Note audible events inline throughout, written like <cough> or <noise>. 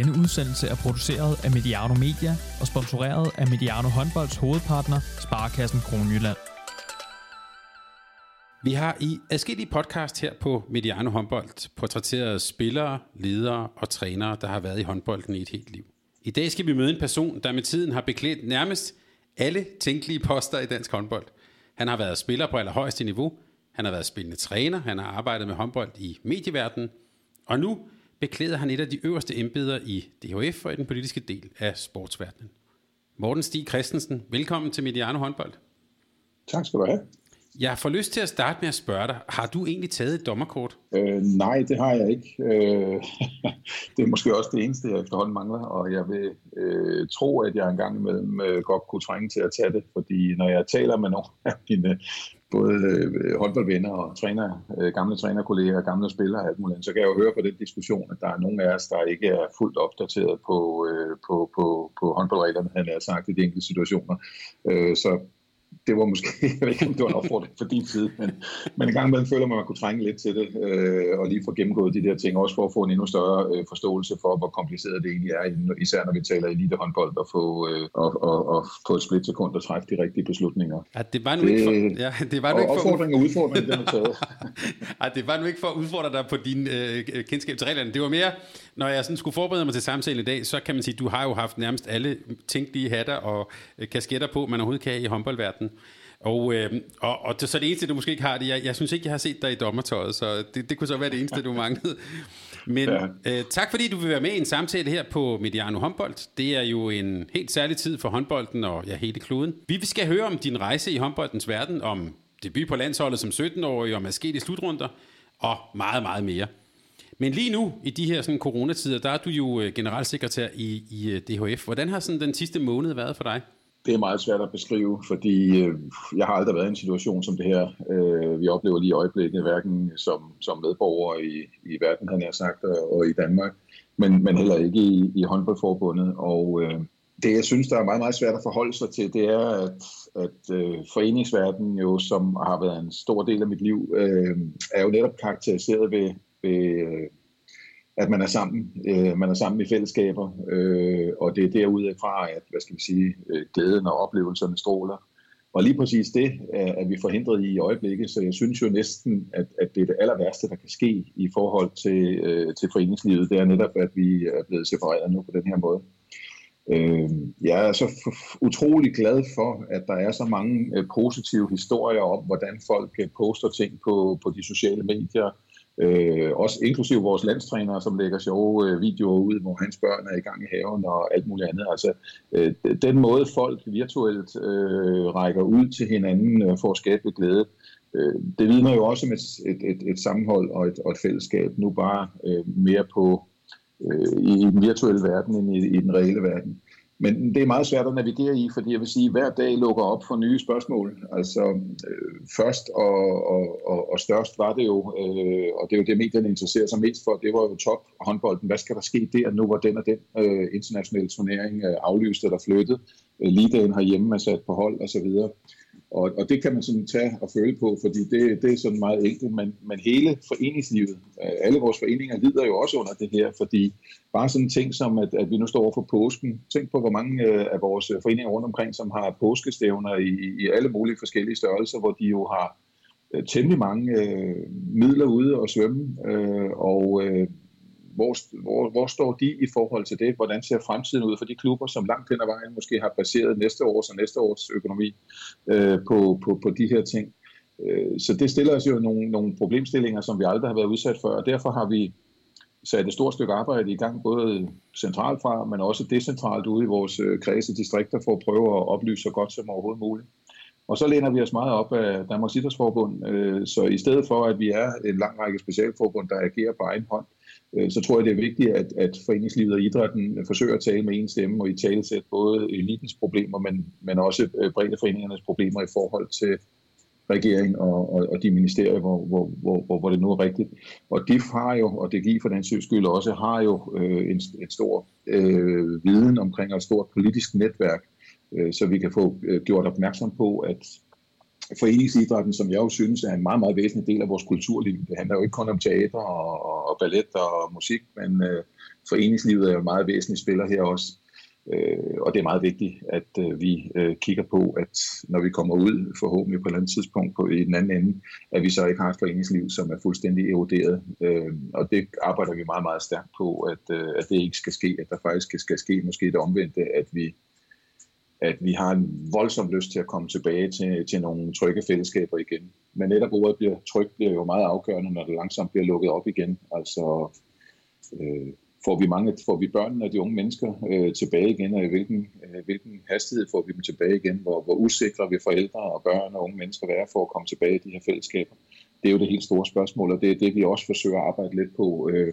Denne udsendelse er produceret af Mediano Media og sponsoreret af Mediano Håndbolds hovedpartner, Sparkassen Kronjylland. Vi har i adskillige podcast her på Mediano Håndbold portrætteret spillere, ledere og trænere, der har været i håndbolden i et helt liv. I dag skal vi møde en person, der med tiden har beklædt nærmest alle tænkelige poster i dansk håndbold. Han har været spiller på allerhøjeste niveau, han har været spillende træner, han har arbejdet med håndbold i medieverdenen, og nu beklæder han et af de øverste embeder i DHF og i den politiske del af sportsverdenen. Morten Stig Christensen, velkommen til Mediano Håndbold. Tak skal du have. Jeg får lyst til at starte med at spørge dig, har du egentlig taget et dommerkort? Øh, nej, det har jeg ikke. Øh, <laughs> det er måske også det eneste, jeg efterhånden mangler, og jeg vil øh, tro, at jeg engang imellem øh, godt kunne trænge til at tage det, fordi når jeg taler med nogle af mine både øh, håndboldvenner og træner, øh, gamle trænerkolleger, gamle spillere og alt muligt, så kan jeg jo høre på den diskussion, at der er nogle af os, der ikke er fuldt opdateret på, øh, på, på, på håndboldreglerne, han har sagt i de enkelte situationer. Så det var måske, <laughs> jeg ved ikke om det var en opfordring for din side, men, men en gang imellem føler man, at man kunne trænge lidt til det, øh, og lige få gennemgået de der ting, også for at få en endnu større øh, forståelse for, hvor kompliceret det egentlig er, især når vi taler elitehåndbold, og få, øh, og, og, og på et splitsekund at træffe de rigtige beslutninger. Ja, det var nu det, ikke for, ja, det var nu ikke for, opfordring og udfordring, det har taget. <laughs> ja, det var nu ikke for at udfordre dig på din øh, kendskab til reglerne. Det var mere, når jeg sådan skulle forberede mig til samtalen i dag, så kan man sige, at du har jo haft nærmest alle tænkelige hatter og øh, kasketter på, man overhovedet kan i håndboldverdenen. Og, øh, og, og det, så det eneste, du måske ikke har det, jeg, jeg synes ikke, jeg har set dig i dommertøjet, så det, det kunne så være det eneste, du manglede. Men ja. øh, tak fordi du vil være med i en samtale her på Mediano Håndbold. Det er jo en helt særlig tid for håndbolden og ja, hele kloden. Vi skal høre om din rejse i håndboldens verden, om debut på landsholdet som 17-årig, om at ske i slutrunder, og meget, meget mere. Men lige nu, i de her sådan, coronatider, der er du jo øh, generalsekretær i, i øh, DHF. Hvordan har sådan den sidste måned været for dig? Det er meget svært at beskrive, fordi øh, jeg har aldrig været i en situation som det her. Øh, vi oplever lige i øjeblikket, hverken som, som medborgere i, i verden, han har sagt, og, og i Danmark, men, men heller ikke i, i håndboldforbundet. Og øh, det, jeg synes, der er meget, meget svært at forholde sig til, det er, at, at øh, foreningsverdenen jo, som har været en stor del af mit liv, øh, er jo netop karakteriseret ved, ved at man er sammen, øh, man er sammen i fællesskaber, øh, og det er derudfra, at hvad skal vi sige, øh, glæden og oplevelserne stråler. Og lige præcis det er, er vi forhindret i i øjeblikket, så jeg synes jo næsten, at, at det er det aller værste, der kan ske i forhold til, øh, til foreningslivet. Det er netop, at vi er blevet separeret nu på den her måde. Øh, jeg er så utrolig glad for, at der er så mange øh, positive historier om, hvordan folk poster ting på, på de sociale medier, Øh, også inklusive vores landstrænere, som lægger sjove øh, videoer ud, hvor hans børn er i gang i haven og alt muligt andet. Altså, øh, den måde folk virtuelt øh, rækker ud til hinanden øh, for at skabe glæde, øh, det vidner jo også om et, et, et, et sammenhold og et, og et fællesskab, nu bare øh, mere på øh, i den virtuelle verden end i, i den reelle verden. Men det er meget svært at navigere i, fordi jeg vil sige, at hver dag lukker op for nye spørgsmål. Altså øh, først og, og, og, og størst var det jo, øh, og det er jo det, medierne interesserer sig mest for, det var jo top håndbolden. Hvad skal der ske der nu, hvor den og den øh, internationale turnering øh, aflyst eller flyttet? Øh, Ligaen herhjemme er sat på hold osv. Og, og det kan man sådan tage og føle på, fordi det, det er sådan meget enkelt, men, men hele foreningslivet, øh, alle vores foreninger lider jo også under det her, fordi bare sådan ting som, at, at vi nu står over for påsken. Tænk på, hvor mange øh, af vores foreninger rundt omkring, som har påskestævner i, i alle mulige forskellige størrelser, hvor de jo har øh, temmelig mange øh, midler ude og svømme, øh, og øh, hvor, hvor, hvor står de i forhold til det? Hvordan ser fremtiden ud for de klubber, som langt hen ad vejen måske har baseret næste års og næste års økonomi øh, på, på, på de her ting? Øh, så det stiller os jo nogle, nogle problemstillinger, som vi aldrig har været udsat for, og derfor har vi sat et stort stykke arbejde i gang, både centralt fra, men også decentralt ude i vores øh, kredse distrikter, for at prøve at oplyse så godt som overhovedet muligt. Og så læner vi os meget op af Danmarks Idrætsforbund, øh, så i stedet for, at vi er en lang række specialforbund, der agerer på egen hånd, Øh, så tror jeg, det er vigtigt, at, at foreningslivet og idrætten øh, forsøger at tale med en stemme og i tale sæt både elitens problemer, men, men også øh, brede foreningernes problemer i forhold til regering og, og, og de ministerier, hvor, hvor, hvor, hvor, hvor det nu er rigtigt. Og de har jo, og det giver for den sags skyld også, har jo øh, en, en stor øh, viden omkring og et stort politisk netværk, øh, så vi kan få øh, gjort opmærksom på, at foreningsidrætten, som jeg jo synes er en meget, meget væsentlig del af vores kulturliv. Det handler jo ikke kun om teater og, og ballet og musik, men øh, foreningslivet er jo meget væsentlig spiller her også. Øh, og det er meget vigtigt, at øh, vi øh, kigger på, at når vi kommer ud forhåbentlig på et eller andet tidspunkt på, i den anden ende, at vi så ikke har et foreningsliv, som er fuldstændig eroderet. Øh, og det arbejder vi meget, meget stærkt på, at, øh, at det ikke skal ske, at der faktisk skal, ske måske det omvendte, at vi at vi har en voldsom lyst til at komme tilbage til, til nogle trygge fællesskaber igen. Men netop ordet bliver trygt bliver jo meget afgørende, når det langsomt bliver lukket op igen. Altså, øh, får vi mange, får vi børnene og de unge mennesker øh, tilbage igen, og i hvilken, øh, hvilken hastighed får vi dem tilbage igen, hvor, hvor usikre vi forældre og børn og unge mennesker være for at komme tilbage i de her fællesskaber. Det er jo det helt store spørgsmål, og det er det, vi også forsøger at arbejde lidt på. Øh,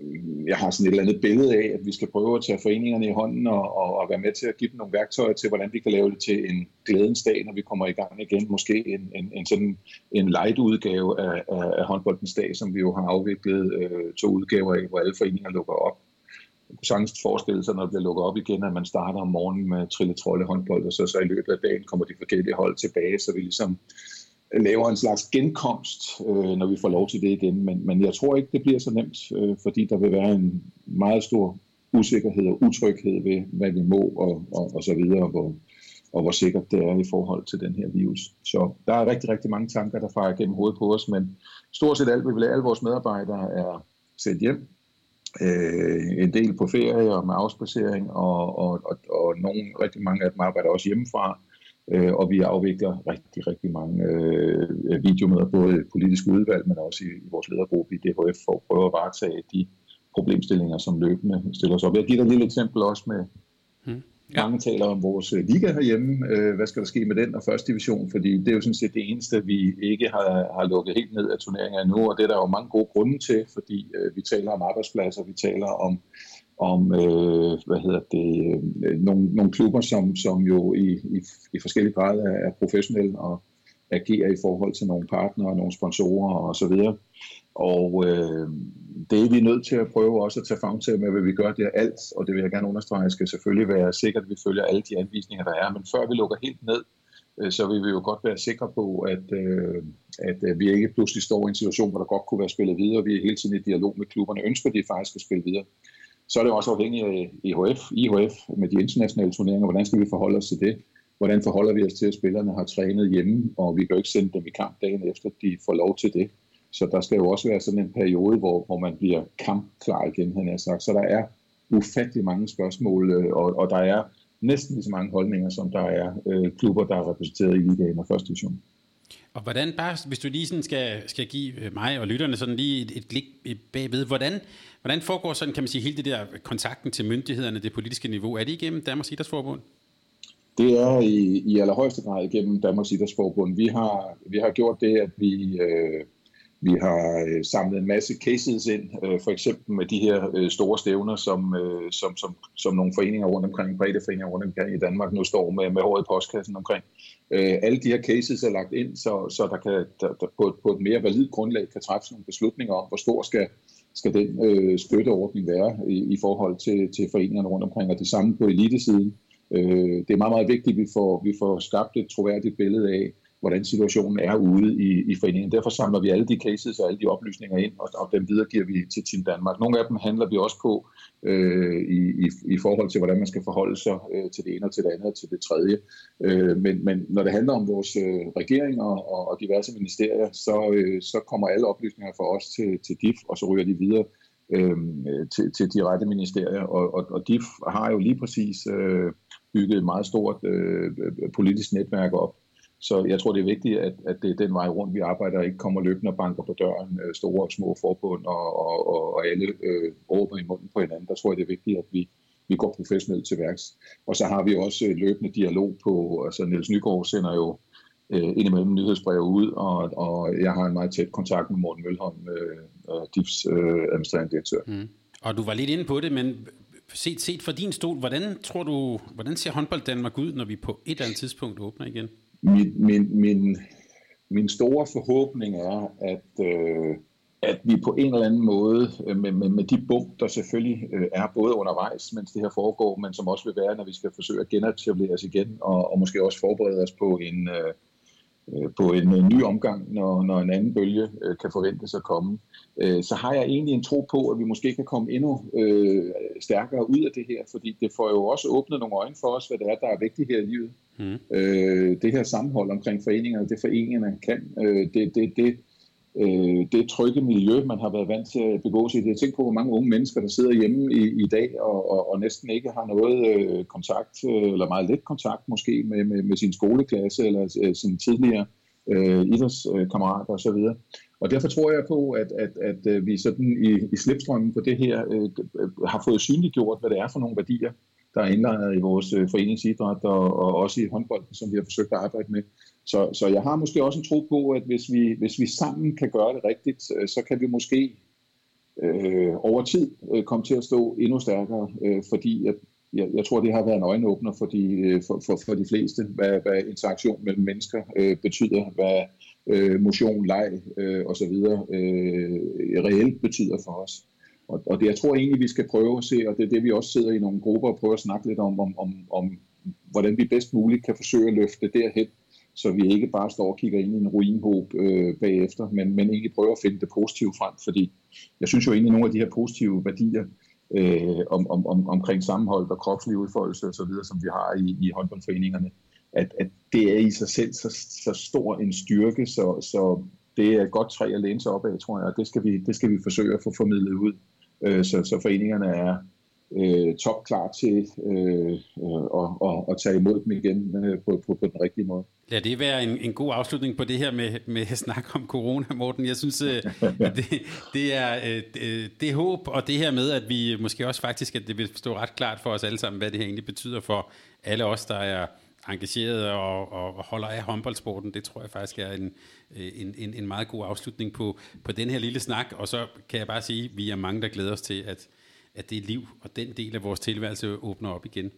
Øh, jeg har sådan et eller andet billede af, at vi skal prøve at tage foreningerne i hånden og, og, og være med til at give dem nogle værktøjer til, hvordan vi kan lave det til en glædens dag, når vi kommer i gang igen. Måske en, en, en sådan en light udgave af, af, af håndboldens dag, som vi jo har afviklet øh, to udgaver af, hvor alle foreninger lukker op. Jeg kunne sagtens forestille sig, når det bliver lukket op igen, at man starter om morgenen med trille håndbold, og så, så i løbet af dagen kommer de forskellige hold tilbage, så vi ligesom laver en slags genkomst, øh, når vi får lov til det igen. Men, men jeg tror ikke, det bliver så nemt, øh, fordi der vil være en meget stor usikkerhed og utryghed ved, hvad vi må og, og, og så videre, og hvor, og hvor sikkert det er i forhold til den her virus. Så der er rigtig, rigtig mange tanker, der farer gennem hovedet på os, men stort set alt, vi vil alle vores medarbejdere er sendt hjem. Øh, en del på ferie og med afspacering, og, og, og, og nogle, rigtig mange af dem arbejder også hjemmefra. Øh, og vi afvikler rigtig, rigtig mange øh, videomøder, både i politisk udvalg, men også i, i vores ledergruppe i DHF, for at prøve at varetage de problemstillinger, som løbende stiller sig op. Jeg giver dig et lille eksempel også med, hmm. Ja. Mange taler om vores øh, liga herhjemme. Øh, hvad skal der ske med den og første division? Fordi det er jo sådan set det eneste, vi ikke har, har lukket helt ned af turneringer endnu, og det er der jo mange gode grunde til, fordi øh, vi taler om arbejdspladser, vi taler om om øh, hvad hedder det, øh, nogle, nogle klubber, som, som jo i, i, i forskellige grader er, er professionelle og agerer i forhold til nogle partnere, og nogle sponsorer og så videre. Og øh, det er vi nødt til at prøve også at tage fang til med, hvad vi gør. Det er alt, og det vil jeg gerne understrege, skal selvfølgelig være sikkert, at vi følger alle de anvisninger, der er. Men før vi lukker helt ned, øh, så vil vi jo godt være sikre på, at, øh, at øh, vi ikke pludselig står i en situation, hvor der godt kunne være spillet videre. Vi er hele tiden i dialog med klubberne. Ønsker de faktisk at spille videre? Så er det også afhængigt af øh, EHF, IHF med de internationale turneringer. Hvordan skal vi forholde os til det? Hvordan forholder vi os til, at spillerne har trænet hjemme, og vi kan jo ikke sende dem i kamp dagen efter, de får lov til det. Så der skal jo også være sådan en periode, hvor, hvor man bliver kampklar igen, han har sagt. Så der er ufattelig mange spørgsmål, øh, og, og der er næsten lige så mange holdninger, som der er øh, klubber, der er repræsenteret i ligaen og første division. Og hvordan, bare hvis du lige sådan skal, skal give øh, mig og lytterne sådan lige et, et blik øh, bagved, hvordan, hvordan foregår sådan, kan man sige, hele det der kontakten til myndighederne, det politiske niveau, er det igennem Danmarks Idrætsforbund? Det er i, i allerhøjeste grad igennem Danmarks Idrætsforbund. Vi har, vi har gjort det, at vi, øh, vi har øh, samlet en masse cases ind, øh, for eksempel med de her øh, store stævner, som, øh, som, som, som nogle foreninger rundt omkring, brede foreninger rundt omkring i Danmark nu står med, med håret i postkassen omkring. Øh, alle de her cases er lagt ind, så, så der kan der, der på, et, på et mere validt grundlag kan træffes nogle beslutninger om, hvor stor skal, skal den øh, støtteordning være i, i forhold til, til foreningerne rundt omkring, og det samme på elitesiden. Øh, det er meget, meget vigtigt, at vi får, vi får skabt et troværdigt billede af, hvordan situationen er ude i, i foreningen. Derfor samler vi alle de cases og alle de oplysninger ind, og, og dem videregiver vi til Team Danmark. Nogle af dem handler vi også på øh, i, i, i forhold til, hvordan man skal forholde sig øh, til det ene og til det andet og til det tredje. Øh, men, men når det handler om vores øh, regering og, og, og diverse ministerier, så, øh, så kommer alle oplysninger fra os til, til DIF, og så ryger de videre øh, til, til de rette ministerier. Og, og, og DIF har jo lige præcis øh, bygget et meget stort øh, politisk netværk op, så jeg tror, det er vigtigt, at, at det er den vej rundt, vi arbejder, ikke kommer løbende og banker på døren, øh, store og små forbund, og, og, og, og alle øh, råber i munden på hinanden. Der tror jeg, det er vigtigt, at vi, vi går professionelt til værks. Og så har vi også øh, løbende dialog på, altså Niels Nygaard sender jo øh, indimellem nyhedsbrev ud, og, og jeg har en meget tæt kontakt med Morten Mølholm, øh, DIFs øh, administrerende direktør. Mm. Og du var lidt inde på det, men set, set fra din stol, hvordan tror du, hvordan ser håndbold Danmark ud, når vi på et eller andet tidspunkt åbner igen? Min, min, min, min store forhåbning er, at, øh, at vi på en eller anden måde, øh, med, med, med de bump, der selvfølgelig øh, er både undervejs, mens det her foregår, men som også vil være, når vi skal forsøge at genetablere os igen, og, og måske også forberede os på en, øh, øh, på en øh, ny omgang, når, når en anden bølge øh, kan forventes at komme, øh, så har jeg egentlig en tro på, at vi måske kan komme endnu øh, stærkere ud af det her, fordi det får jo også åbnet nogle øjne for os, hvad det er, der er vigtigt her i livet. Mm. Øh, det her sammenhold omkring foreningerne, det foreningerne kan, øh, det, det, det, øh, det trygge miljø, man har været vant til at begå sig i. Jeg tænker på, hvor mange unge mennesker, der sidder hjemme i, i dag og, og, og næsten ikke har noget øh, kontakt, øh, eller meget lidt kontakt måske, med, med, med sin skoleklasse eller øh, sin tidligere øh, idrætskammerater osv. Og derfor tror jeg på, at, at, at øh, vi sådan i, i slipstrømmen på det her øh, har fået synliggjort, hvad det er for nogle værdier, der er indlejret i vores øh, foreningsidræt og, og også i håndbolden, som vi har forsøgt at arbejde med. Så, så jeg har måske også en tro på, at hvis vi, hvis vi sammen kan gøre det rigtigt, øh, så kan vi måske øh, over tid øh, komme til at stå endnu stærkere, øh, fordi jeg, jeg, jeg tror, det har været en øjenåbner for de, øh, for, for, for de fleste, hvad, hvad interaktion mellem mennesker øh, betyder, hvad øh, motion, leg øh, osv. Øh, reelt betyder for os. Og, og det jeg tror egentlig, vi skal prøve at se, og det er det, vi også sidder i nogle grupper og prøver at snakke lidt om, om, om, om hvordan vi bedst muligt kan forsøge at løfte derhen, så vi ikke bare står og kigger ind i en ruinhåb øh, bagefter, men, men egentlig prøver at finde det positive frem, fordi jeg synes jo egentlig, at nogle af de her positive værdier øh, om, om, om, omkring sammenhold og kropslig udfoldelse osv., som vi har i, i håndboldforeningerne, at, at det er i sig selv så, så stor en styrke, så, så det er et godt træ at læne sig op af, tror jeg, og det skal vi, det skal vi forsøge at få formidlet ud, øh, så, så foreningerne er øh, topklar til øh, at, at, at tage imod dem igen øh, på, på, på den rigtige måde. Lad det være en, en god afslutning på det her med, med <laughs> snak om corona, Morten. Jeg synes, øh, <laughs> det, det er øh, det håb, og det her med, at vi måske også faktisk, at det vil stå ret klart for os alle sammen, hvad det her egentlig betyder for alle os, der er engageret og, og, og holder af håndboldsporten. Det tror jeg faktisk er en, øh, en, en, en meget god afslutning på, på den her lille snak. Og så kan jeg bare sige, at vi er mange, der glæder os til, at, at det liv og den del af vores tilværelse åbner op igen.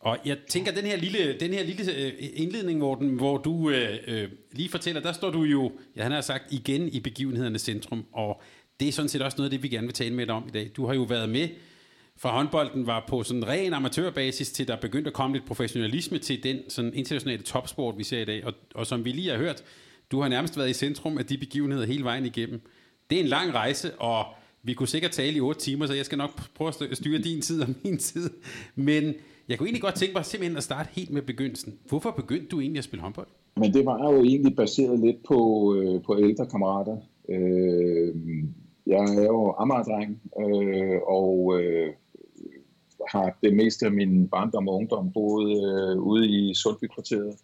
Og jeg tænker, den her lille, den her lille indledning, indledning, Morten, hvor du øh, øh, lige fortæller, der står du jo, ja, han har sagt, igen i begivenhedernes centrum, og det er sådan set også noget af det, vi gerne vil tale med dig om i dag. Du har jo været med fra håndbolden var på sådan ren amatørbasis til der begyndte at komme lidt professionalisme til den sådan internationale topsport, vi ser i dag. Og, og som vi lige har hørt, du har nærmest været i centrum af de begivenheder hele vejen igennem. Det er en lang rejse, og vi kunne sikkert tale i otte timer, så jeg skal nok prøve at styre din tid og min tid. Men jeg kunne egentlig godt tænke mig simpelthen at starte helt med begyndelsen. Hvorfor begyndte du egentlig at spille håndbold? Men det var jo egentlig baseret lidt på, øh, på ældre kammerater. Øh, jeg er jo Amager-dreng, øh, og øh, har det meste af min barndom og ungdom boet øh, ude i Sundby-kvarteret.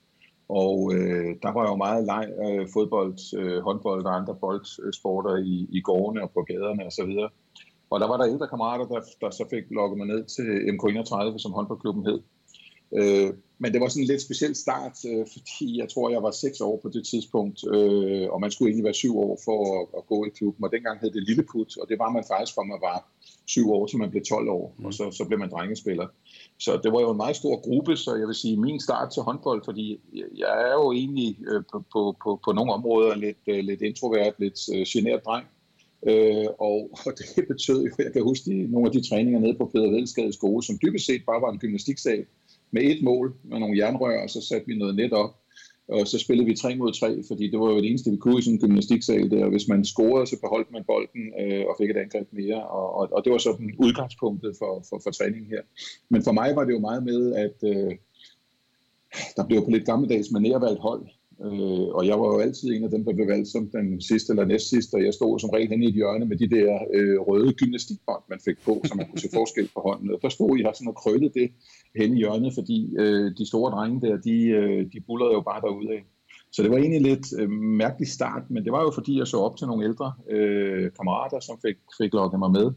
Og øh, der var jo meget leg, øh, fodbold, øh, håndbold og andre boldsporter i, i gårdene og på gaderne osv. Og, og der var der ældre kammerater, der, der så fik lukket mig ned til MK31, som håndboldklubben hed. Øh, men det var sådan en lidt speciel start, øh, fordi jeg tror, jeg var seks år på det tidspunkt, øh, og man skulle egentlig være syv år for at, at gå i klubben. Og dengang hed det Lilleput, og det var man faktisk fra man var syv år, til man blev 12 år, mm. og så, så blev man drengespiller. Så det var jo en meget stor gruppe, så jeg vil sige, min start til håndbold, fordi jeg er jo egentlig øh, på, på, på, på nogle områder lidt, øh, lidt introvert, lidt øh, genert dreng. Øh, og, <laughs> og det betød jo, jeg kan huske de, nogle af de træninger nede på Peder Vedskade skole, som dybest set bare var en gymnastiksal med et mål, med nogle jernrør, og så satte vi noget net op. Og så spillede vi 3 mod 3, fordi det var jo det eneste, vi kunne i sådan en gymnastiksal der. Hvis man scorede, så beholdt man bolden øh, og fik et angreb mere. Og, og, og det var sådan udgangspunktet for, for, for træningen her. Men for mig var det jo meget med, at øh, der blev på lidt gammeldags manér valgt hold. Øh, og jeg var jo altid en af dem, der blev valgt som den sidste eller næstsidste, og jeg stod som regel henne i et hjørne med de der øh, røde gymnastikbånd, man fik på, så man kunne se forskel på hånden. Og der stod jeg sådan og krøllede det henne i hjørnet, fordi øh, de store drenge der, de, øh, de bullerede jo bare derude Så det var egentlig lidt øh, mærkelig start, men det var jo fordi, jeg så op til nogle ældre øh, kammerater, som fik, fik lukket mig med.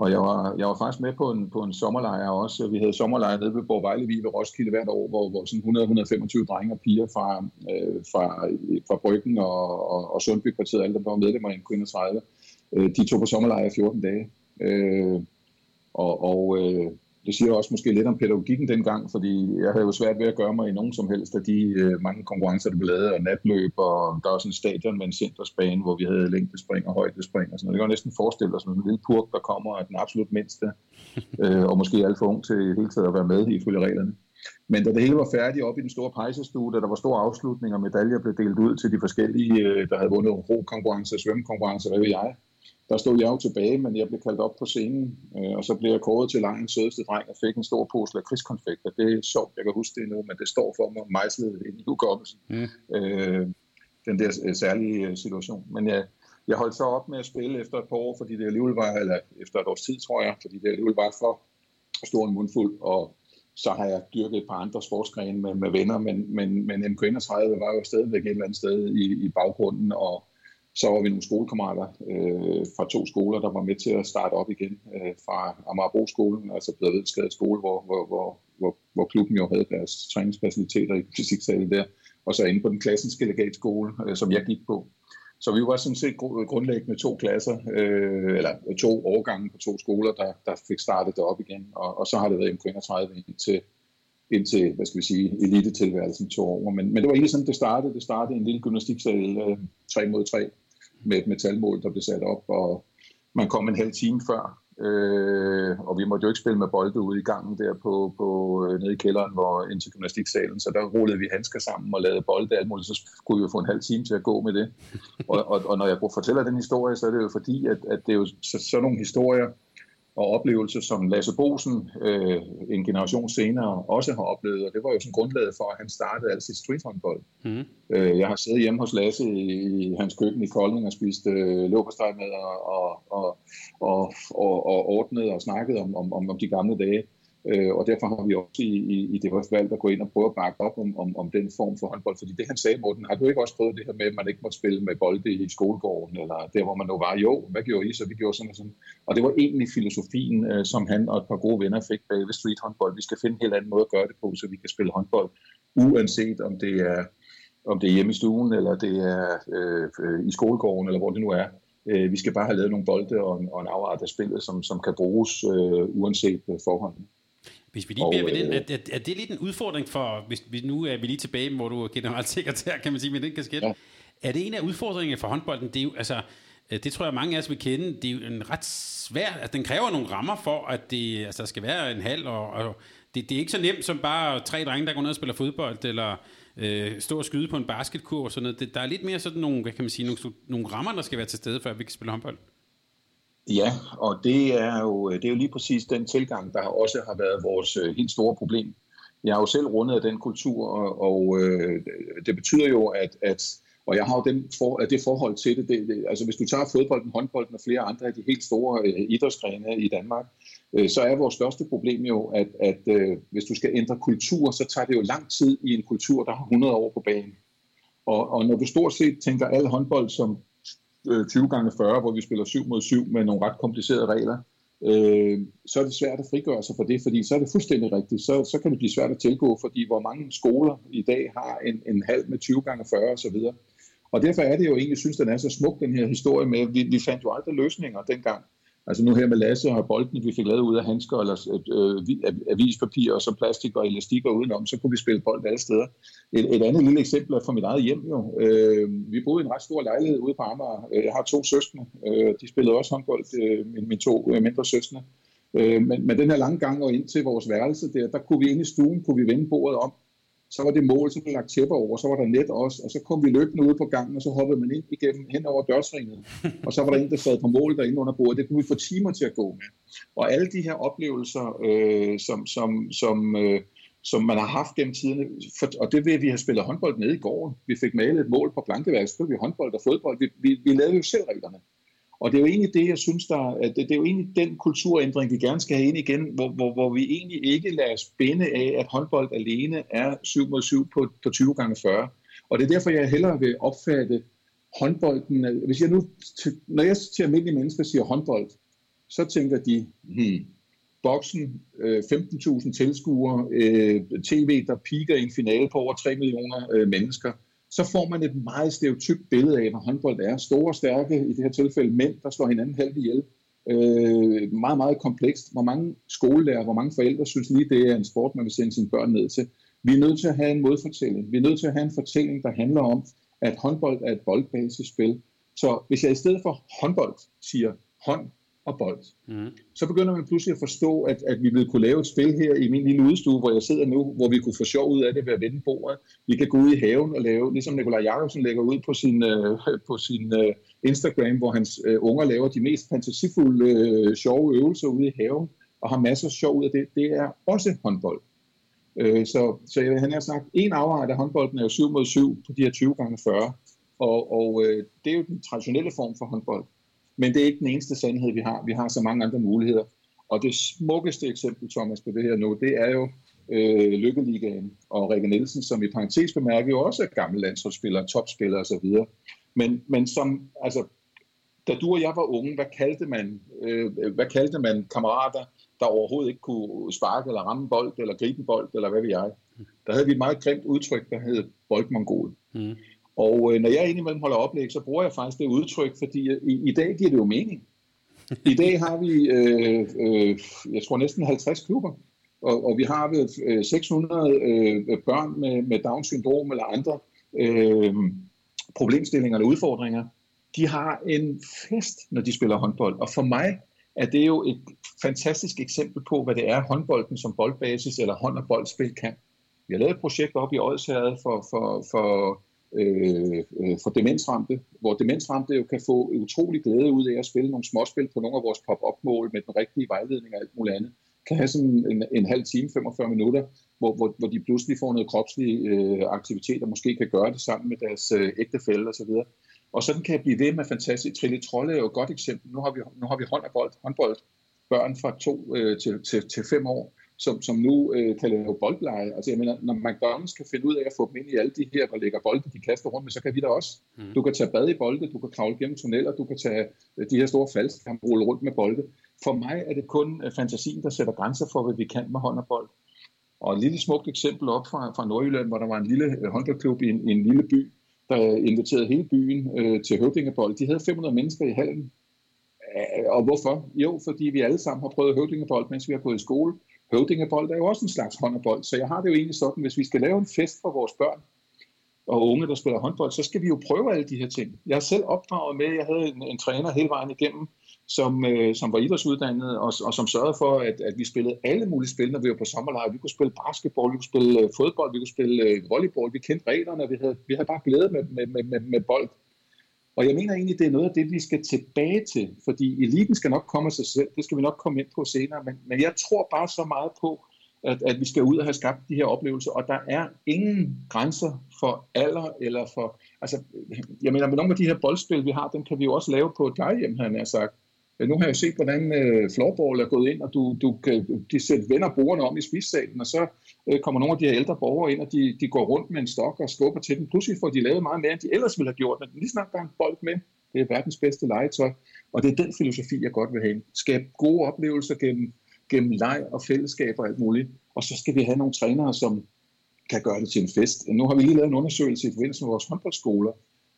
Og jeg var, jeg var faktisk med på en, på en sommerlejr også. Vi havde sommerlejr nede ved Borgvejlevi ved Roskilde hvert år, hvor, hvor sådan 100-125 drenge og piger fra, øh, fra, fra Bryggen og, og, og Sundbykvarteret, alle der var medlemmer i en 30, øh, de tog på sommerlejr i 14 dage. Øh, og og øh, det siger også måske lidt om pædagogikken dengang, fordi jeg havde jo svært ved at gøre mig i nogen som helst af de øh, mange konkurrencer, der blev lavet, og natløb, og der var sådan en stadion med en centersbane, hvor vi havde længdespring og højdespring og sådan noget. Det kan næsten forestille os, en lille purk, der kommer af den absolut mindste, <laughs> øh, og måske alt for ung til hele tiden at være med ifølge reglerne. Men da det hele var færdigt op i den store pejsestue, da der var stor afslutning og medaljer blev delt ud til de forskellige, øh, der havde vundet ro-konkurrence, svømmekonkurrence, hvad ved jeg, der stod jeg jo tilbage, men jeg blev kaldt op på scenen, øh, og så blev jeg kåret til lejens sødeste dreng og fik en stor pose lakridskonfekter. Det er sjovt, jeg kan huske det nu, men det står for mig mejslet ind i hukommelsen. Mm. Øh, den der øh, særlige øh, situation. Men jeg, jeg holdt så op med at spille efter et par år, fordi det alligevel var, eller efter et års tid, tror jeg, fordi det alligevel var for stor en mundfuld, og så har jeg dyrket et par andre sportsgrene med, med venner, men, men, men MK31 var jo stadigvæk et eller andet sted i, i baggrunden, og så var vi nogle skolekammerater øh, fra to skoler, der var med til at starte op igen øh, fra Amagerbro-skolen, altså Bredvedskade skole, hvor, hvor, hvor, hvor, hvor klubben jo havde deres træningsfaciliteter i fysiksalen der, og så inde på den klassiske legatskole, øh, som jeg gik på. Så vi var sådan set grundlæggende to klasser, øh, eller to årgange på to skoler, der, der fik startet det op igen, og, og så har det været MK31 indtil, indtil, hvad skal vi sige, elitetilværelsen to år. Men, men det var egentlig sådan, det startede. Det startede en lille gymnastiksal, øh, 3 mod 3, med et metalmål, der blev sat op, og man kom en halv time før, Øh, og vi måtte jo ikke spille med bolde ude i gangen der på, på øh, nede i kælderen, hvor ind til gymnastiksalen, så der rullede vi handsker sammen og lavede bolde alt muligt, så skulle vi jo få en halv time til at gå med det. <laughs> Og, og, og når jeg fortæller den historie, så er det jo fordi, at, at det er jo så, sådan nogle historier, og oplevelser, som Lasse Bosen øh, en generation senere også har oplevet, og det var jo sådan grundlaget for, at han startede alt sit streethåndbold. Mm. Øh, jeg har siddet hjemme hos Lasse i, i hans køkken i Kolding og spist øh, løbersteg med og, og, og, og, og, og ordnet og snakket om, om, om, om de gamle dage. Øh, og derfor har vi også i, i, i det valgt at gå ind og prøve at bakke op om, om, om den form for håndbold. Fordi det han sagde, Morten, har du ikke også prøvet det her med, at man ikke måtte spille med bolde i skolegården, eller der hvor man nu var? Jo, hvad gjorde I? Så vi gjorde sådan og sådan. Og det var egentlig filosofien, øh, som han og et par gode venner fik bag ved street håndbold. Vi skal finde en helt anden måde at gøre det på, så vi kan spille håndbold, uanset om det er, om det er hjemme i stuen, eller det er øh, øh, i skolegården, eller hvor det nu er. Øh, vi skal bare have lavet nogle bolde og en, og en afart af spillet, som, som kan bruges øh, uanset øh, forholdene. Hvis vi lige bliver ved den, er, er, er det lidt en udfordring for, hvis vi nu er vi lige tilbage, hvor du er generalsekretær, kan man sige, med den kasket. Ja. Er det en af udfordringerne for håndbolden? Det er jo, altså, øh, det tror jeg mange af os vil kende. Det er jo en ret svær, altså den kræver nogle rammer for, at det altså, skal være en halv, og, og det, det er ikke så nemt som bare tre drenge, der går ned og spiller fodbold, eller øh, stå og skyde på en basketkur og sådan noget. Det, der er lidt mere sådan nogle, kan man sige, nogle, nogle rammer, der skal være til stede, før vi kan spille håndbold. Ja, og det er, jo, det er jo lige præcis den tilgang, der også har været vores øh, helt store problem. Jeg har jo selv rundet af den kultur, og, og øh, det betyder jo, at, at og jeg har jo den for, det forhold til det, det, det. Altså hvis du tager fodbolden, håndbolden og flere andre af de helt store øh, idrætsgrene i Danmark, øh, så er vores største problem jo, at, at øh, hvis du skal ændre kultur, så tager det jo lang tid i en kultur, der har 100 år på banen. Og, og når du stort set tænker al håndbold som Øh, 20 gange 40, hvor vi spiller 7 mod 7 med nogle ret komplicerede regler, øh, så er det svært at frigøre sig fra det, fordi så er det fuldstændig rigtigt. Så, så kan det blive svært at tilgå, fordi hvor mange skoler i dag har en, en halv med 20 gange 40 osv. Og derfor er det jo egentlig, synes den er så smuk, den her historie med, vi, vi fandt jo aldrig løsninger dengang. Altså nu her med Lasse og bolden, vi fik lavet ud af handsker eller øh, avispapir og så plastik og elastikker udenom, så kunne vi spille bold alle steder. Et, et andet lille eksempel er fra mit eget hjem jo. Øh, vi boede i en ret stor lejlighed ude på Amager. Øh, jeg har to søskende. Øh, de spillede også håndbold, øh, mine, mine to øh, mindre søskende. Øh, men men den her lange gang og ind til vores værelse der, der kunne vi ind i stuen, kunne vi vende bordet om, så var det mål, så blev lagt tæpper over, så var der net også, og så kom vi løbende ud på gangen, og så hoppede man ind igennem hen over dørtrinnet, <laughs> og så var der en, der sad på mål derinde under bordet. Det kunne vi få timer til at gå med. Og alle de her oplevelser, øh, som, som, som, øh, som man har haft gennem tiderne, for, og det ved at vi har spillet håndbold nede i gården. Vi fik malet et mål på plankeværk, så vi håndbold og fodbold. Vi, vi, vi lavede jo selv reglerne. Og det er jo egentlig det, jeg synes, der, det, det er jo egentlig den kulturændring, vi gerne skal have ind igen, hvor, hvor, hvor vi egentlig ikke lader os binde af, at håndbold alene er 7 mod 7 på, på 20 gange 40. Og det er derfor, jeg hellere vil opfatte håndbolden. Øh, hvis jeg nu, når jeg til almindelige mennesker siger håndbold, så tænker de, hmm, boksen, øh, 15.000 tilskuere, øh, tv, der piker i en finale på over 3 millioner mennesker – så får man et meget stereotypt billede af, hvad håndbold er. Store, stærke, i det her tilfælde mænd, der slår hinanden halvt ihjel. Øh, meget, meget komplekst. Hvor mange skolelærer, hvor mange forældre synes lige, det er en sport, man vil sende sine børn ned til. Vi er nødt til at have en modfortælling. Vi er nødt til at have en fortælling, der handler om, at håndbold er et boldbasisspil. Så hvis jeg i stedet for håndbold siger hånd og bold. Mm. Så begynder man pludselig at forstå, at, at vi vil kunne lave et spil her i min lille udstue, hvor jeg sidder nu, hvor vi kunne få sjov ud af det ved at vende bordet. Vi kan gå ud i haven og lave, ligesom Nikolaj Jacobsen lægger ud på sin, uh, på sin uh, Instagram, hvor hans uh, unger laver de mest fantasifulde uh, sjove øvelser ude i haven, og har masser af sjov ud af det. Det er også håndbold. Uh, så, så jeg, han har sagt, en afret af håndbolden er jo 7 mod 7 på de her 20 gange 40. Og, og uh, det er jo den traditionelle form for håndbold. Men det er ikke den eneste sandhed, vi har. Vi har så mange andre muligheder. Og det smukkeste eksempel, Thomas, på det her nu, det er jo øh, Lykkeligaen og Rikke Nielsen, som i parentes bemærker jo også er gammel landsholdsspiller, topspiller osv. Men, men som, altså, da du og jeg var unge, hvad kaldte man, øh, hvad kaldte man kammerater, der overhovedet ikke kunne sparke eller ramme bold, eller gribe en bold, eller hvad ved jeg. Der havde vi et meget grimt udtryk, der hed boldmongol. Mm. Og øh, når jeg indimellem holder oplæg, så bruger jeg faktisk det udtryk, fordi øh, i, i dag giver det jo mening. I dag har vi, øh, øh, jeg tror næsten 50 klubber, og, og vi har ved øh, 600 øh, børn med, med Down-syndrom eller andre øh, problemstillinger eller udfordringer. De har en fest, når de spiller håndbold, og for mig er det jo et fantastisk eksempel på, hvad det er håndbolden som boldbasis eller hånd- og boldspil kan. Vi har lavet et projekt op i Odsherred for, for, for Øh, øh, for demensramte, hvor demensramte jo kan få utrolig glæde ud af at spille nogle småspil på nogle af vores pop-up-mål med den rigtige vejledning og alt muligt andet. Kan have sådan en, en halv time, 45 minutter, hvor, hvor, hvor de pludselig får noget kropslig øh, aktivitet og måske kan gøre det sammen med deres øh, ægtefælde osv. Og sådan kan jeg blive ved med fantastisk. Trille Trolle er jo et godt eksempel. Nu har vi, nu har vi håndbold, håndbold børn fra to øh, til, til, til fem år, som, som nu øh, kan lave boldleje. Altså jeg mener, når McDonald's kan finde ud af at få dem ind i alle de her, der lægger bolde, de kaster rundt med, så kan vi da også. Mm. Du kan tage bad i bolde, du kan kravle gennem tunneller, du kan tage øh, de her store faldskærm, rulle rundt med bolde. For mig er det kun øh, fantasien, der sætter grænser for, hvad vi kan med hånd og bold. Og et lille smukt eksempel op fra, fra Nordjylland, hvor der var en lille øh, håndboldklub i en, i en lille by, der inviterede hele byen øh, til høvdingebold. De havde 500 mennesker i hallen. Og hvorfor? Jo, fordi vi alle sammen har prøvet høvdingebold, mens vi har gået i skole. Høvdingebold er jo også en slags håndbold, så jeg har det jo egentlig sådan, hvis vi skal lave en fest for vores børn og unge, der spiller håndbold, så skal vi jo prøve alle de her ting. Jeg er selv opdraget med, jeg havde en, en træner hele vejen igennem, som, øh, som var idrætsuddannet, og, og som sørgede for, at, at vi spillede alle mulige spil, når vi var på sommerlejr. Vi kunne spille basketball, vi kunne spille øh, fodbold, vi kunne spille øh, volleyball, vi kendte reglerne, vi havde, vi havde bare glæde med, med, med, med, med bold. Og jeg mener egentlig, det er noget af det, vi skal tilbage til, fordi eliten skal nok komme af sig selv, det skal vi nok komme ind på senere, men, men jeg tror bare så meget på, at, at vi skal ud og have skabt de her oplevelser, og der er ingen grænser for alder eller for, altså, jeg mener, med nogle af de her boldspil, vi har, dem kan vi jo også lave på et plejehjem, han har sagt. Nu har jeg set, hvordan øh, floorball er gået ind, og du, du kan, de sætter venner brugerne om i spisesalen, og så øh, kommer nogle af de her ældre borgere ind, og de, de går rundt med en stok og skubber til den. Pludselig får de lavet meget mere, end de ellers ville have gjort. Men lige snart der er en bold med, det er verdens bedste legetøj. Og det er den filosofi, jeg godt vil have. Skab gode oplevelser gennem, gennem leg og fællesskab og alt muligt. Og så skal vi have nogle trænere, som kan gøre det til en fest. Nu har vi lige lavet en undersøgelse i forbindelse med vores håndboldskoler.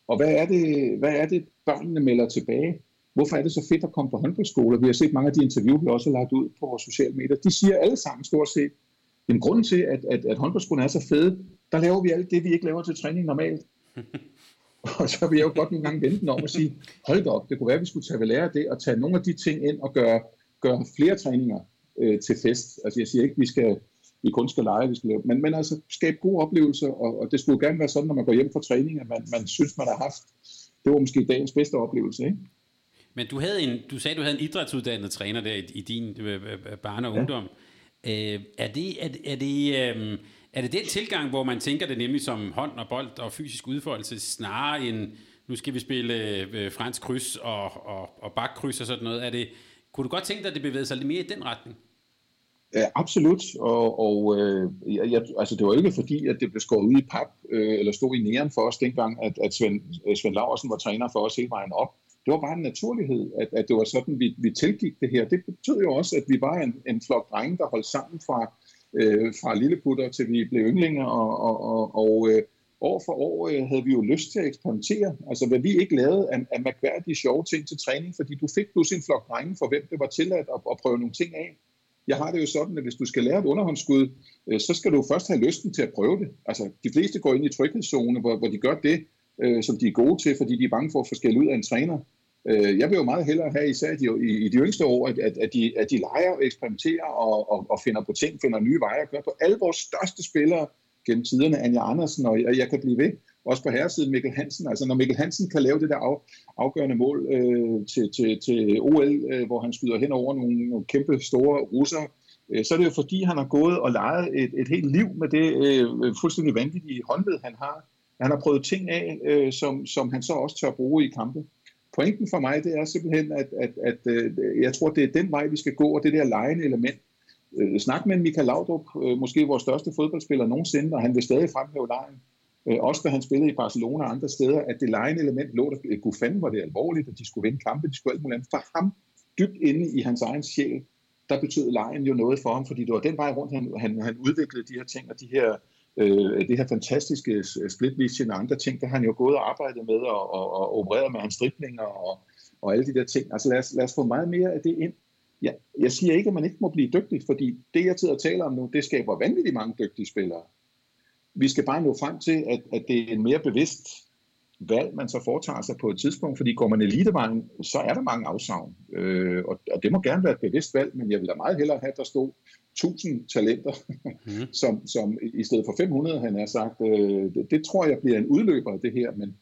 Og hvad er det, hvad er det børnene melder tilbage? Hvorfor er det så fedt at komme på håndboldskoler? Vi har set mange af de interviews, vi også har lagt ud på vores sociale medier. De siger alle sammen stort set, en grund til, at, at, at håndboldskolen er så fede, der laver vi alt det, vi ikke laver til træning normalt. <laughs> og så vil jeg jo godt nogle gange vente om og sige, hold da op, det kunne være, at vi skulle tage ved lære af det, og tage nogle af de ting ind og gøre, gøre flere træninger øh, til fest. Altså jeg siger ikke, vi skal vi kun skal lege, vi skal lave, men, men altså skabe gode oplevelser, og, og det skulle gerne være sådan, når man går hjem fra træning, at man, man synes, man har haft, det var måske dagens bedste oplevelse, ikke? Men du, havde en, du sagde, du havde en idrætsuddannet træner der i, i din øh, øh barne- og ungdom. Ja. Øh, er, det, er, er, det, øh, er det den tilgang, hvor man tænker det nemlig som hånd og bold og fysisk udfoldelse, snarere end, nu skal vi spille øh, fransk kryds og, og, og bakkryds og sådan noget. Er det, kunne du godt tænke dig, at det bevægede sig lidt mere i den retning? Ja, absolut, og, og øh, jeg, altså det var ikke fordi, at det blev skåret ud i pap, øh, eller stod i næren for os dengang, at, at Svend, øh, Svend Laversen var træner for os hele vejen op det var bare en naturlighed, at, at det var sådan, vi, vi tilgik det her. Det betød jo også, at vi var en, en flok drenge, der holdt sammen fra, øh, fra lilleputter til vi blev yndlinger, og, og, og, og øh, år for år øh, havde vi jo lyst til at eksperimentere. Altså hvad vi ikke lavede af, af mærkværdige sjove ting til træning, fordi du fik pludselig en flok drenge, for hvem det var tilladt at, at prøve nogle ting af. Jeg har det jo sådan, at hvis du skal lære et underhåndsskud, øh, så skal du først have lysten til at prøve det. Altså de fleste går ind i tryghedszone, hvor, hvor de gør det, øh, som de er gode til, fordi de er bange for at få skæld ud af en træner. Øh, jeg vil jo meget hellere have, især i, i, i de yngste år, at, at, at, de, at de leger og eksperimenterer og, og, og finder på ting, finder nye veje at gøre på. Alle vores største spillere gennem tiderne, Anja Andersen, og jeg, jeg kan blive ved, også på herresiden Mikkel Hansen. Altså når Mikkel Hansen kan lave det der af, afgørende mål øh, til, til, til OL, øh, hvor han skyder hen over nogle, nogle kæmpe store russer, øh, så er det jo fordi, han har gået og leget et, et helt liv med det øh, fuldstændig vanvittige håndled, han har. Han har prøvet ting af, øh, som, som han så også tør bruge i kampe. Pointen for mig, det er simpelthen, at, at, at øh, jeg tror, det er den vej, vi skal gå, og det der lejende element. Øh, snak med Michael Laudrup, øh, måske vores største fodboldspiller nogensinde, og han vil stadig fremhæve lejen. Øh, også da han spillede i Barcelona og andre steder, at det lejende element lå der. Øh, kunne fanden var det alvorligt, at de skulle vinde kampe, de skulle alt muligt andet. For ham, dybt inde i hans egen sjæl, der betød lejen jo noget for ham, fordi det var den vej rundt, han, han, han udviklede de her ting, og de her, øh, det her fantastiske øh, split vision og andre ting, der han jo gået og arbejdet med og, og, og opereret med hans driblinger og, og alle de der ting. Altså lad os, lad os få meget mere af det ind. Ja, jeg siger ikke, at man ikke må blive dygtig, fordi det, jeg sidder og taler om nu, det skaber vanvittigt mange dygtige spillere. Vi skal bare nå frem til, at, at det er en mere bevidst valg, man så foretager sig på et tidspunkt, fordi går man elitevejen, så er der mange afsavn. Øh, og, og det må gerne være et bevidst valg, men jeg vil da meget hellere have, at der stod 1000 talenter, mm. <laughs> som, som i stedet for 500, han har sagt. Øh, det, det tror jeg bliver en udløber af det her, men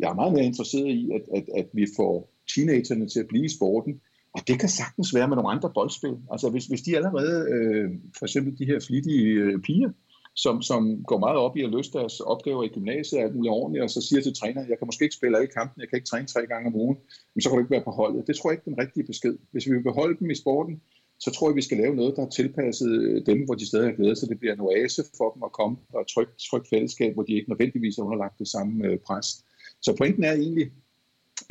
jeg er meget mere interesseret i, at, at, at vi får teenagerne til at blive i sporten, og det kan sagtens være med nogle andre boldspil. Altså hvis, hvis de allerede, øh, for eksempel de her flittige øh, piger, som, som går meget op i at løse deres opgaver i gymnasiet, alt muligt ordentligt, og så siger til træner, jeg kan måske ikke spille alle kampen, jeg kan ikke træne tre gange om ugen, men så kan du ikke være på holdet. Det tror jeg ikke er den rigtige besked. Hvis vi vil beholde dem i sporten, så tror jeg, vi skal lave noget, der er tilpasset øh, dem, hvor de stadig har glæde, sig. Det bliver en oase for dem at komme og trygt tryk fællesskab, hvor de ikke nødvendigvis er underlagt det samme øh, pres. Så pointen er egentlig,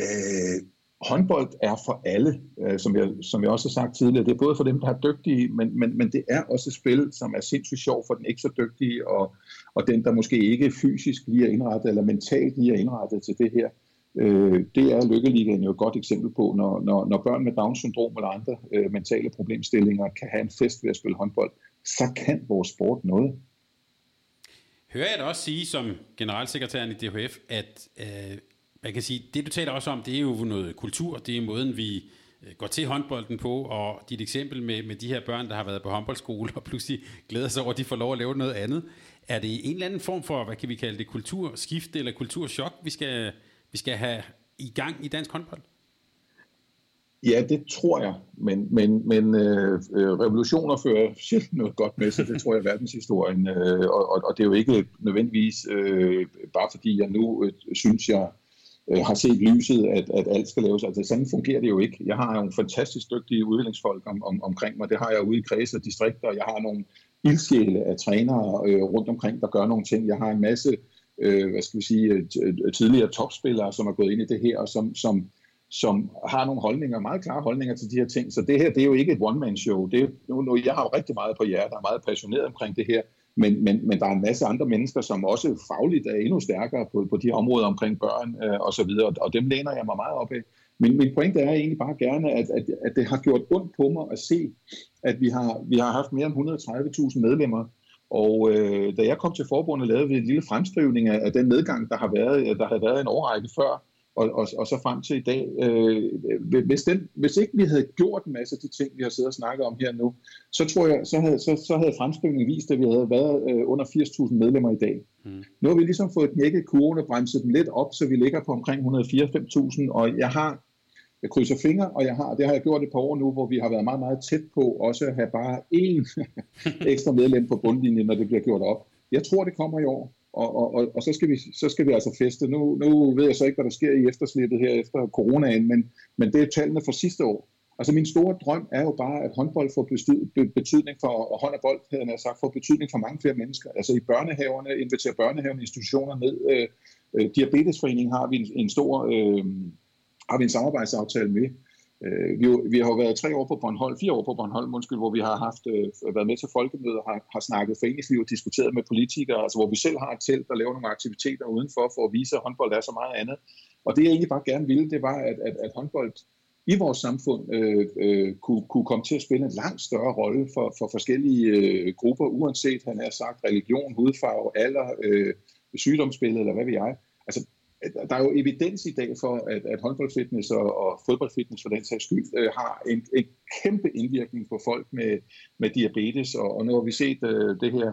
øh, håndbold er for alle, øh, som, jeg, som jeg også har sagt tidligere. Det er både for dem, der er dygtige, men, men, men det er også et spil, som er sindssygt sjov for den ikke så dygtige, og, og den, der måske ikke fysisk lige er indrettet, eller mentalt lige er indrettet til det her. Øh, det er Lykkeligaen jo et godt eksempel på, når, når, når børn med Down-syndrom eller andre øh, mentale problemstillinger kan have en fest ved at spille håndbold, så kan vores sport noget. Hører jeg da også sige som generalsekretæren i DHF, at øh, man kan sige, det du taler også om, det er jo noget kultur, det er måden, vi øh, går til håndbolden på, og dit eksempel med, med de her børn, der har været på håndboldskole, og pludselig glæder sig over, at de får lov at lave noget andet. Er det en eller anden form for, hvad kan vi kalde det, kulturskift eller kulturschok, vi skal, vi skal have i gang i dansk håndbold? Ja, det tror jeg, men, men, men øh, øh revolutioner fører sjældent noget godt med sig, det tror jeg er verdenshistorien, øh, og, og det er jo ikke nødvendigvis øh, bare fordi jeg nu øh, synes, jeg øh, har set lyset, at, at alt skal laves. Altså sådan fungerer det jo ikke. Jeg har nogle fantastisk dygtige udviklingsfolk om, om, omkring mig. Det har jeg ude i kreds og distrikter. Jeg har nogle ildsjæle af trænere øh, rundt omkring, der gør nogle ting. Jeg har en masse øh, øh, hvad skal vi sige, øh, øh, øh, tidligere topspillere, som er gået ind i det her, og som, som, som har nogle holdninger, meget klare holdninger til de her ting. Så det her, det er jo ikke et one-man-show. Det er, nu, jeg har jo rigtig meget på hjertet, der er meget passioneret omkring det her. Men, men, men der er en masse andre mennesker, som også fagligt er endnu stærkere på, på de områder omkring børn øh, og så videre, og dem læner jeg mig meget op af. Men min pointe er egentlig bare gerne, at, at, at det har gjort ondt på mig at se, at vi har, vi har haft mere end 130.000 medlemmer, og øh, da jeg kom til forbundet, lavede vi en lille fremskrivning af, af den nedgang, der har været, der har været en årrække før, og, og, og så frem til i dag. Øh, hvis, den, hvis ikke vi havde gjort en masse af de ting, vi har siddet og snakket om her nu, så tror jeg, så havde, så, så havde fremskrivningen vist, at vi havde været øh, under 80.000 medlemmer i dag. Mm. Nu har vi ligesom fået knækket kurven og bremset den lidt op, så vi ligger på omkring 104.000, og jeg har jeg krydser fingre, og jeg har, det har jeg gjort et par år nu, hvor vi har været meget, meget tæt på også at have bare én <laughs> ekstra medlem på bundlinjen, når det bliver gjort op. Jeg tror, det kommer i år og, og, og, og så, skal vi, så skal vi altså feste. Nu, nu ved jeg så ikke, hvad der sker i efterslippet her efter coronaen, men, men det er tallene fra sidste år. Altså min store drøm er jo bare, at håndbold får betydning for, og hånd og bold, havde jeg sagt, får betydning for mange flere mennesker. Altså i børnehaverne, inviterer børnehaverne institutioner ned. Øh, øh, Diabetesforeningen har vi en, en stor, øh, har vi en samarbejdsaftale med, Øh, vi, vi har jo været tre år på Bornholm, fire år på Bornholm, undskyld, hvor vi har haft, øh, været med til folkemøder, har, har snakket foreningsliv og diskuteret med politikere, altså hvor vi selv har et telt, der laver nogle aktiviteter udenfor for at vise, at håndbold er så meget andet. Og det jeg egentlig bare gerne ville, det var, at, at, at håndbold i vores samfund øh, øh, kunne, kunne komme til at spille en langt større rolle for, for forskellige øh, grupper, uanset, han har sagt, religion, hudfarve, alder, øh, sygdomsbillede eller hvad vi jeg. Altså, der er jo evidens i dag for, at, at håndboldfitness og, og fodboldfitness for den sags skyld øh, har en, en kæmpe indvirkning på folk med, med diabetes, og, og nu har vi set øh, det her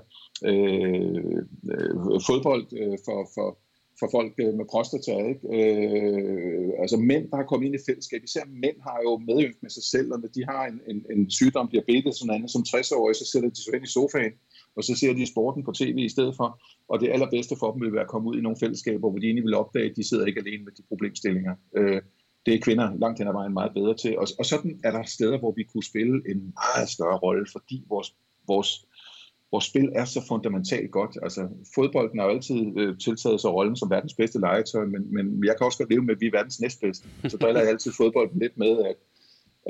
øh, øh, fodbold øh, for, for, for folk øh, med prostata. Ikke? Øh, altså mænd, der har kommet ind i fællesskab, især mænd har jo medynk med sig selv, og når de har en, en, en sygdom, diabetes og andet, som 60-årige, så sætter de sig ind i sofaen, og så ser de sporten på tv i stedet for, og det allerbedste for dem vil være at komme ud i nogle fællesskaber, hvor de egentlig vil opdage, at de sidder ikke alene med de problemstillinger. Øh, det er kvinder langt hen ad vejen meget bedre til, og, og sådan er der steder, hvor vi kunne spille en meget større rolle, fordi vores, vores vores spil er så fundamentalt godt. Altså, fodbolden har jo altid øh, tiltaget sig rollen som verdens bedste legetøj, men, men jeg kan også godt leve med, at vi er verdens næstbedste. Så driller jeg altid fodbolden lidt med, at,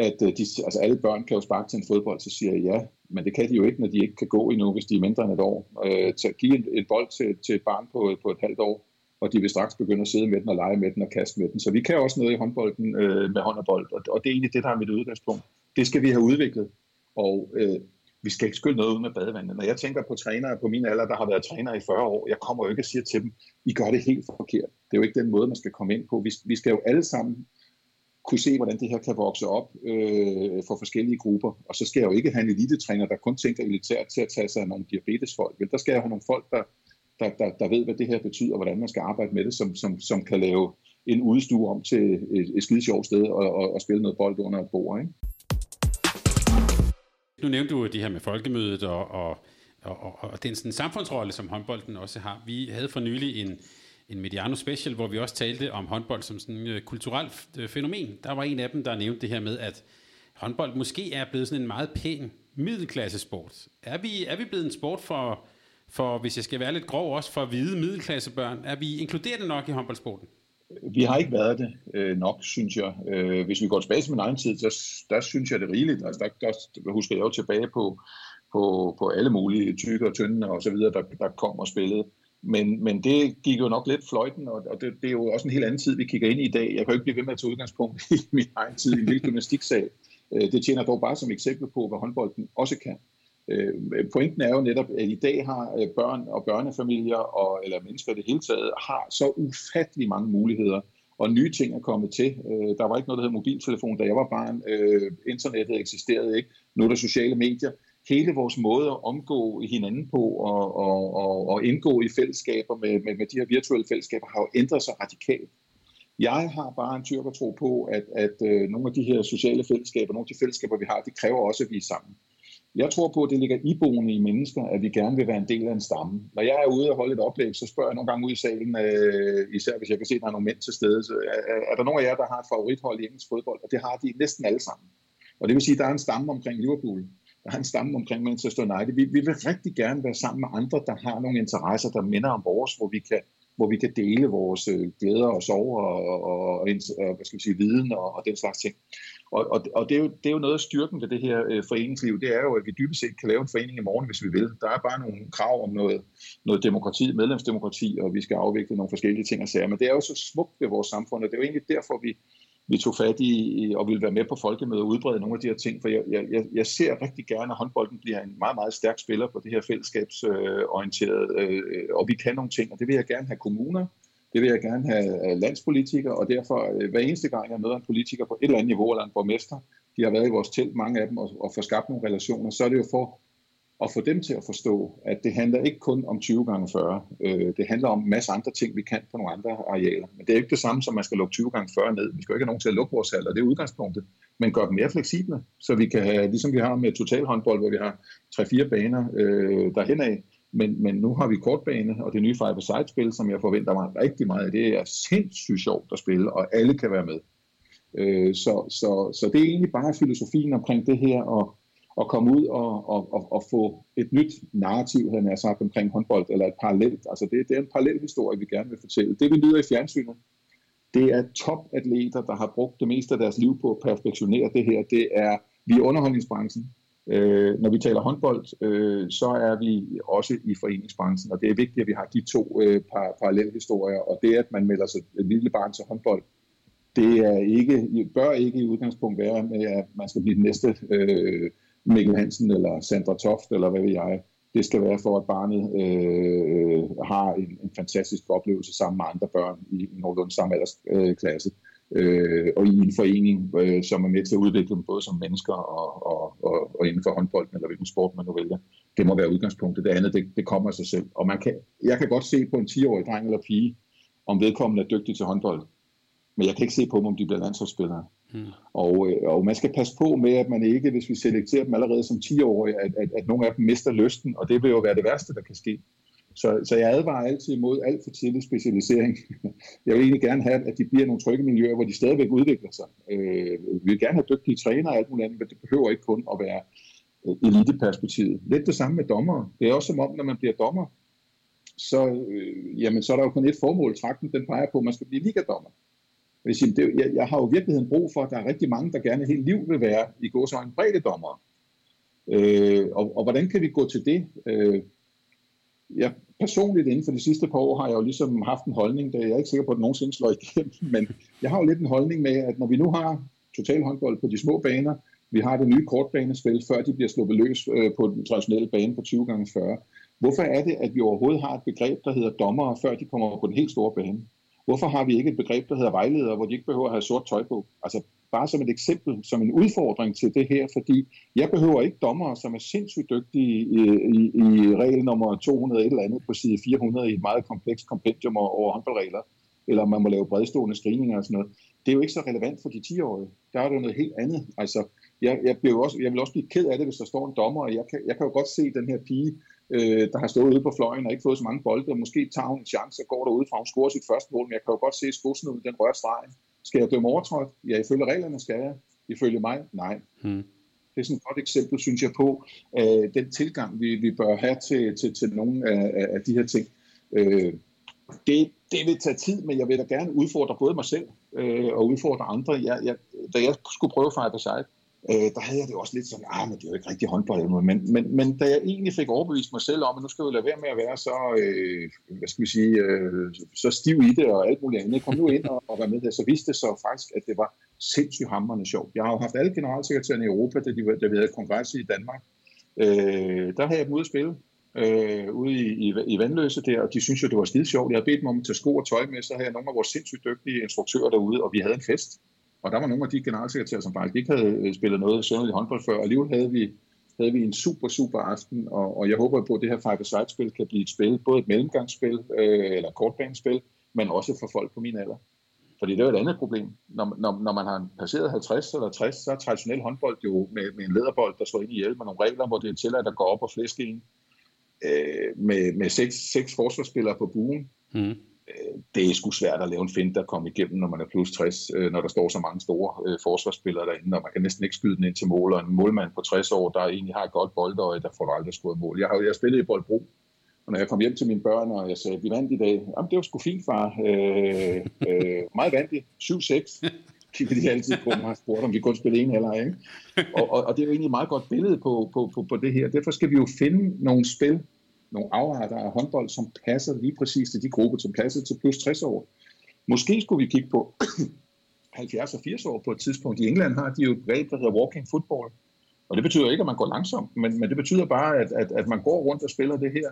at øh, de, altså alle børn kan jo sparke til en fodbold, så siger jeg ja, men det kan de jo ikke, når de ikke kan gå endnu, hvis de er mindre end et år. Øh, til at give en, et bold til, til et barn på, på et halvt år, og de vil straks begynde at sidde med den og lege med den og kaste med den. Så vi kan også noget i håndbolden øh, med hånd og bold, og, og det er egentlig det, der er mit udgangspunkt. Det skal vi have udviklet, og øh, vi skal ikke skylde noget ud med badevandet. Når jeg tænker på trænere på min alder, der har været træner i 40 år, jeg kommer jo ikke og siger til dem, I gør det helt forkert. Det er jo ikke den måde, man skal komme ind på. Vi, vi skal jo alle sammen kunne se, hvordan det her kan vokse op øh, for forskellige grupper. Og så skal jeg jo ikke have en elitetræner, der kun tænker elitært til at tage sig af nogle diabetesfolk. Men der skal jeg have nogle folk, der, der, der, der ved, hvad det her betyder, og hvordan man skal arbejde med det, som, som, som kan lave en udstue om til et, et skide sjovt sted og, og, og spille noget bold under et bord. Ikke? Nu nævnte du det her med folkemødet og, og, og, og den sådan samfundsrolle, som håndbolden også har. Vi havde for nylig en, en Mediano Special, hvor vi også talte om håndbold som sådan et øh, kulturelt øh, fænomen. Der var en af dem, der nævnte det her med, at håndbold måske er blevet sådan en meget pæn middelklassesport. Er vi, er vi blevet en sport for, for, hvis jeg skal være lidt grov, også for hvide middelklassebørn? Er vi inkluderende nok i håndboldsporten? Vi har ikke været det øh, nok, synes jeg. Øh, hvis vi går tilbage til min egen tid, så der synes jeg det er rigeligt. Altså, der, der husker jeg jo tilbage på, på, på alle mulige tykke og tynde og så videre, der, der kom og spillede. Men, men det gik jo nok lidt fløjten, og, og det, det er jo også en helt anden tid, vi kigger ind i i dag. Jeg kan jo ikke blive ved med at tage udgangspunkt i <laughs> min egen tid i en lille gymnastiksal. Øh, det tjener dog bare som eksempel på, hvad håndbolden også kan. Øh, pointen er jo netop, at i dag har øh, børn og børnefamilier, og, eller mennesker i det hele taget, har så ufattelig mange muligheder, og nye ting er kommet til. Der var ikke noget, der hed mobiltelefon, da jeg var barn. Internettet eksisterede ikke. Nu er der sociale medier. Hele vores måde at omgå hinanden på og, og, og, og indgå i fællesskaber med, med, med de her virtuelle fællesskaber har jo ændret sig radikalt. Jeg har bare en tyrk at tro på, at, at øh, nogle af de her sociale fællesskaber, nogle af de fællesskaber, vi har, de kræver også, at vi er sammen. Jeg tror på, at det ligger iboende i mennesker, at vi gerne vil være en del af en stamme. Når jeg er ude og holde et oplæg, så spørger jeg nogle gange ud i salen, øh, især hvis jeg kan se, at der er nogle mænd til stede, så er, er der nogen af jer, der har et favorithold i engelsk fodbold? Og det har de næsten alle sammen. Og det vil sige, at der er en stamme omkring Liverpool. Der er en stamme omkring Manchester United. Vi, vi vil rigtig gerne være sammen med andre, der har nogle interesser, der minder om vores, hvor vi kan, hvor vi kan dele vores øh, glæder og sorger og, og, og, og hvad skal vi sige, viden og, og den slags ting. Og, og, og det, er jo, det er jo noget af styrken ved det her øh, foreningsliv, det er jo, at vi dybest set kan lave en forening i morgen, hvis vi vil. Der er bare nogle krav om noget, noget demokrati, medlemsdemokrati, og vi skal afvikle nogle forskellige ting og sager. Men det er jo så smukt ved vores samfund, og det er jo egentlig derfor, vi, vi tog fat i og ville være med på folkemødet og udbrede nogle af de her ting, for jeg, jeg, jeg ser rigtig gerne, at håndbolden bliver en meget, meget stærk spiller på det her fællesskabsorienterede, øh, og vi kan nogle ting, og det vil jeg gerne have kommuner, det vil jeg gerne have øh, landspolitikere, og derfor øh, hver eneste gang, jeg møder en politiker på et eller andet niveau, eller en borgmester, de har været i vores telt, mange af dem, og, og få skabt nogle relationer, så er det jo for og få dem til at forstå, at det handler ikke kun om 20 gange 40. Øh, det handler om en masse andre ting, vi kan på nogle andre arealer. Men det er ikke det samme, som man skal lukke 20 gange 40 ned. Vi skal jo ikke have nogen til at lukke vores hal, og det er udgangspunktet. Men gør dem mere fleksible, så vi kan have, ligesom vi har med totalhåndbold, hvor vi har 3-4 baner øh, derhen af, men, men nu har vi kortbane, og det nye five side spil som jeg forventer mig rigtig meget af. Det er sindssygt sjovt at spille, og alle kan være med. Øh, så, så, så det er egentlig bare filosofien omkring det her, og at komme ud og, og, og, og få et nyt narrativ, havde jeg sagt, omkring håndbold, eller et parallelt. Altså det, det er en parallel historie, vi gerne vil fortælle. Det vi lyder i fjernsynet, det er topatleter, der har brugt det meste af deres liv på at perfektionere det her. Det er, vi er underholdningsbranchen. Øh, når vi taler håndbold, øh, så er vi også i foreningsbranchen, og det er vigtigt, at vi har de to øh, par, parallelle historier, og det, at man melder sig et lille barn til håndbold, det er ikke, bør ikke i udgangspunkt være med, at man skal blive den næste øh, Mikkel Hansen eller Sandra Toft, eller hvad ved jeg. det skal være for, at barnet øh, har en, en fantastisk oplevelse sammen med andre børn i, nogenlunde samme aldersklasse. Øh, og i en forening, øh, som er med til at udvikle dem både som mennesker og, og, og, og inden for håndbolden, eller hvilken sport man nu vælger. Det må være udgangspunktet. Det andet, det, det kommer af sig selv. Og man kan, jeg kan godt se på en 10-årig dreng eller pige, om vedkommende er dygtig til håndbold. Men jeg kan ikke se på dem, om de bliver landsholdsspillere. Mm. Og, øh, og man skal passe på med, at man ikke, hvis vi selekterer dem allerede som 10-årige, at, at, at nogle af dem mister lysten, og det vil jo være det værste, der kan ske. Så, så jeg advarer altid imod alt for tidlig specialisering. <laughs> Jeg vil egentlig gerne have, at de bliver nogle trygge miljøer, hvor de stadigvæk udvikler sig. Øh, vi vil gerne have dygtige trænere og alt muligt andet, men det behøver ikke kun at være øh, eliteperspektivet. Lidt det samme med dommer. Det er også som om, når man bliver dommer, så, øh, jamen, så er der jo kun et formål. Trakten den peger på, at man skal blive ligadommer. Jeg, sige, det, jeg, jeg har jo i virkeligheden brug for, at der er rigtig mange, der gerne hele liv vil være i gåsøjne bredde dommer. Øh, og, og hvordan kan vi gå til det? Øh, jeg personligt inden for de sidste par år har jeg jo ligesom haft en holdning, der jeg er ikke sikker på, at det nogensinde slår igennem, <laughs> men jeg har jo lidt en holdning med, at når vi nu har total håndbold på de små baner, vi har det nye kortbanespil, før de bliver sluppet løs øh, på den traditionelle bane på 20 gange 40. Hvorfor er det, at vi overhovedet har et begreb, der hedder dommere, før de kommer på den helt store bane? Hvorfor har vi ikke et begreb, der hedder vejleder, hvor de ikke behøver at have sort tøj på? Altså bare som et eksempel, som en udfordring til det her, fordi jeg behøver ikke dommere, som er sindssygt dygtige i, i, i regel nummer 200 et eller andet på side 400 i et meget komplekst kompendium over håndboldregler, eller man må lave bredstående screeninger og sådan noget. Det er jo ikke så relevant for de 10-årige. Der er det noget helt andet. Altså, jeg, jeg, bliver også, jeg vil også blive ked af det, hvis der står en dommer, og jeg kan, jeg kan jo godt se den her pige, øh, der har stået ude på fløjen og ikke fået så mange bolde, og måske tager hun en chance og går derude fra, hun scorer sit første mål, men jeg kan jo godt se ud, den rører stregen. Skal jeg dømme overtrådt? Ja, ifølge reglerne skal jeg. Ifølge mig? Nej. Hmm. Det er sådan et godt eksempel, synes jeg, på øh, den tilgang, vi, vi bør have til, til, til nogle af, af de her ting. Øh, det, det vil tage tid, men jeg vil da gerne udfordre både mig selv øh, og udfordre andre. Jeg, jeg, da jeg skulle prøve Five Side, øh, der havde jeg det også lidt sådan, ah, men det er jo ikke rigtig håndbold. Men, men, men da jeg egentlig fik overbevist mig selv om, at nu skal jeg lade være med at være så, øh, hvad skal vi sige, øh, så stiv i det og alt muligt andet. Kom nu ind og, og var med der, Så viste det så faktisk, at det var sindssygt hammerende sjovt. Jeg har jo haft alle generalsekretærerne i Europa, da, de, da vi havde kongres i Danmark. Øh, der havde jeg dem ude at spille øh, ude i, i, i Vandløse der, og de synes jo, det var skide sjovt. Jeg havde bedt dem om at tage sko og tøj med, så havde jeg nogle af vores sindssygt dygtige instruktører derude, og vi havde en fest. Og der var nogle af de generalsekretærer, som faktisk ikke havde øh, spillet noget i håndbold før, og alligevel havde vi, havde vi en super, super aften, og, og jeg håber på, at det her five side spil kan blive et spil, både et mellemgangsspil øh, eller et kortbanespil, men også for folk på min alder. Fordi det er jo et andet problem. Når, når, når man har passeret 50 eller 60, så er traditionel håndbold jo med, med en lederbold, der slår ind i hjælp med nogle regler, hvor det er tilladt at gå op og flæske en øh, med, med seks, seks forsvarsspillere på buen. Mm det er sgu svært at lave en find, der kommer igennem, når man er plus 60, øh, når der står så mange store øh, forsvarsspillere derinde, og man kan næsten ikke skyde den ind til mål, og en målmand på 60 år, der egentlig har et godt boldøje, der får aldrig scoret mål. Jeg har jeg spillet i Boldbro, og når jeg kom hjem til mine børn, og jeg sagde, vi vandt i dag, jamen det var sgu fint, far. Øh, øh, meget vandigt. 7-6. Kiggede de altid på mig og spurgte, om vi kun spille en eller ikke? Og, og, og, det er jo egentlig et meget godt billede på, på, på, på det her. Derfor skal vi jo finde nogle spil, nogle afarter af håndbold, som passer lige præcis til de grupper, som passer til plus 60 år. Måske skulle vi kigge på <clears throat> 70 og 80 år på et tidspunkt. I England har de jo et greb, der hedder walking football. Og det betyder ikke, at man går langsomt, men, men det betyder bare, at, at, at man går rundt og spiller det her.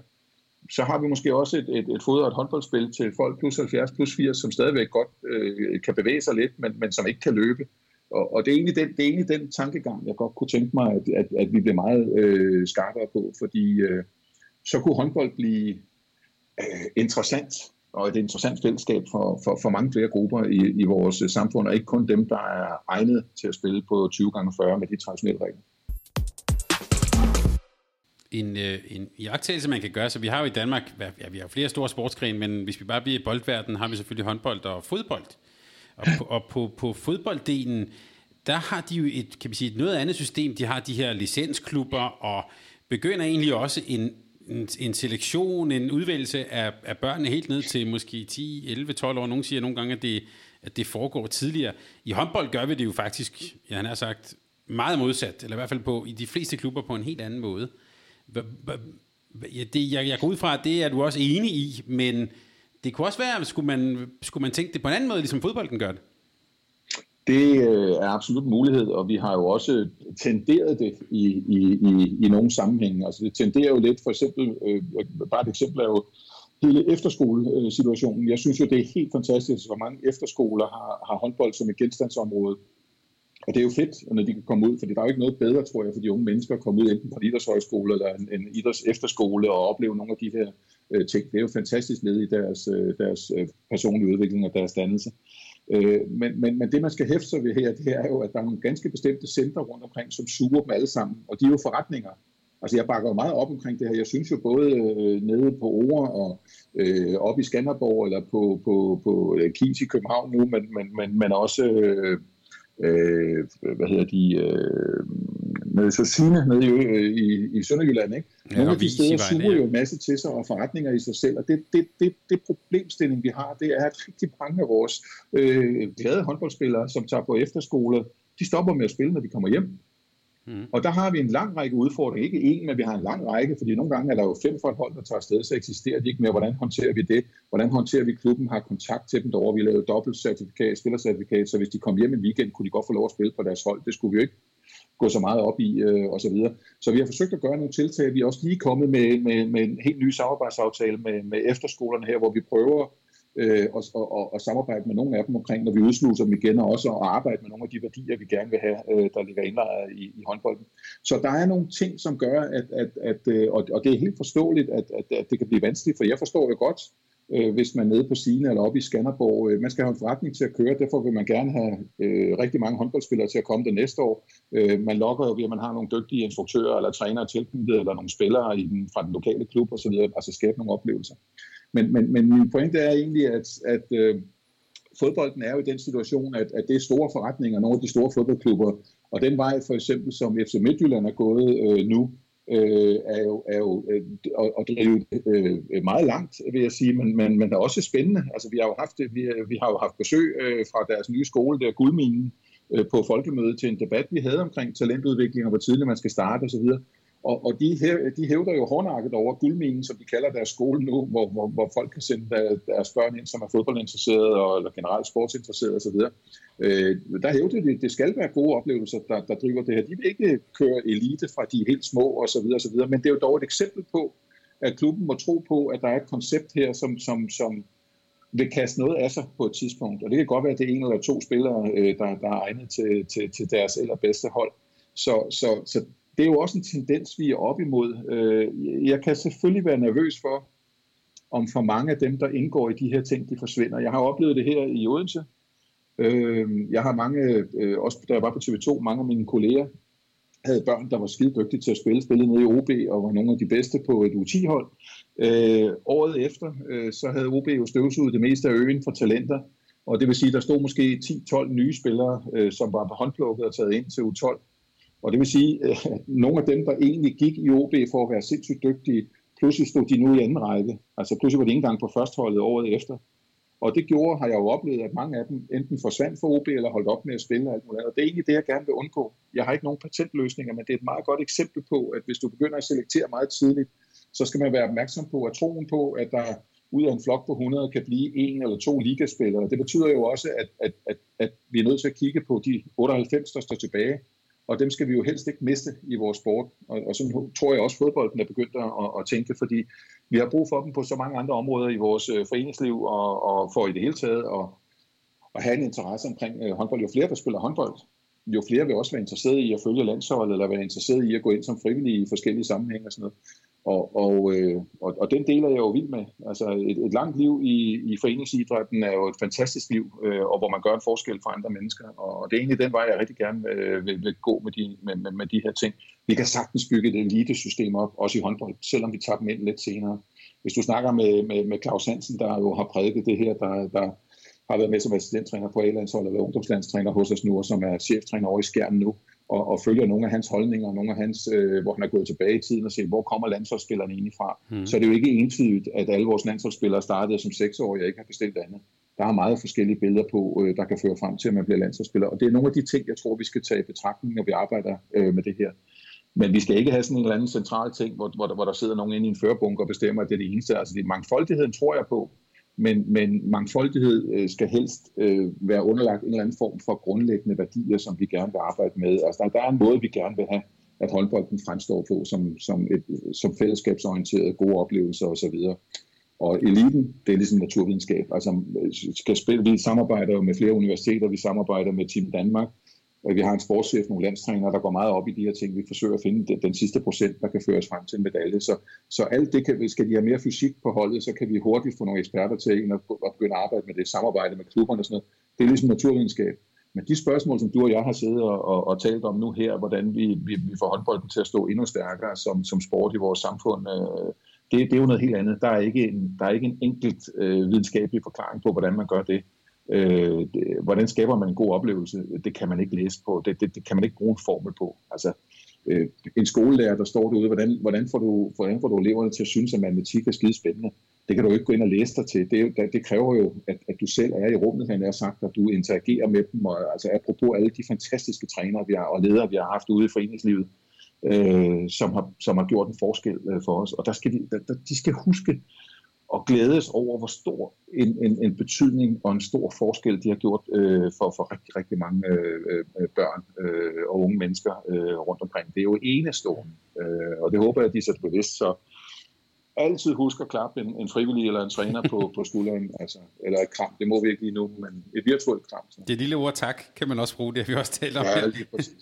Så har vi måske også et, et, et fodret håndboldspil til folk plus 70, plus 80, som stadigvæk godt øh, kan bevæge sig lidt, men, men som ikke kan løbe. Og, og det, er egentlig den, det er egentlig den tankegang, jeg godt kunne tænke mig, at, at, at vi bliver meget øh, skarpere på, fordi øh, så kunne håndbold blive øh, interessant og et interessant fællesskab for, for, for mange flere grupper i, i vores øh, samfund, og ikke kun dem, der er egnet til at spille på 20 gange 40 med de traditionelle regler. En, øh, en iagtagelse, man kan gøre, så vi har jo i Danmark, ja, vi har flere store sportsgrene, men hvis vi bare bliver i boldverdenen, har vi selvfølgelig håndbold og fodbold. Og på, og på, på fodbolddelen, der har de jo et, kan vi sige, et noget andet system. De har de her licensklubber, og begynder egentlig også en, en, en selektion, en udvælgelse af, af børnene helt ned til måske 10, 11, 12 år. Nogle siger nogle gange, at det, at det foregår tidligere. I håndbold gør vi det jo faktisk, ja, han har sagt, meget modsat, eller i hvert fald på, i de fleste klubber på en helt anden måde. Det, jeg, jeg går ud fra, at det er du også enig i, men det kunne også være, skulle man, skulle man tænke det på en anden måde, ligesom fodbolden gør det? Det øh, er absolut mulighed, og vi har jo også tenderet det i, i, i, i nogle sammenhænge. Altså det tenderer jo lidt, for eksempel, øh, bare et eksempel er jo hele efterskolesituationen. Jeg synes jo, det er helt fantastisk, hvor mange efterskoler har, har håndbold som et genstandsområde. Og det er jo fedt, når de kan komme ud, for der er jo ikke noget bedre, tror jeg, for de unge mennesker at komme ud enten på en idrætshøjskole eller en, en idræts efterskole og opleve nogle af de her øh, ting. Det er jo fantastisk led i deres, øh, deres øh, personlige udvikling og deres dannelse. Øh, Øh, men, men, men det, man skal hæfte sig ved her, det er jo, at der er nogle ganske bestemte centre rundt omkring, som suger dem alle sammen, og de er jo forretninger. Altså jeg bakker jo meget op omkring det her. Jeg synes jo både øh, nede på Ore og øh, op i Skanderborg eller på, på, på øh, Kis i København nu, men, men, men, men også øh, øh, hvad hedder de, øh, nede i Sosine, nede i, øh, i, i Sønderjylland. Ikke? Nogle ja, af de steder suger jo en masse til sig og forretninger i sig selv, og det, det, det, det problemstilling, vi har, det er, at rigtig mange af vores øh, glade håndboldspillere, som tager på efterskole, de stopper med at spille, når de kommer hjem. Mm. Og der har vi en lang række udfordringer. Ikke en, men vi har en lang række, fordi nogle gange er der jo fem for et hold, der tager afsted, så eksisterer de ikke mere. Hvordan håndterer vi det? Hvordan håndterer vi klubben? Har kontakt til dem derovre? Vi lavede dobbelt certifikat, spillercertifikat, så hvis de kom hjem en weekend, kunne de godt få lov at spille på deres hold. Det skulle vi jo ikke gå så meget op i øh, og så videre. Så vi har forsøgt at gøre nogle tiltag. Vi er også lige kommet med, med, med en helt ny samarbejdsaftale med, med efterskolerne her, hvor vi prøver øh, og, og, og samarbejde med nogle af dem omkring, når vi udsluser dem igen, og også at arbejde med nogle af de værdier, vi gerne vil have, øh, der ligger indlejret øh, i, i håndbolden. Så der er nogle ting, som gør, at, at, at øh, og, og det er helt forståeligt, at, at, at det kan blive vanskeligt, for jeg forstår det godt, øh, hvis man er nede på Sine eller oppe i Skanderborg. Øh, man skal have en forretning til at køre, derfor vil man gerne have øh, rigtig mange håndboldspillere til at komme det næste år. Øh, man lokker jo ved, at man har nogle dygtige instruktører eller trænere tilknyttet, eller nogle spillere i den, fra den lokale klub osv., altså skabe nogle oplevelser. Men, men, men min pointe er egentlig, at, at øh, fodbolden er jo i den situation, at, at det er store forretninger, nogle af de store fodboldklubber, og den vej for eksempel, som FC Midtjylland er gået øh, nu, øh, er jo, er jo øh, at drive øh, meget langt, vil jeg sige, men, men, men det er også spændende. Altså, vi har jo haft, vi, vi har jo haft besøg øh, fra deres nye skole, der Guldminen, øh, på folkemødet til en debat, vi havde omkring talentudvikling og hvor tidligt man skal starte osv. Og, og de, hæv, de hævder jo hårdnakket over guldminen, som de kalder deres skole nu, hvor, hvor, hvor folk kan sende deres børn ind, som er fodboldinteresserede og, eller generelt sportsinteresserede osv. Øh, der hævder de, at det skal være gode oplevelser, der, der driver det her. De vil ikke køre elite fra de helt små osv., osv., men det er jo dog et eksempel på, at klubben må tro på, at der er et koncept her, som, som, som vil kaste noget af sig på et tidspunkt. Og det kan godt være, at det er en eller to spillere, øh, der, der er egnet til, til, til deres allerbedste hold. Så, så, så det er jo også en tendens, vi er op imod. Øh, jeg kan selvfølgelig være nervøs for, om for mange af dem, der indgår i de her ting, de forsvinder. Jeg har oplevet det her i Odense. Øh, jeg har mange, øh, også da jeg var på TV2, mange af mine kolleger havde børn, der var skide dygtige til at spille, spillede nede i OB og var nogle af de bedste på et U10-hold. Øh, året efter, øh, så havde OB jo støvsuget det meste af øen for talenter, og det vil sige, at der stod måske 10-12 nye spillere, øh, som var på håndplukket og taget ind til U12. Og det vil sige, at nogle af dem, der egentlig gik i OB for at være sindssygt dygtige, pludselig stod de nu i anden række. Altså pludselig var de ikke engang på førsteholdet året efter. Og det gjorde, har jeg jo oplevet, at mange af dem enten forsvandt for OB eller holdt op med at spille og alt muligt. Og det er egentlig det, jeg gerne vil undgå. Jeg har ikke nogen patentløsninger, men det er et meget godt eksempel på, at hvis du begynder at selektere meget tidligt, så skal man være opmærksom på at troen på, at der ud af en flok på 100 kan blive en eller to ligaspillere. Det betyder jo også, at, at, at, at vi er nødt til at kigge på de 98, der står tilbage, og dem skal vi jo helst ikke miste i vores sport. Og, og sådan tror jeg også, at fodbolden er begyndt at, at tænke, fordi vi har brug for dem på så mange andre områder i vores øh, foreningsliv, og, og for i det hele taget at, at have en interesse omkring øh, håndbold. Jo flere, der spiller håndbold, jo flere vil også være interesseret i at følge landsholdet, eller være interesseret i at gå ind som frivillige i forskellige sammenhænge og sådan noget. Og, og, øh, og, og den deler jeg jo vild med. Altså et, et langt liv i, i foreningsidrætten er jo et fantastisk liv, øh, og hvor man gør en forskel for andre mennesker. Og det er egentlig den vej, jeg rigtig gerne øh, vil, vil gå med de, med, med, med de her ting. Vi kan sagtens bygge et elitesystem op, også i håndbold, selvom vi tager dem ind lidt senere. Hvis du snakker med, med, med Claus Hansen, der jo har prædiket det her, der, der har været med som assistenttræner på A-landsholdet eller ungdomslandstræner hos os nu, og som er cheftræner over i Skjern nu, og, og følger nogle af hans holdninger, nogle af hans, øh, hvor han er gået tilbage i tiden og set, hvor kommer landsholdsspillerne egentlig fra. Mm. Så er det jo ikke entydigt, at alle vores landsholdsspillere startede som seksårige og ikke har bestilt andet. Der er meget forskellige billeder på, øh, der kan føre frem til, at man bliver landsholdsspiller. Og det er nogle af de ting, jeg tror, vi skal tage i betragtning, når vi arbejder øh, med det her. Men vi skal ikke have sådan en eller anden central ting, hvor, hvor, der, hvor der sidder nogen inde i en førerbunker og bestemmer, at det er det eneste. Altså det mangfoldigheden, tror jeg på men, men mangfoldighed øh, skal helst øh, være underlagt en eller anden form for grundlæggende værdier, som vi gerne vil arbejde med. Altså, der, der er en måde, vi gerne vil have, at håndbolden fremstår på som, som, et, som fællesskabsorienteret, gode oplevelser osv. Og eliten, det er ligesom naturvidenskab. Altså, øh, skal spille, vi samarbejder med flere universiteter, vi samarbejder med Team Danmark, vi har en sportschef, nogle landstrænere, der går meget op i de her ting. Vi forsøger at finde den, den sidste procent, der kan føres frem til en medalje. Så, så alt det kan, skal de have mere fysik på holdet, så kan vi hurtigt få nogle eksperter til ind og, og begynde at arbejde med det, samarbejde med klubberne og sådan noget. Det er ligesom naturvidenskab. Men de spørgsmål, som du og jeg har siddet og, og, og talt om nu her, hvordan vi, vi, vi får håndbolden til at stå endnu stærkere som, som sport i vores samfund, øh, det, det er jo noget helt andet. Der er ikke en, der er ikke en enkelt øh, videnskabelig forklaring på, hvordan man gør det. Øh, det, hvordan skaber man en god oplevelse? Det kan man ikke læse på. Det, det, det kan man ikke bruge en formel på. Altså, øh, en skolelærer, der står derude, hvordan, hvordan, får du, hvordan får du eleverne til at synes, at matematik er skide spændende? Det kan du ikke gå ind og læse dig til. Det, det, det kræver jo, at, at du selv er i rummet, han er sagt, at du interagerer med dem. Og, altså apropos alle de fantastiske trænere vi har, og ledere, vi har haft ude i foreningslivet, øh, som, har, som har gjort en forskel øh, for os. Og der skal de, der, de skal huske, og glædes over, hvor stor en, en, en betydning og en stor forskel de har gjort øh, for, for rigtig, rigtig mange øh, øh, børn øh, og unge mennesker øh, rundt omkring. Det er jo enestående, øh, og det håber jeg, at de er så bevidst, så altid husk at klappe en, en frivillig eller en træner på, på skulderen, <laughs> altså, eller et kram, det må vi ikke lige nu, men et virtuelt kram. Så. Det lille ord tak kan man også bruge, det har vi også talt om. Ja, lige præcis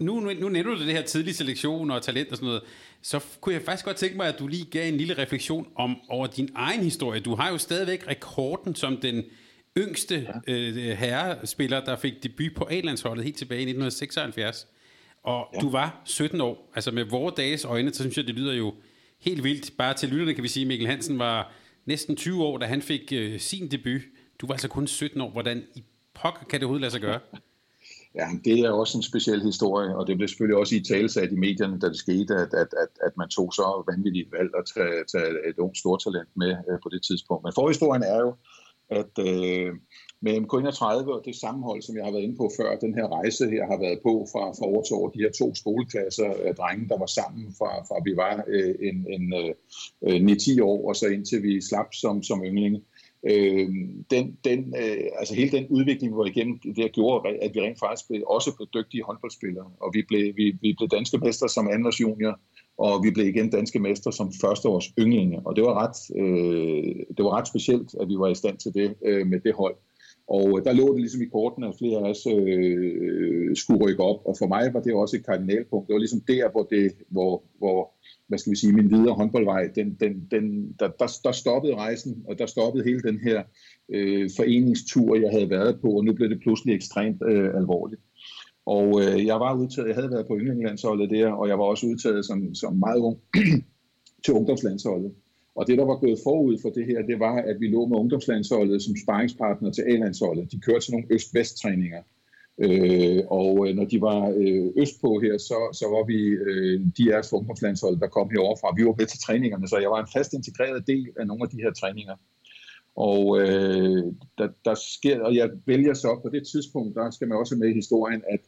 nu, nu, nu nævner du det her tidlige selektion og talent og sådan noget, så kunne jeg faktisk godt tænke mig, at du lige gav en lille refleksion om over din egen historie. Du har jo stadigvæk rekorden som den yngste ja. øh, herrespiller, der fik debut på A-landsholdet helt tilbage i 1976. Og ja. du var 17 år. Altså med vores dages øjne, så synes jeg, det lyder jo helt vildt. Bare til lytterne kan vi sige, at Mikkel Hansen var næsten 20 år, da han fik øh, sin debut. Du var altså kun 17 år. Hvordan i pokker kan det overhovedet lade sig gøre? <laughs> Ja, det er også en speciel historie, og det blev selvfølgelig også i talesat i medierne, da det skete, at, at, at, at man tog så vanvittigt valg at tage, tage et ungt stortalent med øh, på det tidspunkt. Men forhistorien er jo, at øh, med MK31 og det sammenhold, som jeg har været inde på før, den her rejse her har været på fra, fra år til år, de her to skoleklasser af drenge, der var sammen fra, fra vi var øh, en, en øh, øh 9-10 år, og så indtil vi slap som, som ynglinge. Øh, øh, den, den, øh, altså hele den udvikling, vi var igennem, det gjorde, at vi rent faktisk blev, også blev dygtige håndboldspillere. Og vi blev, vi, vi blev danske mestre som andres junior, og vi blev igen danske mestre som førsteårs ynglinge. Og det var ret, øh, det var ret specielt, at vi var i stand til det øh, med det hold. Og øh, der lå det ligesom i korten, at flere af os øh, øh, skulle rykke op. Og for mig var det også et kardinalpunkt. Det var ligesom der, hvor, det, hvor, hvor hvad skal vi sige, min videre håndboldvej, den, den, den, der, der, der stoppede rejsen, og der stoppede hele den her øh, foreningstur, jeg havde været på, og nu blev det pludselig ekstremt øh, alvorligt. Og øh, jeg var udtaget, jeg havde været på yndlingslandsholdet der, og jeg var også udtaget som, som meget ung <clears throat> til ungdomslandsholdet. Og det, der var gået forud for det her, det var, at vi lå med ungdomslandsholdet som sparringspartner til A-landsholdet. De kørte til nogle øst-vest-træninger. Øh, og øh, når de var øh, østpå her, så, så var vi øh, de af ungdomslandshold, der kom heroverfra. Vi var med til træningerne, så jeg var en fast integreret del af nogle af de her træninger. Og øh, der, der sker, og jeg vælger så på det tidspunkt, der skal man også med i historien, at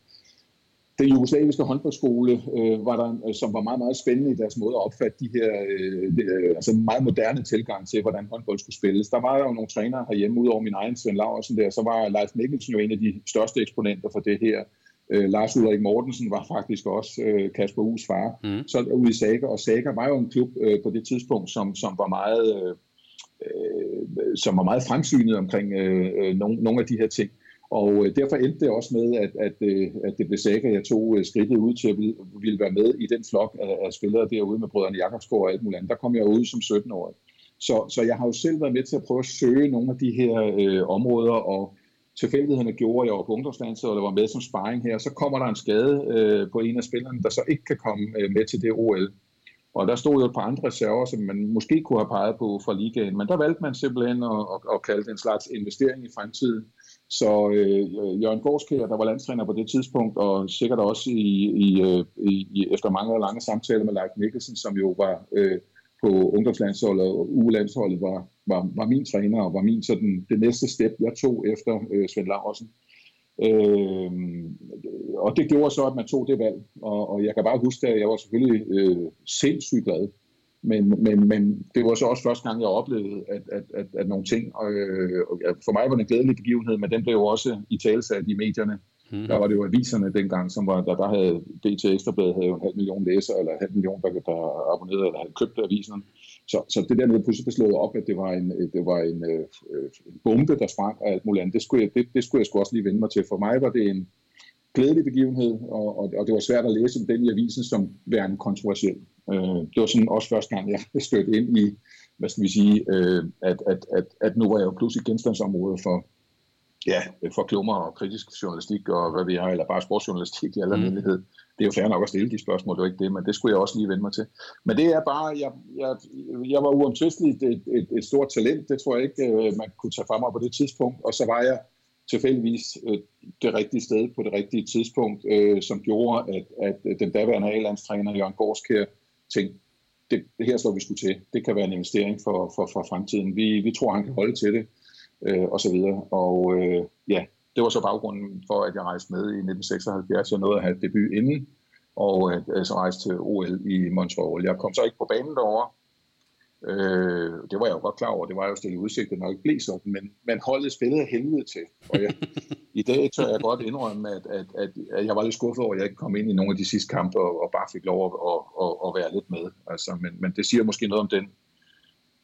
den jugoslaviske håndboldskole, øh, var der, som var meget, meget spændende i deres måde at opfatte de her, øh, de, øh, altså meget moderne tilgang til, hvordan håndbold skulle spilles. Der var jo nogle trænere herhjemme, udover min egen Svend Laursen der, så var Leif Mikkelsen jo en af de største eksponenter for det her. Øh, Lars Ulrik Mortensen var faktisk også øh, Kasper U's far. Mm. Så ude i Saga, og Saga var jo en klub øh, på det tidspunkt, som, som var meget... Øh, øh, som var meget fremsynet omkring øh, øh nogle, nogle af de her ting. Og øh, derfor endte det også med, at, at, øh, at det blev Saga, jeg tog øh, skridtet ud til at ville være med i den flok af, af spillere derude med brødrene Jakobsgaard og alt muligt andet. Der kom jeg ud som 17-årig. Så, så jeg har jo selv været med til at prøve at søge nogle af de her øh, områder, og tilfældighederne gjorde, at jeg var på ungdomslandet, og der var med som sparring her. Så kommer der en skade øh, på en af spillerne, der så ikke kan komme øh, med til det OL. Og der stod jo et par andre reserver, som man måske kunne have peget på fra ligaen, men der valgte man simpelthen at, at, at kalde det en slags investering i fremtiden. Så øh, Jørgen Gårdskær, der var landstræner på det tidspunkt, og sikkert også i, i, øh, i, i efter mange og lange samtaler med Leif Mikkelsen, som jo var øh, på ungdomslandsholdet og ugelandsholdet, var, var, var min træner og var min sådan, det næste step, jeg tog efter øh, Svend Larsen. Øh, og det gjorde så, at man tog det valg. Og, og jeg kan bare huske, at jeg var selvfølgelig øh, sindssygt glad men, men, men det var så også første gang, jeg oplevede, at, at, at, at nogle ting, øh, for mig var det en glædelig begivenhed, men den blev jo også i talesat i medierne. Mm. Der var det jo aviserne dengang, som var, der, der havde BT Ekstrabladet havde jo en halv million læsere, eller en halv million, der, der abonnerede eller havde købt aviserne. Så, så det der med pludselig slået op, at det var en, det var en, øh, en bombe, der sprang af alt muligt andet, det skulle, jeg, det, det skulle jeg sgu også lige vende mig til. For mig var det en glædelig begivenhed, og, og, og det var svært at læse om den i avisen som værende kontroversiel. Øh, det var sådan også første gang, jeg stødte ind i, hvad skal vi sige, øh, at, at, at, at nu var jeg jo pludselig genstandsområde for, ja, for klummer og kritisk journalistik og hvad vi har, eller bare sportsjournalistik i almindelighed. Mm. Det er jo fair nok at stille de spørgsmål, det var ikke det, men det skulle jeg også lige vende mig til. Men det er bare, jeg, jeg, jeg var uomtvisteligt et, et, et stort talent, det tror jeg ikke, øh, man kunne tage frem på det tidspunkt, og så var jeg tilfældigvis øh, det rigtige sted på det rigtige tidspunkt, øh, som gjorde, at, at den daværende A-landstræner Jørgen Gårdskær tænkte, det, det her slår vi skulle til. Det kan være en investering for, for, for fremtiden. Vi, vi tror, han kan holde til det, øh, og så videre. Og øh, ja, det var så baggrunden for, at jeg rejste med i 1976. Jeg nåede at have debut inden, og at, så rejste til OL i Montreal. Jeg kom så ikke på banen derovre, Øh, det var jeg jo godt klar over, det var jo stille udsigt, det nok ikke blev sådan, men, men holdet spillede helvede til. Og jeg, i dag tør jeg godt indrømme, at, at, at, at jeg var lidt skuffet over, at jeg ikke kom ind i nogle af de sidste kampe og, og bare fik lov at, at, at, at være lidt med. Altså, men, men det siger måske noget om den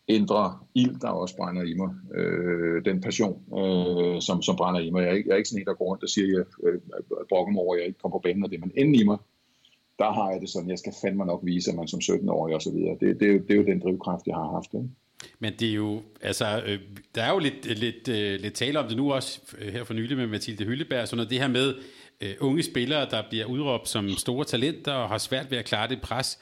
indre ild, der også brænder i mig. Øh, den passion, øh, som, som brænder i mig. Jeg er, ikke, jeg er ikke sådan en, der går rundt og siger, at jeg øh, brokker mig over, at jeg ikke kommer på banen og det, men inden i mig, der har jeg det sådan, jeg skal fandme nok vise, at man som 17-årig og så videre. Det, det, er jo, det er jo den drivkraft, jeg har haft. Ikke? Men det er jo, altså, øh, der er jo lidt, lidt, øh, lidt tale om det nu også øh, her for nylig med Mathilde Hylleberg, sådan noget det her med øh, unge spillere, der bliver udråbt som store talenter og har svært ved at klare det pres.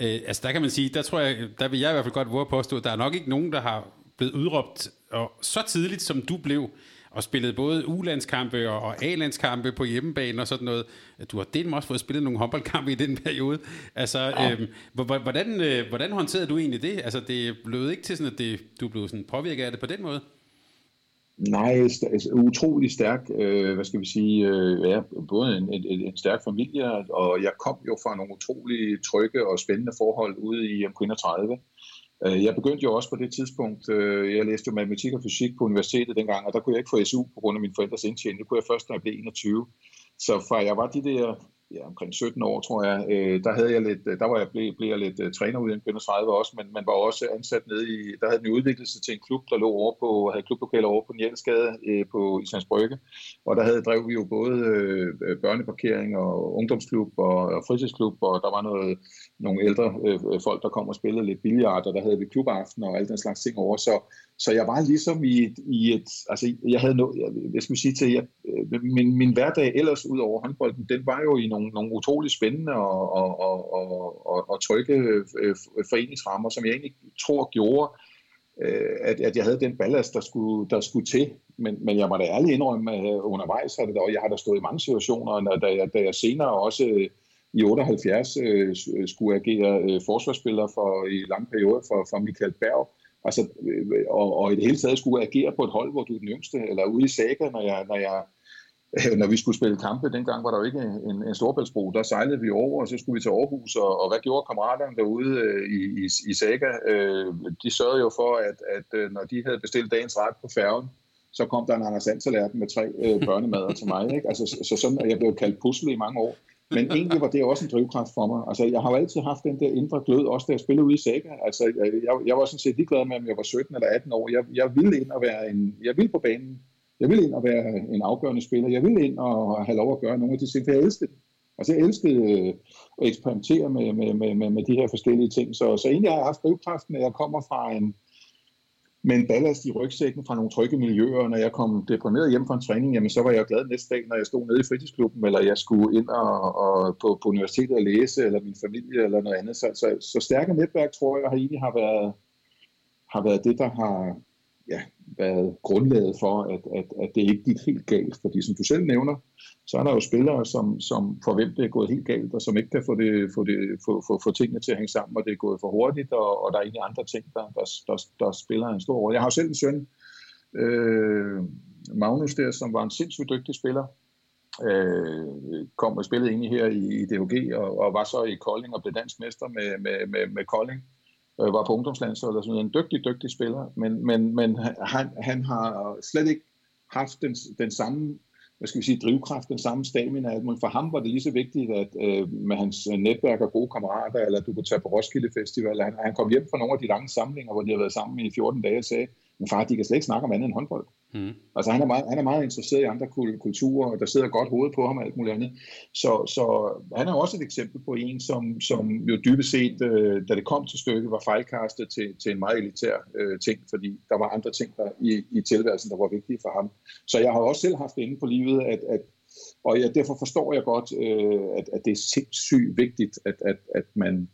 Øh, altså der kan man sige, der tror jeg, der vil jeg i hvert fald godt våge at påstå, at der er nok ikke nogen, der har blevet udråbt og så tidligt, som du blev, og spillet både U-landskampe og A-landskampe på hjemmebane og sådan noget. Du har delt også fået spillet nogle håndboldkampe i den periode. Altså, ja. øhm, hvordan, øh, hvordan håndterede du egentlig det? Altså, det blev ikke til sådan, at det, du blev sådan påvirket af det på den måde? Nej, altså, utrolig stærk, øh, hvad skal vi sige, øh, ja, både en, en, en stærk familie, og jeg kom jo fra nogle utrolig trygge og spændende forhold ude i M31. Øh, jeg begyndte jo også på det tidspunkt, øh, jeg læste jo matematik og fysik på universitetet dengang, og der kunne jeg ikke få SU på grund af mine forældres indtjening. Det kunne jeg først, når jeg blev 21. Så fra jeg var de der ja, omkring 17 år, tror jeg, øh, der havde jeg lidt, øh, der var jeg blev, blev jeg lidt uh, træner ude i 30 også, men man var også ansat nede i, der havde den udviklet sig til en klub, der lå over på, havde klublokaler over på Njælsgade øh, på Islands Brygge, og der havde drev vi jo både øh, børneparkering og ungdomsklub og, og fritidsklub, og der var noget, nogle ældre øh, øh, folk, der kom og spillede lidt billiard, og der havde vi klubaften og alt den slags ting over, så så jeg var ligesom i et, i et altså jeg havde noget, jeg, jeg skulle sige til, jer, øh, min, min hverdag ellers ud over håndbolden, den var jo i nogle, nogle utrolig spændende og, og, og, og, og, og trygge øh, foreningsrammer, som jeg egentlig tror gjorde, at, at jeg havde den ballast, der skulle, der skulle til. Men, men jeg må da ærligt indrømme, at undervejs har det, og jeg har da stået i mange situationer, da jeg, da jeg senere også i 78 øh, øh, skulle agere øh, forsvarsspiller for i lang periode for, for Michael Berg, Altså, øh, og, og i det hele taget skulle agere på et hold, hvor du er den yngste, eller ude i Saga, når jeg, når jeg øh, når vi skulle spille kampe, dengang var der jo ikke en, en storbæltsbro, der sejlede vi over, og så skulle vi til Aarhus, og, og hvad gjorde kammeraterne derude øh, i, i, i Saga? Øh, de sørgede jo for, at, at øh, når de havde bestilt dagens ret på færgen, så kom der en Anders Ansalærten med tre øh, børnemader til mig. Ikke? Altså, så, så sådan, at jeg blev kaldt pusle i mange år. Men egentlig var det også en drivkraft for mig. Altså, jeg har jo altid haft den der indre glød, også da jeg spillede ude i Sega. Altså, jeg, jeg, jeg var sådan set ligeglad med, om jeg var 17 eller 18 år. Jeg, jeg ville ind og være en, jeg ville på banen. Jeg ville ind og være en afgørende spiller. Jeg ville ind og have lov at gøre nogle af de ting, for jeg elskede det. Altså, jeg elskede øh, at eksperimentere med, med, med, med, med de her forskellige ting. Så, så egentlig har jeg haft drivkraften, at jeg kommer fra en, men ballast i rygsækken fra nogle trygge miljøer. Når jeg kom deprimeret hjem fra en træning, jamen, så var jeg glad næste dag, når jeg stod nede i fritidsklubben, eller jeg skulle ind og, og på, på universitetet og læse, eller min familie, eller noget andet. Så, så, så stærke netværk, tror jeg, har egentlig har været, har været det, der har ja, været grundlaget for, at, at, at det ikke gik helt galt. Fordi som du selv nævner, så er der jo spillere, som, som for hvem det er gået helt galt, og som ikke kan få, det, få, det, få, få, få tingene til at hænge sammen, og det er gået for hurtigt, og, og der er egentlig andre ting, der, der, der, der spiller en stor rolle. Jeg har jo selv en søn, øh, Magnus der, som var en sindssygt dygtig spiller, øh, kom og spillede ind her i, i DHG, og, og var så i Kolding og blev dansk mester med, med, med, med Kolding øh, var på ungdomslandsholdet og sådan noget, en dygtig, dygtig spiller, men, men, men han, han har slet ikke haft den, den samme hvad skal vi sige, drivkraft, den samme stamina. Men for ham var det lige så vigtigt, at øh, med hans øh, netværk og gode kammerater, eller du kunne tage på Roskilde Festival, han, han kom hjem fra nogle af de lange samlinger, hvor de har været sammen i 14 dage og sagde, men far, de kan slet ikke snakke om andet end håndbold. Mm. Altså han er, meget, han er meget interesseret i andre kulturer, og der sidder godt hoved på ham og alt muligt andet. Så, så han er også et eksempel på en, som, som jo dybest set, øh, da det kom til stykket, var fejlkastet til, til en meget elitær øh, ting, fordi der var andre ting der i, i tilværelsen, der var vigtige for ham. Så jeg har også selv haft det inde på livet, at, at og jeg, derfor forstår jeg godt, øh, at, at det er sindssygt vigtigt, at, at, at man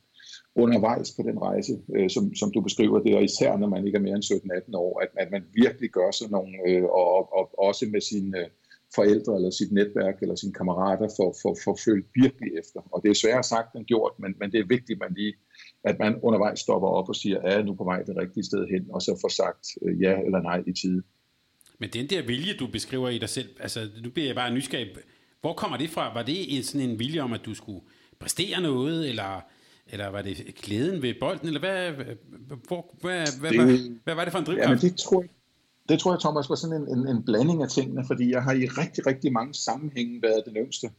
undervejs på den rejse, øh, som, som du beskriver det, og især når man ikke er mere end 17-18 år, at, at man virkelig gør sådan nogle, øh, og, og også med sine øh, forældre eller sit netværk eller sine kammerater for, for, for følge virkelig efter. Og det er sværere sagt end gjort, men, men det er vigtigt, man lige, at man undervejs stopper op og siger, er jeg nu på vej det rigtige sted hen, og så får sagt øh, ja eller nej i tide. Men den der vilje, du beskriver i dig selv, altså nu bliver jeg bare nysgerrig. Hvor kommer det fra? Var det sådan en vilje om, at du skulle præstere noget, eller eller var det glæden ved bolden, eller hvad, hvor, hvad, hvad, det, hvad, hvad var det for en drivkraft? Ja, det tror jeg, det tror jeg, Thomas, var sådan en, en, en blanding af tingene, fordi jeg har i rigtig, rigtig mange sammenhænge været den yngste.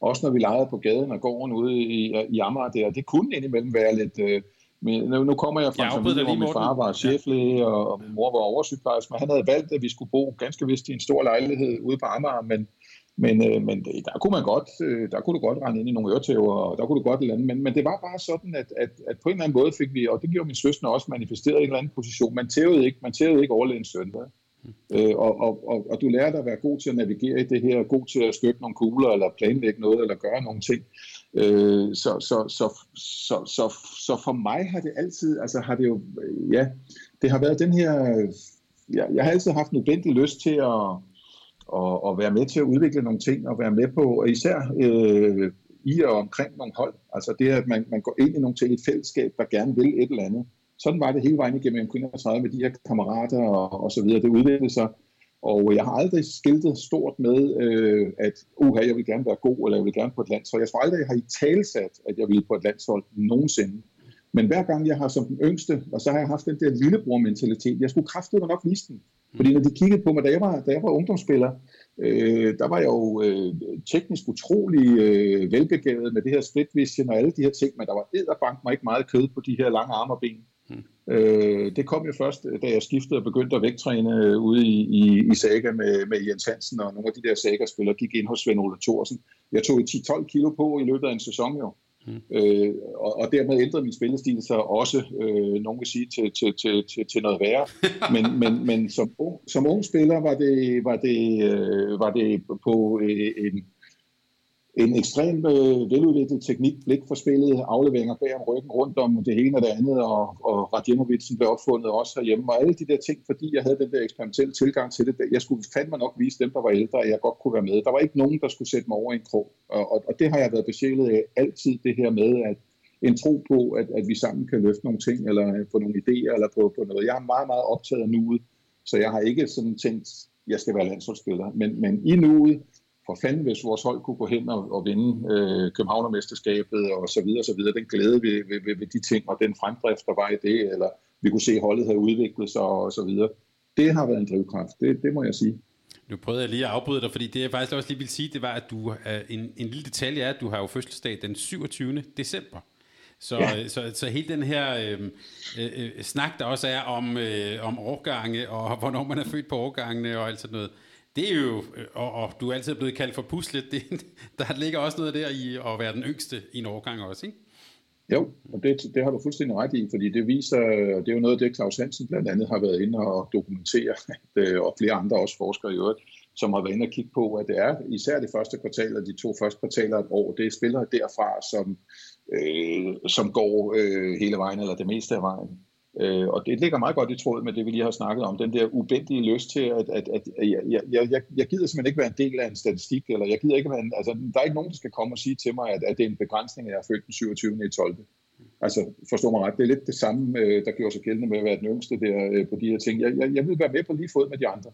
Også når vi legede på gaden og gården ude i, i Amager der. Det kunne indimellem være lidt... Øh, men nu, nu kommer jeg fra en familie, hvor min far var cheflæge, og, og min mor var oversygeplejerske, men han havde valgt, at vi skulle bo ganske vist i en stor lejlighed ude på Amager, men men, øh, men øh, der kunne man godt, øh, der kunne du godt rende ind i nogle øretæver, og der kunne du godt et eller andet. Men, men det var bare sådan, at, at, at på en eller anden måde fik vi, og det gjorde min søster også, manifesteret en eller anden position. Man tævede ikke, man tævede ikke overlægens søndag. Øh, og, og, og, og du lærer dig at være god til at navigere i det her, god til at støtte nogle kugler, eller planlægge noget, eller gøre nogle ting. Øh, så, så, så, så, så, så for mig har det altid, altså har det jo, øh, ja, det har været den her, jeg, jeg har altid haft nødvendig lyst til at, og, og være med til at udvikle nogle ting, og være med på, og især øh, i og omkring nogle hold. Altså det, at man, man går ind i nogle ting, et fællesskab, der gerne vil et eller andet. Sådan var det hele vejen igennem M31 med de her kammerater og, og så videre. Det udviklede sig. Og jeg har aldrig skiltet stort med, øh, at uha, jeg vil gerne være god, eller jeg vil gerne på et landshold. Jeg tror aldrig, jeg har i talsat, at jeg vil på et landshold nogensinde. Men hver gang jeg har som den yngste, og så har jeg haft den der lillebror-mentalitet, jeg skulle kraftedeme nok vise den. Fordi når de kiggede på mig, da jeg var, da jeg var ungdomsspiller, øh, der var jeg jo øh, teknisk utrolig øh, velbegavet med det her split vision og alle de her ting, men der var edderbank mig ikke meget kød på de her lange arme og ben. Mm. Øh, det kom jo først, da jeg skiftede og begyndte at vægttræne øh, ude i, i, i Saga med, med Jens Hansen, og nogle af de der Saga-spillere gik ind hos Svend Ole Thorsen. Jeg tog 10-12 kilo på i løbet af en sæson jo. Mm. Øh, og, og dermed ændrede min spillestil sig også, øh, nogen vil sige, til, til, til, til, til noget værre. <laughs> Men, men, men som, ung, som ung spiller var det, var det, øh, var det på øh, en, en ekstremt øh, veludviklet teknik, blik for spillet, afleveringer bag om ryggen, rundt om det ene og det andet, og, og Radjemovicen blev opfundet også herhjemme, og alle de der ting, fordi jeg havde den der eksperimentelle tilgang til det. Jeg skulle fandme nok vise dem, der var ældre, at jeg godt kunne være med. Der var ikke nogen, der skulle sætte mig over en krog, og, og, og det har jeg været besjælet af altid, det her med, at en tro på, at, at vi sammen kan løfte nogle ting, eller få nogle idéer, eller på, på noget. Jeg er meget, meget optaget af nuet, så jeg har ikke sådan tænkt, jeg skal være landsholdsspiller, men, men i nuet, for fanden, hvis vores hold kunne gå hen og, og vinde øh, Københavnermesterskabet og så videre, og så videre. Den glæde ved, ved, ved, ved de ting, og den fremdrift, der var i det, eller vi kunne se, at holdet havde udviklet sig og så videre. Det har været en drivkraft, det, det må jeg sige. Nu prøvede jeg lige at afbryde dig, fordi det jeg faktisk også lige vil sige, det var, at du, en, en lille detalje er, at du har jo fødselsdag den 27. december. Så, ja. så, så hele den her øh, øh, snak, der også er om, øh, om årgange, og hvornår man er født på årgangene og alt sådan noget, det er jo, øh, og, og du er altid blevet kaldt for puslet, det, <laughs> der ligger også noget der i at være den yngste i en årgang også, ikke? Jo, og det, det har du fuldstændig ret i, fordi det viser, og det er jo noget af det, Claus Hansen blandt andet har været inde og dokumentere, <laughs> at, øh, og flere andre også forskere i øvrigt, som har været inde og kigge på, at det er især det første kvartal og de to første kvartaler af et år, det er spillere derfra, som, øh, som går øh, hele vejen, eller det meste af vejen. Øh, og det ligger meget godt i tråd med det, vi lige har snakket om, den der ubendige lyst til, at, at, at, jeg, jeg, jeg, jeg gider simpelthen ikke være en del af en statistik, eller jeg gider ikke være en, altså, der er ikke nogen, der skal komme og sige til mig, at, at det er en begrænsning, at jeg er født den 27. i 12. Altså, forstå mig ret, det er lidt det samme, øh, der gjorde sig gældende med at være den yngste der øh, på de her ting. Jeg, jeg, jeg vil være med på lige fod med de andre.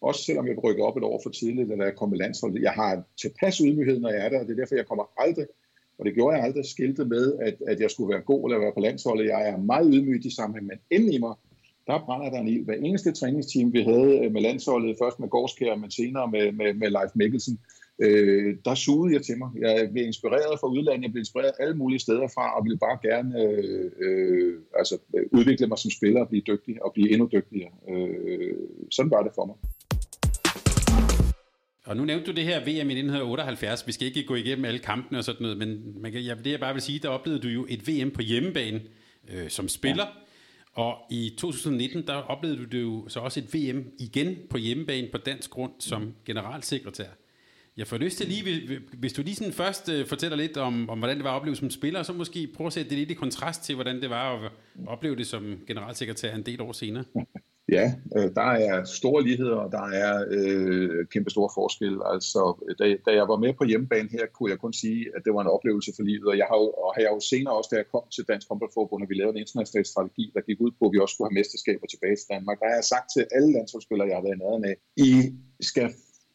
Også selvom jeg rykker op et år for tidligt, eller jeg kommer landsholdet. Jeg har tilpas ydmyghed, når jeg er der, og det er derfor, jeg kommer aldrig og det gjorde jeg aldrig skiltet med, at, at jeg skulle være god eller være på landsholdet. Jeg er meget ydmyg i sammenhæng, men inden i mig, der brænder der en ild. Hver eneste træningsteam, vi havde øh, med landsholdet, først med Gårdskær, men senere med, med, med Leif Mikkelsen, øh, der sugede jeg til mig. Jeg blev inspireret fra udlandet, jeg blev inspireret alle mulige steder fra, og ville bare gerne øh, øh, altså, øh, udvikle mig som spiller og blive dygtig og blive endnu dygtigere. Øh, sådan var det for mig. Og nu nævnte du det her VM i 1978. Vi skal ikke gå igennem alle kampene og sådan noget, men man kan, ja, det jeg bare vil sige, der oplevede du jo et VM på hjemmebane øh, som spiller. Ja. Og i 2019, der oplevede du jo så også et VM igen på hjemmebane på dansk grund som generalsekretær. Jeg får lyst til lige, hvis du lige sådan først uh, fortæller lidt om, om, hvordan det var at opleve som spiller, og så måske prøve at sætte det lidt i kontrast til, hvordan det var at opleve det som generalsekretær en del år senere. <laughs> Ja, øh, der er store ligheder, og der er øh, kæmpe store forskelle. Altså, da, da jeg var med på hjemmebane her, kunne jeg kun sige, at det var en oplevelse for livet. Og jeg har jo, og jeg har jo senere også, da jeg kom til Dansk Håndboldforbund, og vi lavede en international strategi, der gik ud på, at vi også skulle have mesterskaber tilbage til Danmark. Der har jeg sagt til alle landsholdsspillere, jeg har været i nærheden af, I skal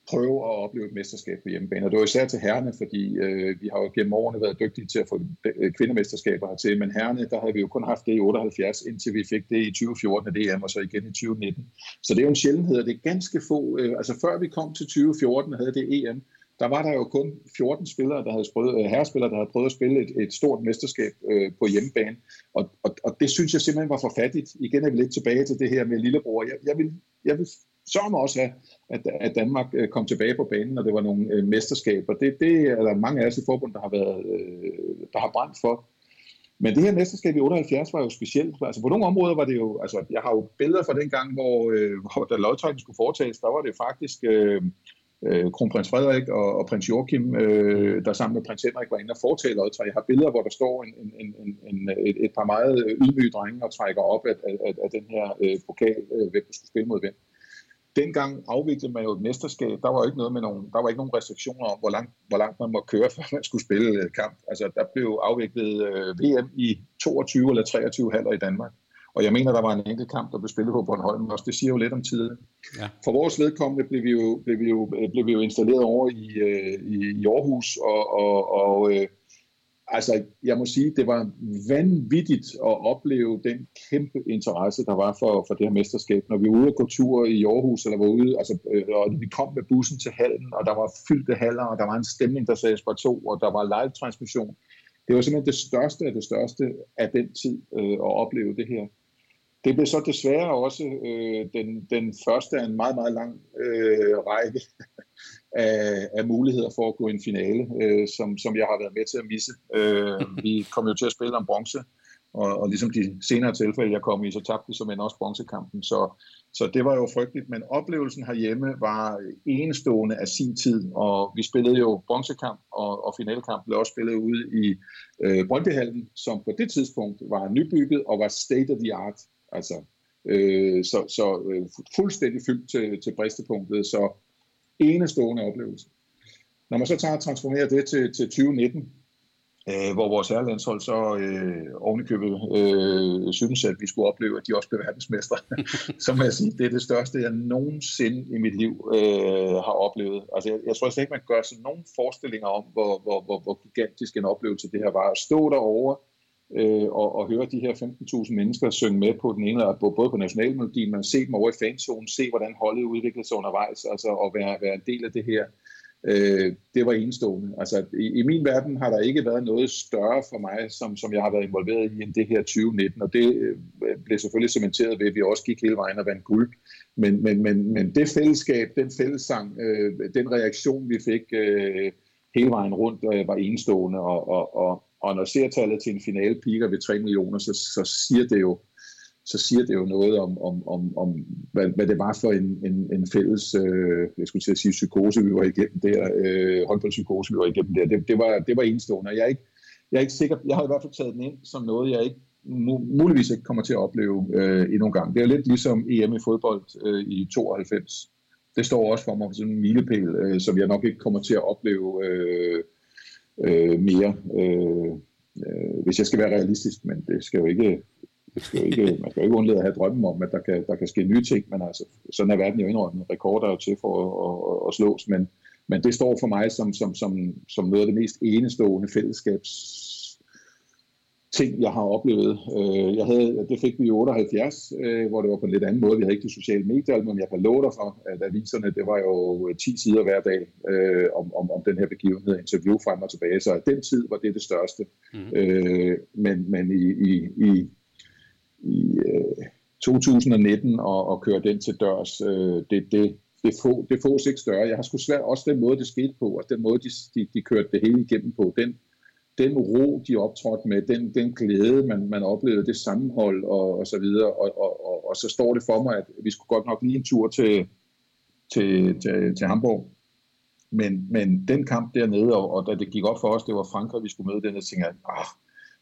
prøve at opleve et mesterskab på hjemmebane. Og det var især til herrene, fordi øh, vi har jo gennem årene været dygtige til at få øh, kvindemesterskaber hertil, men herrene, der havde vi jo kun haft det i 78, indtil vi fik det i 2014 af DM, og så igen i 2019. Så det er jo en sjældenhed, og det er ganske få. Øh, altså før vi kom til 2014 og havde det EM, der var der jo kun 14 spillere, der havde prøvet, øh, herrespillere, der havde prøvet at spille et, et stort mesterskab øh, på hjemmebane. Og, og, og det synes jeg simpelthen var for fattigt. Igen er vi lidt tilbage til det her med lillebror. Jeg, jeg, vil, jeg vil sørge mig også have, at, at Danmark øh, kom tilbage på banen, og det var nogle øh, mesterskaber. Det, det er der mange af os i forbund, der har, været, øh, der har brændt for. Men det her mesterskab i 78 var jo specielt. Altså på nogle områder var det jo, altså jeg har jo billeder fra den gang, hvor, øh, hvor da lodtrækningen skulle foretages, der var det faktisk øh, øh, kronprins Frederik og, og prins Joachim, øh, der sammen med prins Henrik var inde og foretage lodtræk. Jeg har billeder, hvor der står en, en, en, en, et, et par meget ydmyge drenge og trækker op af, af, af den her øh, pokal, øh, hvem der skulle spille mod hvem dengang afviklede man jo et mesterskab. Der var jo ikke noget med nogen, der var ikke nogen restriktioner om, hvor langt, hvor langt man må køre, <laughs> før man skulle spille øh, kamp. Altså, der blev afviklet øh, VM i 22 eller 23 halver i Danmark. Og jeg mener, der var en enkelt kamp, der blev spillet på Bornholm også. Det siger jo lidt om tiden. Ja. For vores vedkommende blev vi jo, blev vi jo, blev vi jo installeret over i, øh, i, i Aarhus, og, og, og øh, altså, jeg må sige, det var vanvittigt at opleve den kæmpe interesse, der var for, for det her mesterskab. Når vi var ude og gå tur i Aarhus, eller var ude, altså, øh, og vi kom med bussen til hallen, og der var fyldte haller, og der var en stemning, der sagde på to, og der var live-transmission. Det var simpelthen det største af det største af den tid øh, at opleve det her. Det blev så desværre også øh, den, den første af en meget, meget lang øh, række af, af muligheder for at gå i en finale, øh, som, som jeg har været med til at misse. Øh, <laughs> vi kom jo til at spille om bronze, og, og ligesom de senere tilfælde, jeg kom i, så tabte vi som end også bronzekampen. Så, så det var jo frygteligt, men oplevelsen herhjemme var enestående af sin tid, og vi spillede jo bronzekamp, og, og finalekamp blev også spillet ude i øh, Brøndbyhallen, som på det tidspunkt var nybygget og var state of the art. Altså, øh, så så øh, fuldstændig fyldt til, til bristepunktet, så enestående oplevelse. Når man så tager og transformerer det til, til 2019, øh, hvor vores herrelandshold så øh, ovenikøbet øh, synes, at vi skulle opleve, at de også blev verdensmestre, <laughs> så må jeg sige, det er det største, jeg nogensinde i mit liv øh, har oplevet. Altså, jeg, jeg tror slet ikke, man gør sig nogen forestillinger om, hvor, hvor, hvor, hvor gigantisk en oplevelse det her var. At stå derovre øh, og, og høre de her 15.000 mennesker synge med på den ene, eller både på nationalmelodien, man se dem over i fanzonen, se hvordan holdet udvikler sig undervejs, altså at være, være en del af det her. Øh, det var enestående. Altså, i, I min verden har der ikke været noget større for mig, som, som jeg har været involveret i, end det her 2019, og det øh, blev selvfølgelig cementeret ved, at vi også gik hele vejen og vandt guld. Men, men, men, men det fællesskab, den fællessang, øh, den reaktion, vi fik øh, hele vejen rundt, øh, var enestående, og, og, og, og når seertallet til en finale piker ved 3 millioner, så, så siger det jo så siger det jo noget om, om, om, om hvad, hvad det var for en, en, en fælles, øh, jeg skulle til at sige, psykose, vi var igennem der, øh, håndboldpsykose, vi var igennem der. Det, det, var, det var enestående, jeg er, ikke, jeg er ikke sikker, jeg har i hvert fald taget den ind som noget, jeg ikke muligvis ikke kommer til at opleve øh, endnu en gang. Det er lidt ligesom EM i fodbold øh, i 92. Det står også for mig som en milepæl, øh, som jeg nok ikke kommer til at opleve øh, øh, mere, øh, øh, hvis jeg skal være realistisk, men det skal jo ikke, det skal jo ikke <laughs> man skal jo ikke undlade at have drømmen om, at der kan, der kan ske nye ting, men altså, sådan er verden jo indrømmet. Rekorder er jo til for at, at, at slås, men, men det står for mig som, som, som, som noget af det mest enestående fællesskabs ting, jeg har oplevet. Øh, jeg havde, det fik vi i 78, øh, hvor det var på en lidt anden måde. Vi havde ikke det sociale medier, men jeg kan love dig for, at aviserne, det var jo 10 sider hver dag øh, om, om, om den her begivenhed, interview frem og tilbage. Så den tid var det det største. Mm. Øh, men men i, i, i, i øh, 2019 og, og køre den til dørs, øh, det, det, det, få, det fås ikke større. Jeg har sgu svært, også den måde, det skete på, og den måde, de, de, de kørte det hele igennem på, den, den ro, de optrådte med, den, den glæde, man, man oplevede, det sammenhold og, og så videre. Og, og, og, og så står det for mig, at vi skulle godt nok lige en tur til, til, til, til Hamburg. Men, men den kamp dernede, og, og da det gik op for os, det var Frankrig, vi skulle møde den, og tænkte jeg, ah,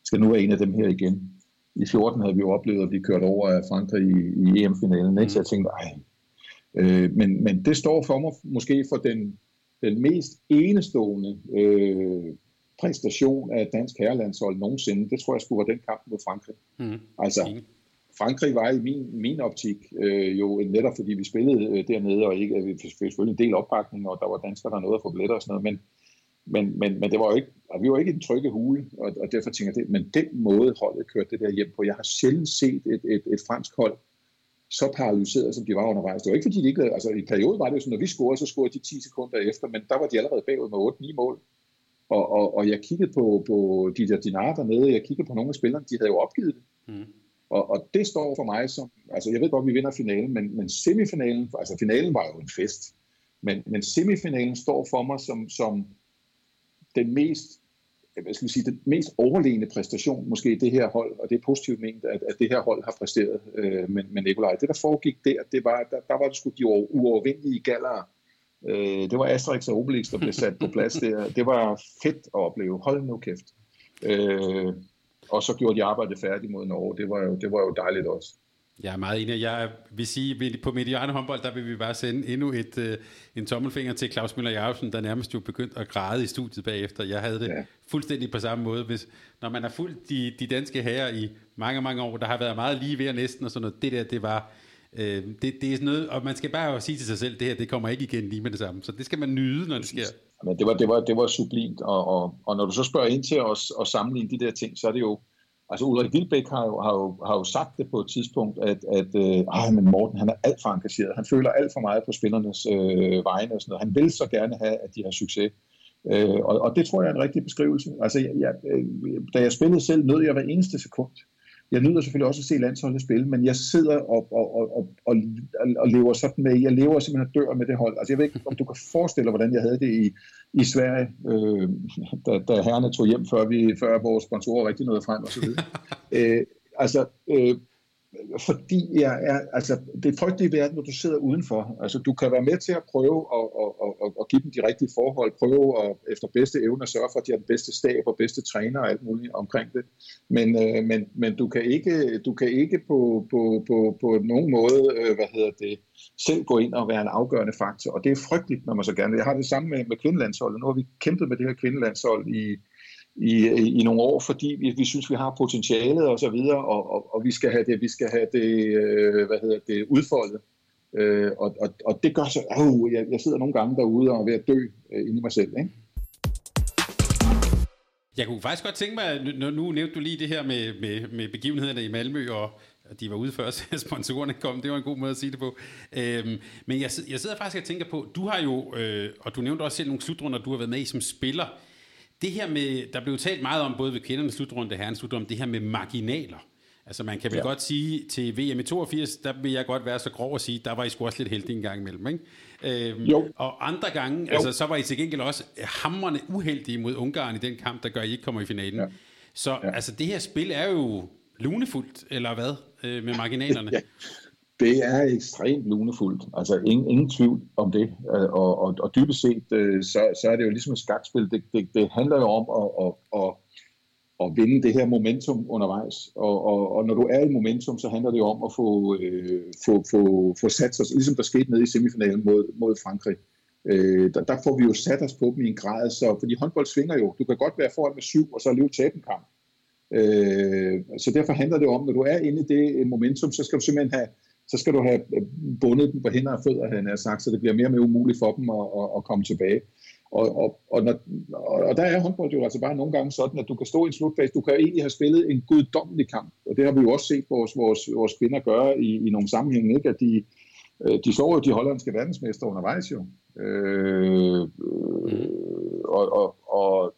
skal nu være en af dem her igen. I 14 havde vi jo oplevet at blive kørt over af Frankrig i, i EM-finalen, ikke? så jeg tænkte, ej. Øh, men, men det står for mig måske for den, den mest enestående øh, præstation af dansk herrelandshold nogensinde, det tror jeg skulle være den kamp mod Frankrig. Mm. Altså, Frankrig var i min, min optik øh, jo netop fordi vi spillede øh, dernede, og ikke, vi fik selvfølgelig en del opbakning, og der var danskere, der nåede at få billetter og sådan noget, men, men, men, men det var jo ikke, og vi var ikke i den trygge hule, og, og derfor tænker jeg, det, men den måde holdet kørte det der hjem på, jeg har sjældent set et, et, et fransk hold så paralyseret, som de var undervejs. Det var ikke fordi, de ikke altså i perioden var det jo sådan, når vi scorede, så scorede de 10 sekunder efter, men der var de allerede bagud med 8-9 mål. Og, og, og jeg kiggede på, på de der dinar dernede, jeg kiggede på nogle af spillerne, de havde jo opgivet det. Mm. Og, og det står for mig som, altså jeg ved godt, vi vinder finalen, men, men semifinalen, altså finalen var jo en fest, men, men semifinalen står for mig som, som den mest, hvad skal vi sige, den mest overlegne præstation, måske det her hold, og det er positivt ment, at, at det her hold har præsteret øh, med, med Nikolaj. Det, der foregik der, det var, der, der var det sgu de uovervindelige gallere, Øh, det var Asterix og Obelix, der blev sat på plads <laughs> der. Det var fedt at opleve. Hold nu kæft. Øh, og så gjorde de arbejdet færdigt mod Norge. Det var jo, det var jo dejligt også. Jeg er meget enig. Jeg vil sige, at på Mediane håndbold, der vil vi bare sende endnu et, uh, en tommelfinger til Claus Møller Jacobsen, der nærmest jo begyndt at græde i studiet bagefter. Jeg havde det ja. fuldstændig på samme måde. Hvis, når man har fulgt de, de danske herrer i mange, mange år, der har været meget lige ved næsten og sådan noget, det der, det var Øh, det, det er sådan noget, og man skal bare sige til sig selv, det her, det kommer ikke igen lige med det samme. Så det skal man nyde, når det sker. Men det var, det var, det var sublimt, og, og, og når du så spørger ind til at, at sammenligne de der ting, så er det jo, altså Ulrik Vilbæk har jo, har jo, har jo sagt det på et tidspunkt, at, at øh, men Morten han er alt for engageret, han føler alt for meget på spillernes øh, vegne og sådan noget. Han vil så gerne have, at de har succes. Øh, og, og det tror jeg er en rigtig beskrivelse. Altså, jeg, jeg, øh, da jeg spillede selv, nød jeg hver eneste sekund jeg nyder selvfølgelig også at se landsholdet spille, men jeg sidder og, og, og, og, og, og lever sådan med, jeg lever simpelthen dør med det hold. Altså jeg ved ikke, om du kan forestille dig, hvordan jeg havde det i, i Sverige, øh, da, da herrene tog hjem, før, vi, før vores sponsorer rigtig nåede frem og så videre. <laughs> øh, altså, øh, fordi jeg er, altså, det er frygteligt verden, når du sidder udenfor. Altså, du kan være med til at prøve at, at, at, at give dem de rigtige forhold, prøve at efter bedste evne at sørge for, at de har den bedste stab og bedste træner og alt muligt omkring det. Men, øh, men, men du kan ikke, du kan ikke på, på, på, på nogen måde, øh, hvad hedder det, selv gå ind og være en afgørende faktor. Og det er frygteligt, når man så gerne vil. Jeg har det samme med, med kvindelandsholdet. Nu har vi kæmpet med det her kvindelandshold i, i, i nogle år, fordi vi, vi synes, vi har potentialet og så videre, og, og, og vi skal have det, vi skal have det, øh, hvad hedder det, udfoldet. Øh, og, og, og det gør så, øh, jeg, jeg sidder nogle gange derude og er ved at dø øh, inde i mig selv, ikke? Jeg kunne faktisk godt tænke mig, nu, nu nævnte du lige det her med, med, med begivenhederne i Malmø, og de var ude før, <laughs> så sponsorerne kom. Det var en god måde at sige det på. Øhm, men jeg, jeg sidder faktisk og tænker på, du har jo, øh, og du nævnte også selv nogle slutrunder, du har været med i som spiller det her med, der blev talt meget om, både ved kvindernes slutrunde og herrens slutrunde, det her med marginaler. Altså man kan vel ja. godt sige, til VM i 82, der vil jeg godt være så grov at sige, der var I sgu også lidt heldige en gang imellem, ikke? Øhm, jo. Og andre gange, jo. altså så var I til gengæld også hamrende uheldige mod Ungarn i den kamp, der gør, at I ikke kommer i finalen. Ja. Så ja. altså det her spil er jo lunefuldt, eller hvad, øh, med marginalerne? <laughs> ja. Det er ekstremt lunefuldt, altså ingen, ingen tvivl om det, øh, og, og, og dybest set, øh, så, så er det jo ligesom et skakspil, det, det, det handler jo om at, at, at, at vinde det her momentum undervejs, og, og, og når du er i momentum, så handler det jo om at få, øh, få, få, få sat sig, ligesom der skete nede i semifinalen mod, mod Frankrig, øh, der, der får vi jo sat os på dem i en grad, så, fordi håndbold svinger jo, du kan godt være foran med syv, og så alligevel tabe en kamp, øh, så derfor handler det om, når du er inde i det momentum, så skal du simpelthen have så skal du have bundet dem på hænder og fødder, han har sagt, så det bliver mere og mere umuligt for dem at, at, at komme tilbage. og, og, og, når, og der er håndbold jo altså bare nogle gange sådan, at du kan stå i en slutfase, du kan egentlig have spillet en guddommelig kamp, og det har vi jo også set vores, vores, vores kvinder gøre i, i nogle sammenhænge, ikke? at de, øh, de så jo de hollandske verdensmester undervejs jo. Øh, øh, og, og, og,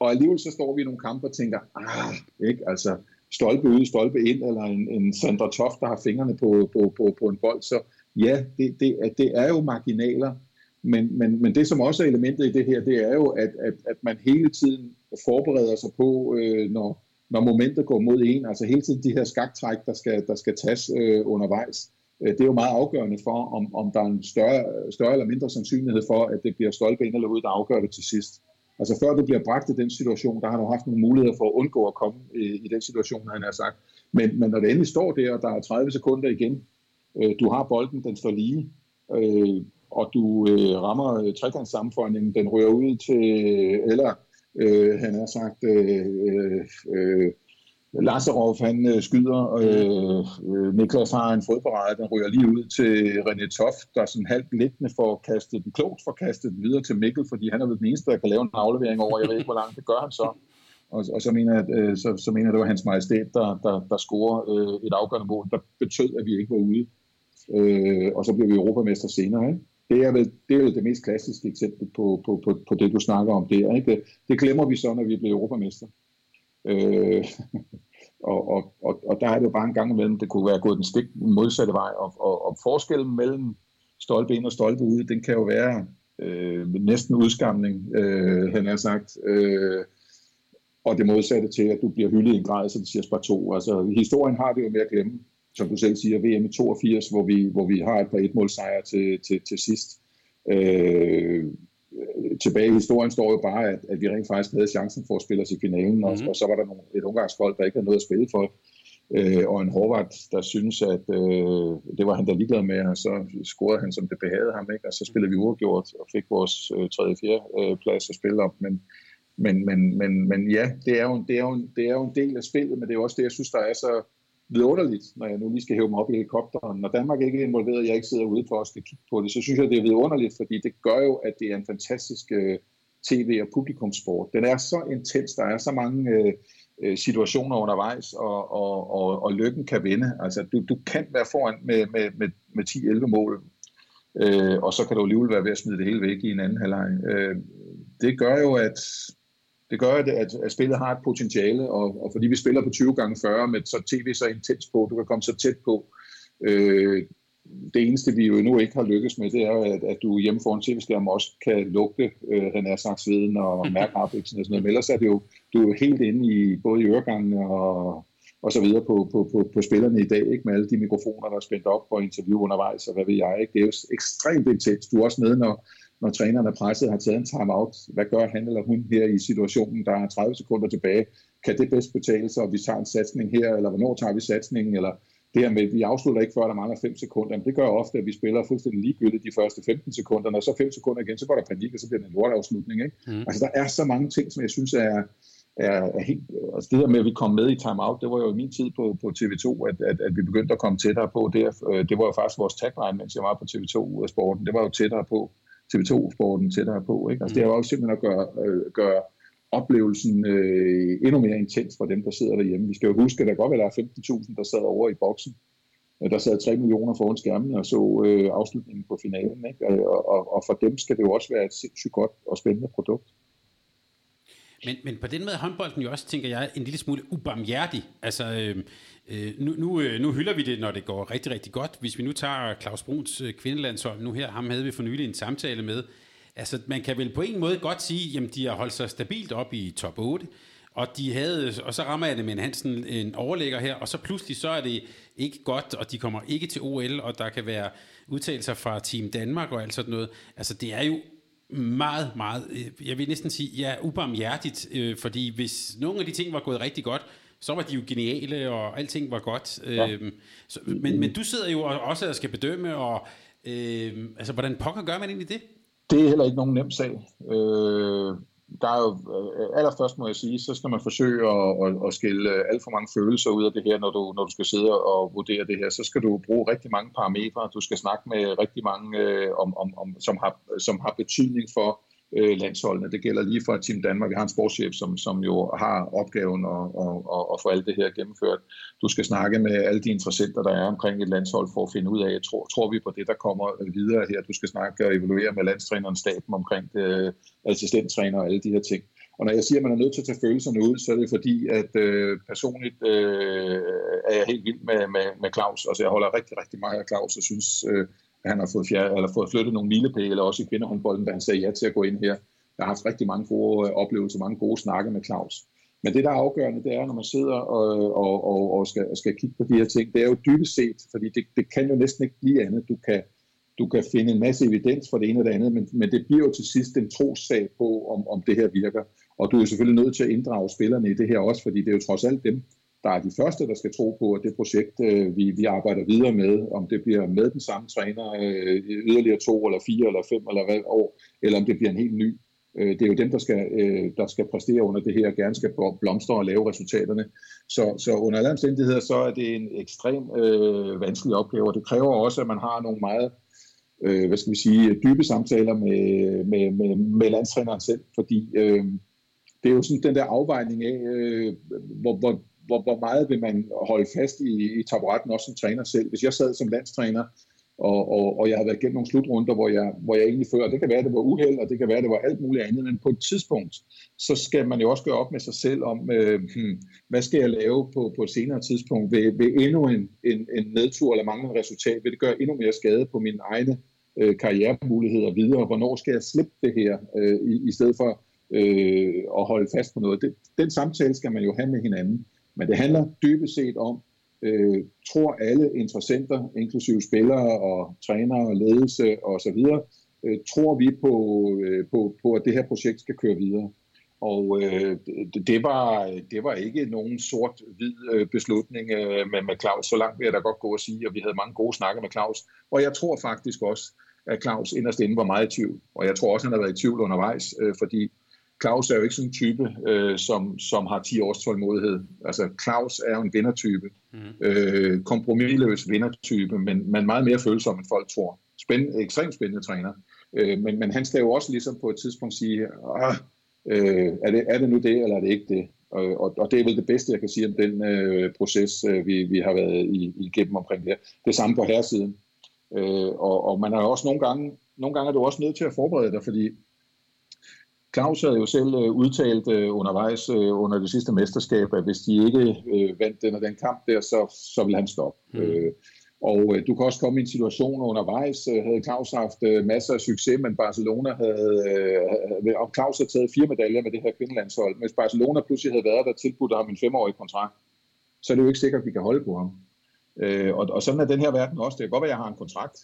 og alligevel så står vi i nogle kampe og tænker, ah, ikke, altså stolpe ud, stolpe ind, eller en, en Sandra Toft, der har fingrene på, på, på, på en bold, så ja, det, det, det er jo marginaler, men, men, men det, som også er elementet i det her, det er jo, at, at, at man hele tiden forbereder sig på, øh, når, når momentet går mod en, altså hele tiden de her skaktræk, der skal, der skal tages øh, undervejs. Øh, det er jo meget afgørende for, om, om der er en større, større eller mindre sandsynlighed for, at det bliver stolpe ind eller ud, der afgør det til sidst. Altså før du bliver bragt i den situation, der har du haft nogle muligheder for at undgå at komme i, i den situation, han har sagt. Men, men når det endelig står der, og der er 30 sekunder igen, øh, du har bolden, den står lige, øh, og du øh, rammer øh, trekantssammenføjningen, den rører ud til, øh, eller øh, han har sagt, øh, øh, øh Lazarov, han øh, skyder, øh, øh, Niklas har en fodparade, den ryger lige ud til René Toft, der sådan halvt liggende for kastet den, klogt for kastet den videre til Mikkel, fordi han er den eneste, der kan lave en aflevering over, jeg ved ikke, hvor langt det gør han så. Og, og så, mener jeg, øh, så, så mener jeg, det var hans majestæt, der, der, der scorer øh, et afgørende mål, der betød, at vi ikke var ude. Øh, og så bliver vi europamester senere, ikke? det er vel det, er vel det mest klassiske eksempel på, på, på, på det, du snakker om der. Ikke? Det, det glemmer vi så, når vi bliver europamester. Øh, <laughs> og, og, og, og der er det jo bare en gang imellem, det kunne være gået den stik modsatte vej, og, og, og forskellen mellem stolpe ind og stolpe ud, den kan jo være øh, næsten udskamning, øh, han har sagt, øh, og det modsatte til, at du bliver hyldet i en grad, så det siger bare to. Altså, historien har det jo med at glemme som du selv siger, VM i 82, hvor vi, hvor vi har et par etmålsejre til, til, til sidst. Øh, tilbage i historien står jo bare, at, at vi rent faktisk havde chancen for at spille os i finalen, mm-hmm. og, mhm. og så var der nogle, et ungarsk folk, der ikke havde noget at spille for, øh, og en Horvath, der synes, at øh, det var han der ligeglad med, og så scorede han, som det behagede ham, ikke? og så spillede vi uafgjort og fik vores øh, 3. 4. Øh, plads at spille op, men, men, men, men, men ja, det er, jo, det, er jo, det er jo en del af spillet, men det er jo også det, jeg synes, der er så vidunderligt, når jeg nu lige skal hæve mig op i helikopteren. Når Danmark ikke er involveret, og jeg ikke sidder ude for at skal kigge på det, så synes jeg, det er vidunderligt, fordi det gør jo, at det er en fantastisk øh, tv- og publikumsport. Den er så intens, der er så mange uh, situationer undervejs, og, og, og, og lykken kan vinde. Altså, du, du kan være foran med, med, med, med 10-11 mål, uh, og så kan du alligevel være ved at smide det hele væk i en anden halvleg. Uh, det gør jo, at det gør, at, at spillet har et potentiale, og, og fordi vi spiller på 20 gange 40 med så tv så intens på, du kan komme så tæt på. Øh, det eneste, vi jo endnu ikke har lykkes med, det er at, at du hjemme foran tv-skærmen også kan lugte øh, René sagt sveden og <laughs> mærke harpiksen og sådan noget. Men ellers er det jo, du er jo helt inde i både i øregangene og, og så videre på, på, på, på spillerne i dag, ikke med alle de mikrofoner, der er spændt op for interview undervejs, og hvad ved jeg. Ikke? Det er jo ekstremt intens. Du er også med, når, når træneren er presset har taget en timeout. Hvad gør han eller hun her i situationen? Der er 30 sekunder tilbage. Kan det bedst betale sig, og vi tager en satsning her, eller hvornår tager vi satsningen, eller det her med, at vi afslutter ikke før der mangler 5 sekunder. Men det gør ofte, at vi spiller fuldstændig ligegyldigt de første 15 sekunder, og så 5 sekunder igen, så går der panik, og så bliver det en lortafslutning. Ikke? Mm. Altså, der er så mange ting, som jeg synes er, er, er helt... Altså, det her med, at vi kom med i timeout, det var jo i min tid på, på TV2, at, at, at vi begyndte at komme tættere på det. Øh, det var jo faktisk vores tagline, mens jeg var på TV2-sporten. Det var jo tættere på. TV2-sporten tættere på. Ikke? Altså, mm. Det er jo også simpelthen at gøre, øh, gøre oplevelsen øh, endnu mere intens for dem, der sidder derhjemme. Vi skal jo huske, at der godt være, der er 15.000, der sad over i boksen. Øh, der sad 3 millioner foran skærmen og så øh, afslutningen på finalen. Ikke? Og, og, og for dem skal det jo også være et sindssygt godt og spændende produkt. Men, men på den måde er håndbolden jo også, tænker jeg, en lille smule ubarmhjertig. Altså, øh, Øh, nu, nu, øh, nu hylder vi det, når det går rigtig, rigtig godt. Hvis vi nu tager Claus Bruns øh, kvindelandshold nu her, ham havde vi for nylig en samtale med. Altså, man kan vel på en måde godt sige, jamen de har holdt sig stabilt op i top 8, og, de havde, og så rammer jeg det med en Hansen en overlægger her, og så pludselig så er det ikke godt, og de kommer ikke til OL, og der kan være udtalelser fra Team Danmark og alt sådan noget. Altså det er jo meget, meget, jeg vil næsten sige, ja, ubarmhjertigt, øh, fordi hvis nogle af de ting var gået rigtig godt, så var de jo geniale, og alting var godt. Ja. Øhm, så, men, men du sidder jo også og skal bedømme, og øhm, altså, hvordan pokker gør man egentlig det? Det er heller ikke nogen nem sag. Øh, der er jo, øh, allerførst må jeg sige, så skal man forsøge at, at, at skille øh, alt for mange følelser ud af det her, når du, når du skal sidde og vurdere det her. Så skal du bruge rigtig mange parametre. Du skal snakke med rigtig mange, øh, om, om, om, som, har, som har betydning for, øh, landsholdene. Det gælder lige for Team Danmark. Vi har en sportschef, som, som jo har opgaven at, at, at, at få alt det her gennemført. Du skal snakke med alle de interessenter, der er omkring et landshold, for at finde ud af, tror, tror vi på det, der kommer videre her. Du skal snakke og evaluere med landstræneren, staben omkring det, assistenttræner og alle de her ting. Og når jeg siger, at man er nødt til at tage følelserne ud, så er det fordi, at øh, personligt øh, er jeg helt vild med, med, med Claus. Altså jeg holder rigtig, rigtig meget af Claus og synes, øh, han har fået, fjerde, eller fået flyttet nogle milepæle, også i kvindehåndbolden, da han sagde ja til at gå ind her. Jeg har haft rigtig mange gode øh, oplevelser, mange gode snakke med Claus. Men det, der er afgørende, det er, når man sidder og, og, og, og skal, skal kigge på de her ting, det er jo dybest set, fordi det, det kan jo næsten ikke blive andet. Du kan, du kan finde en masse evidens for det ene og det andet, men, men det bliver jo til sidst en trossag på, om, om det her virker. Og du er selvfølgelig nødt til at inddrage spillerne i det her også, fordi det er jo trods alt dem, der er de første, der skal tro på, at det projekt, øh, vi, vi arbejder videre med, om det bliver med den samme træner øh, yderligere to eller fire eller fem eller hvad år, eller om det bliver en helt ny. Øh, det er jo dem, der skal, øh, der skal præstere under det her, og gerne skal blomstre og lave resultaterne. Så, så under alle omstændigheder, så er det en ekstrem øh, vanskelig opgave, og det kræver også, at man har nogle meget øh, hvad skal vi sige, dybe samtaler med, med, med, med landstræneren selv, fordi øh, det er jo sådan den der afvejning af, øh, hvor, hvor, hvor, hvor meget vil man holde fast i, i taburetten, også som træner selv. Hvis jeg sad som landstræner, og, og, og jeg har været igennem nogle slutrunder, hvor jeg, hvor jeg egentlig føler, det kan være, at det var uheld, og det kan være, at det var alt muligt andet, men på et tidspunkt, så skal man jo også gøre op med sig selv om, øh, hmm, hvad skal jeg lave på, på et senere tidspunkt? Vil, vil endnu en, en, en nedtur eller manglende resultat, vil det gøre endnu mere skade på mine egne øh, karrieremuligheder videre? Hvornår skal jeg slippe det her, øh, i, i stedet for øh, at holde fast på noget? Det, den samtale skal man jo have med hinanden. Men det handler dybest set om, øh, tror alle interessenter, inklusive spillere og trænere og ledelse osv., øh, tror vi på, øh, på, på, at det her projekt skal køre videre. Og øh, det, det, var, det var ikke nogen sort-hvid øh, beslutning øh, med, med Claus. Så langt vil jeg da godt gå og sige, og vi havde mange gode snakker med Claus. Og jeg tror faktisk også, at Claus inderst inde var meget i tvivl. Og jeg tror også, han har været i tvivl undervejs, øh, fordi Claus er jo ikke sådan en type, øh, som, som har 10 års tålmodighed. Altså, Claus er jo en vindertype. Mm. Øh, kompromilløs vindertype, men, men meget mere følsom, end folk tror. Spændende, ekstremt spændende træner. Øh, men, men han skal jo også ligesom på et tidspunkt sige, øh, er, det, er det nu det, eller er det ikke det? Og, og, og det er vel det bedste, jeg kan sige om den øh, proces, øh, vi, vi har været i, igennem omkring det Det samme på herresiden. Øh, og, og man har også nogle gange, nogle gange er du også nødt til at forberede dig, fordi Claus havde jo selv øh, udtalt øh, undervejs øh, under det sidste mesterskab, at hvis de ikke vandt den og den kamp der, så, så ville han stoppe. Mm. Og du kan også komme i en situation undervejs, havde Claus haft masser af succes, men Barcelona havde, og Claus havde taget fire medaljer med det her kvindelandshold. Hvis Barcelona pludselig havde været der tilbudt ham en femårig kontrakt, så er det jo ikke sikkert, at vi kan holde på ham. Og, og sådan er den her verden også. Det kan godt være, at jeg har en kontrakt,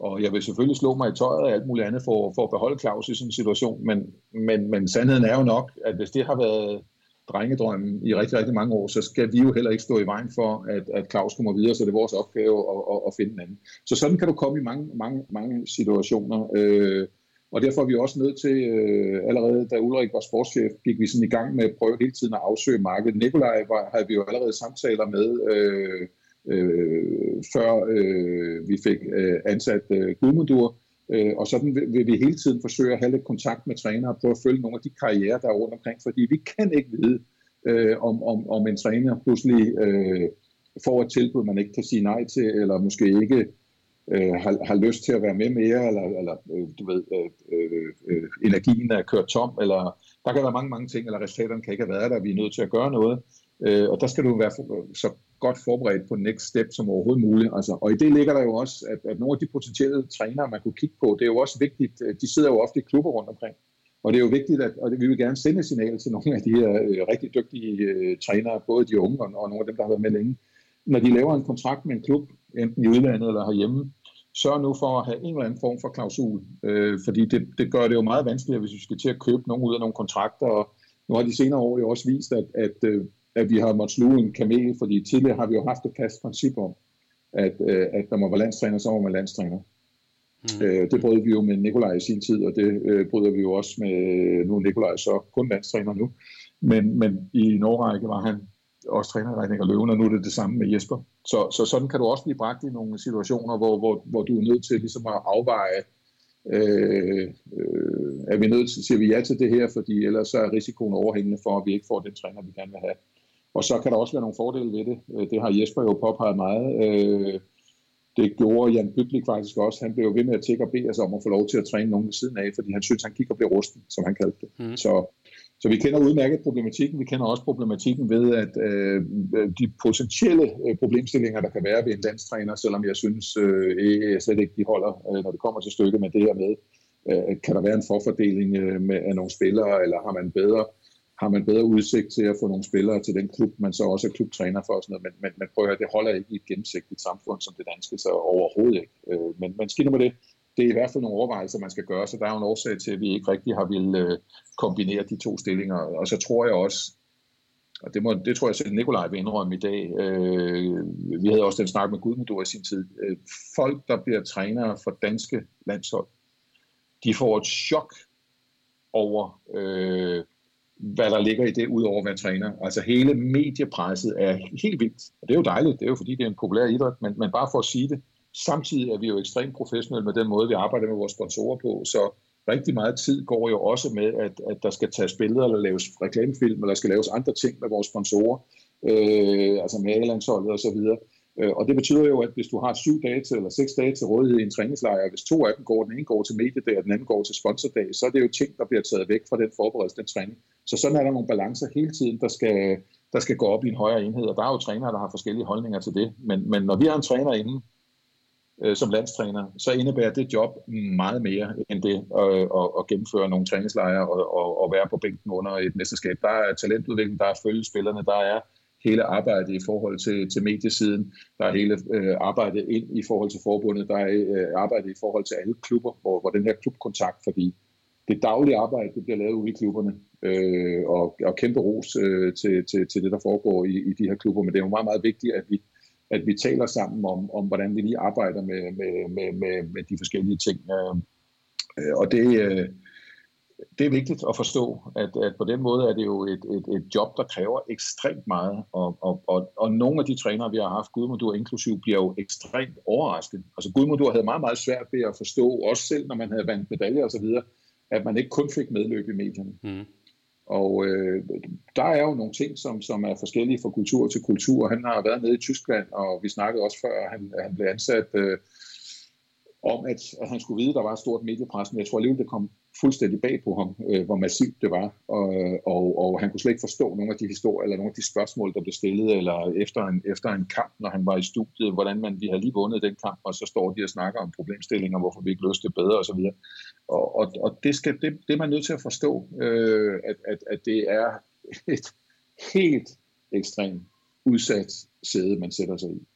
og jeg vil selvfølgelig slå mig i tøjet og alt muligt andet for, for at beholde Claus i sådan en situation, men, men, men sandheden er jo nok, at hvis det har været drengedrømmen i rigtig, rigtig mange år, så skal vi jo heller ikke stå i vejen for, at, at Claus kommer videre, så det er vores opgave at, at, at finde en anden. Så sådan kan du komme i mange, mange, mange situationer, øh, og derfor er vi også nødt til, øh, allerede da Ulrik var sportschef, gik vi sådan i gang med at prøve hele tiden at afsøge markedet. Nikolaj var, havde vi jo allerede samtaler med, øh, øh, før øh, vi fik øh, ansat øh, Gudmundur. Øh, og sådan vil, vil vi hele tiden forsøge at have lidt kontakt med trænere og prøve at følge nogle af de karrierer, der er rundt omkring, fordi vi kan ikke vide, øh, om, om, om en træner pludselig øh, får et tilbud, man ikke kan sige nej til, eller måske ikke øh, har, har lyst til at være med mere, eller, eller øh, du ved, øh, øh, øh, energien er kørt tom, eller der kan være mange, mange ting, eller resultaterne kan ikke have været der, vi er nødt til at gøre noget. Øh, og der skal du være så godt forberedt på next step som overhovedet muligt. Altså, og i det ligger der jo også, at, at nogle af de potentielle trænere, man kunne kigge på, det er jo også vigtigt, øh, de sidder jo ofte i klubber rundt omkring. Og det er jo vigtigt, at og vi vil gerne sende signal til nogle af de her øh, rigtig dygtige øh, trænere, både de unge og, og nogle af dem, der har været med længe. Når de laver en kontrakt med en klub, enten i udlandet eller herhjemme, sørg nu for at have en eller anden form for klausul. Øh, fordi det, det gør det jo meget vanskeligere, hvis vi skal til at købe nogen ud af nogle kontrakter. Og nu har de senere år jo også vist, at, at øh, at vi har måttet sluge en kamel, fordi tidligere har vi jo haft et fast princip om, at, øh, at der må være landstræner, så må man landstræner. Mm. Øh, det brød vi jo med Nikolaj i sin tid, og det øh, bryder vi jo også med, nu er Nikolaj så kun landstræner nu, men, men i Norge var han også trænerregning og løven, og nu er det det samme med Jesper. Så, så sådan kan du også blive bragt i nogle situationer, hvor, hvor, hvor du er nødt til ligesom at afveje Øh, øh, er vi nødt til, siger vi ja til det her, fordi ellers så er risikoen overhængende for, at vi ikke får den træner, vi gerne vil have. Og så kan der også være nogle fordele ved det. Øh, det har Jesper jo påpeget meget. Øh, det gjorde Jan Byglik faktisk også. Han blev jo ved med at tække og bede os om at få lov til at træne nogen ved siden af, fordi han synes, han gik og blev rusten, som han kaldte det. Mm. Så, så vi kender udmærket problematikken. Vi kender også problematikken ved, at øh, de potentielle øh, problemstillinger, der kan være ved en landstræner, selvom jeg synes øh, slet ikke, de holder, øh, når det kommer til stykket med det her med, øh, kan der være en forfordeling øh, med, af nogle spillere, eller har man bedre har man bedre udsigt til at få nogle spillere til den klub, man så også er klubtræner for. Og sådan noget. Men, men, men prøv at høre, det holder ikke i et gennemsigtigt samfund som det danske, så overhovedet ikke. Øh, men, men skidt med det. Det er i hvert fald nogle overvejelser, man skal gøre, så der er jo en årsag til, at vi ikke rigtig har ville øh, kombinere de to stillinger. Og så tror jeg også, og det, må, det tror jeg selv Nikolaj vil indrømme i dag. Øh, vi havde også den snak med Gudmundur i sin tid. Øh, folk, der bliver trænere for danske landshold, de får et chok over øh, hvad der ligger i det, udover at være træner. Altså hele mediepresset er helt vildt. Og det er jo dejligt, det er jo fordi, det er en populær idræt, men, men bare for at sige det, samtidig er vi jo ekstremt professionelle med den måde, vi arbejder med vores sponsorer på, så rigtig meget tid går jo også med, at, at der skal tages billeder, eller laves reklamefilm, eller der skal laves andre ting med vores sponsorer, øh, altså med A-landsholdet og så videre. Øh, og det betyder jo, at hvis du har syv dage til, eller seks dage til rådighed i en træningslejr, hvis to af dem går, den ene går til mediedag, og den anden går til sponsordag, så er det jo ting, der bliver taget væk fra den forberedelse, den træning. Så sådan er der nogle balancer hele tiden, der skal, der skal gå op i en højere enhed, og der er jo trænere, der har forskellige holdninger til det. Men, men når vi har en træner inde, øh, som landstræner, så indebærer det job meget mere end det at, at, at gennemføre nogle træningslejre og, og, og være på bænken under et mesterskab. Der er talentudvikling, der er følgespillerne, der er hele arbejdet i forhold til, til mediesiden, der er hele øh, arbejdet ind i forhold til forbundet, der er øh, arbejdet i forhold til alle klubber, hvor, hvor den her klubkontakt, fordi det daglige arbejde, det bliver lavet ude i klubberne, øh, og, og kæmpe ros øh, til, til, til det, der foregår i, i de her klubber, men det er jo meget, meget vigtigt, at vi, at vi taler sammen om, om hvordan vi lige arbejder med, med, med, med, med de forskellige ting. Øh, øh og det, øh, det er vigtigt at forstå, at, at på den måde er det jo et, et, et job, der kræver ekstremt meget, og, og, og, og nogle af de trænere, vi har haft, Gudmundur inklusiv, bliver jo ekstremt overrasket. Altså Gudmundur havde meget, meget svært ved at forstå, også selv når man havde vandt medaljer osv., at man ikke kun fik medløb i medierne. Mm. Og øh, der er jo nogle ting, som, som er forskellige fra kultur til kultur. Han har været nede i Tyskland, og vi snakkede også før, at han, han blev ansat øh, om, at, at han skulle vide, at der var et stort mediepres, men jeg tror alligevel, det kom fuldstændig bag på ham, øh, hvor massivt det var, og, øh, og, og han kunne slet ikke forstå nogle af de historier, eller nogle af de spørgsmål, der blev stillet, eller efter en, efter en kamp, når han var i studiet, hvordan man, vi har lige vundet den kamp, og så står de og snakker om problemstillinger, hvorfor vi ikke løste det bedre, osv. Og, og, og det, skal, det, det er man nødt til at forstå, øh, at, at, at det er et helt ekstremt udsat sæde, man sætter sig i.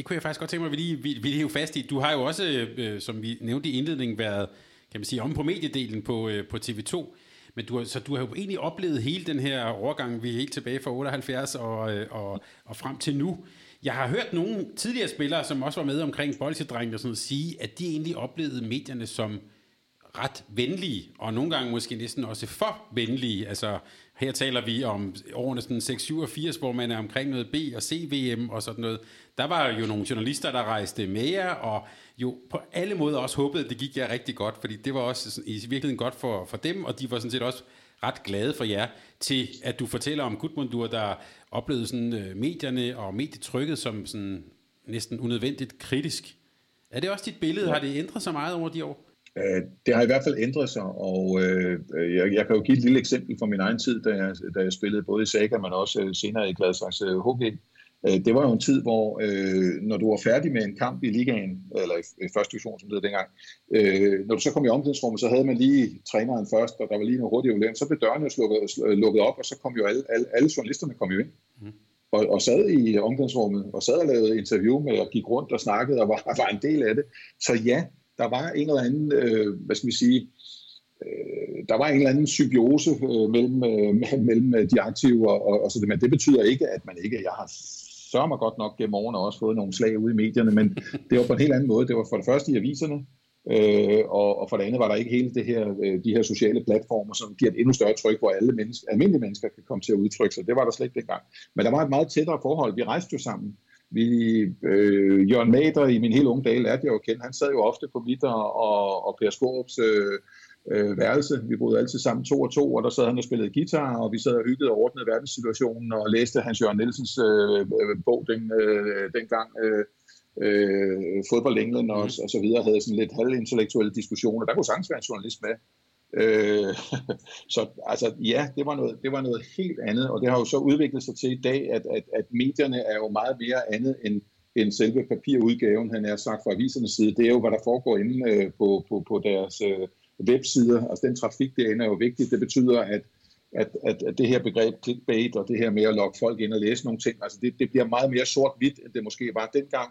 Det kunne jeg faktisk godt tænke mig, at vi lige, vi, vi lige fast i. Du har jo også, øh, øh, som vi nævnte i indledningen, været kan man sige, om på mediedelen på, øh, på TV2. Men du har, så du har jo egentlig oplevet hele den her overgang, vi er helt tilbage fra 78 og, øh, og, og frem til nu. Jeg har hørt nogle tidligere spillere, som også var med omkring bolsjedrengen og sådan noget, sige, at de egentlig oplevede medierne som ret venlige, og nogle gange måske næsten også for venlige. Altså, her taler vi om årene sådan 6-87, hvor man er omkring noget B- og C-VM og sådan noget. Der var jo nogle journalister, der rejste med jer, og jo på alle måder også håbede, at det gik jer rigtig godt, fordi det var også i virkeligheden godt for, for dem, og de var sådan set også ret glade for jer, til at du fortæller om Gudmundur, der oplevede sådan, uh, medierne og medietrykket som sådan næsten unødvendigt kritisk. Er det også dit billede? Ja. Har det ændret sig meget over de år? Øh, det har i hvert fald ændret sig, og øh, jeg, jeg kan jo give et lille eksempel fra min egen tid, da jeg, da jeg spillede både i Saga, men også øh, senere i Gladsaxe HG. Det var jo en tid, hvor når du var færdig med en kamp i ligaen, eller i, første division, som det hed dengang, når du så kom i omklædningsrummet, så havde man lige træneren først, og der var lige noget hurtigt evaluering, så blev dørene jo slukket, lukket op, og så kom jo alle, alle, alle journalisterne kom jo ind. Mm. Og, og sad i omklædningsrummet, og sad og lavede interview med, og gik rundt og snakkede, og var, var en del af det. Så ja, der var en eller anden, øh, hvad skal vi sige, øh, der var en eller anden symbiose øh, mellem, øh, <laughs> mellem øh, de aktive og, og, og så det, men det betyder ikke, at man ikke, jeg har sørger mig godt nok gennem årene også fået nogle slag ude i medierne, men det var på en helt anden måde. Det var for det første i aviserne, øh, og, og for det andet var der ikke hele det her, øh, de her sociale platformer, som giver et endnu større tryk, hvor alle mennesker, almindelige mennesker kan komme til at udtrykke sig. Det var der slet ikke dengang. Men der var et meget tættere forhold. Vi rejste jo sammen vi, øh, Jørgen Mader i min helt unge dage lærte jeg jo at kende. Han sad jo ofte på mit og, og, og Per Skorups øh, øh, værelse. Vi boede altid sammen to og to, og der sad han og spillede guitar, og vi sad og hyggede og ordnede verdenssituationen og læste Hans Jørgen Nielsens øh, øh, bog den, øh, dengang. Øh, øh, fodbold England og, mm. og så videre, havde sådan lidt halvintellektuelle diskussioner. Der kunne sagtens være en journalist med. Øh, <laughs> så altså, ja, det var, noget, det var noget helt andet, og det har jo så udviklet sig til i dag, at, at, at medierne er jo meget mere andet end, end selve papirudgaven, han er sagt fra avisernes side. Det er jo, hvad der foregår inde øh, på, på, på deres øh, websider. Altså den trafik derinde er jo vigtig. Det betyder, at, at, at, at det her begreb clickbait og det her med at lokke folk ind og læse nogle ting, altså det, det bliver meget mere sort-hvidt, end det måske var dengang.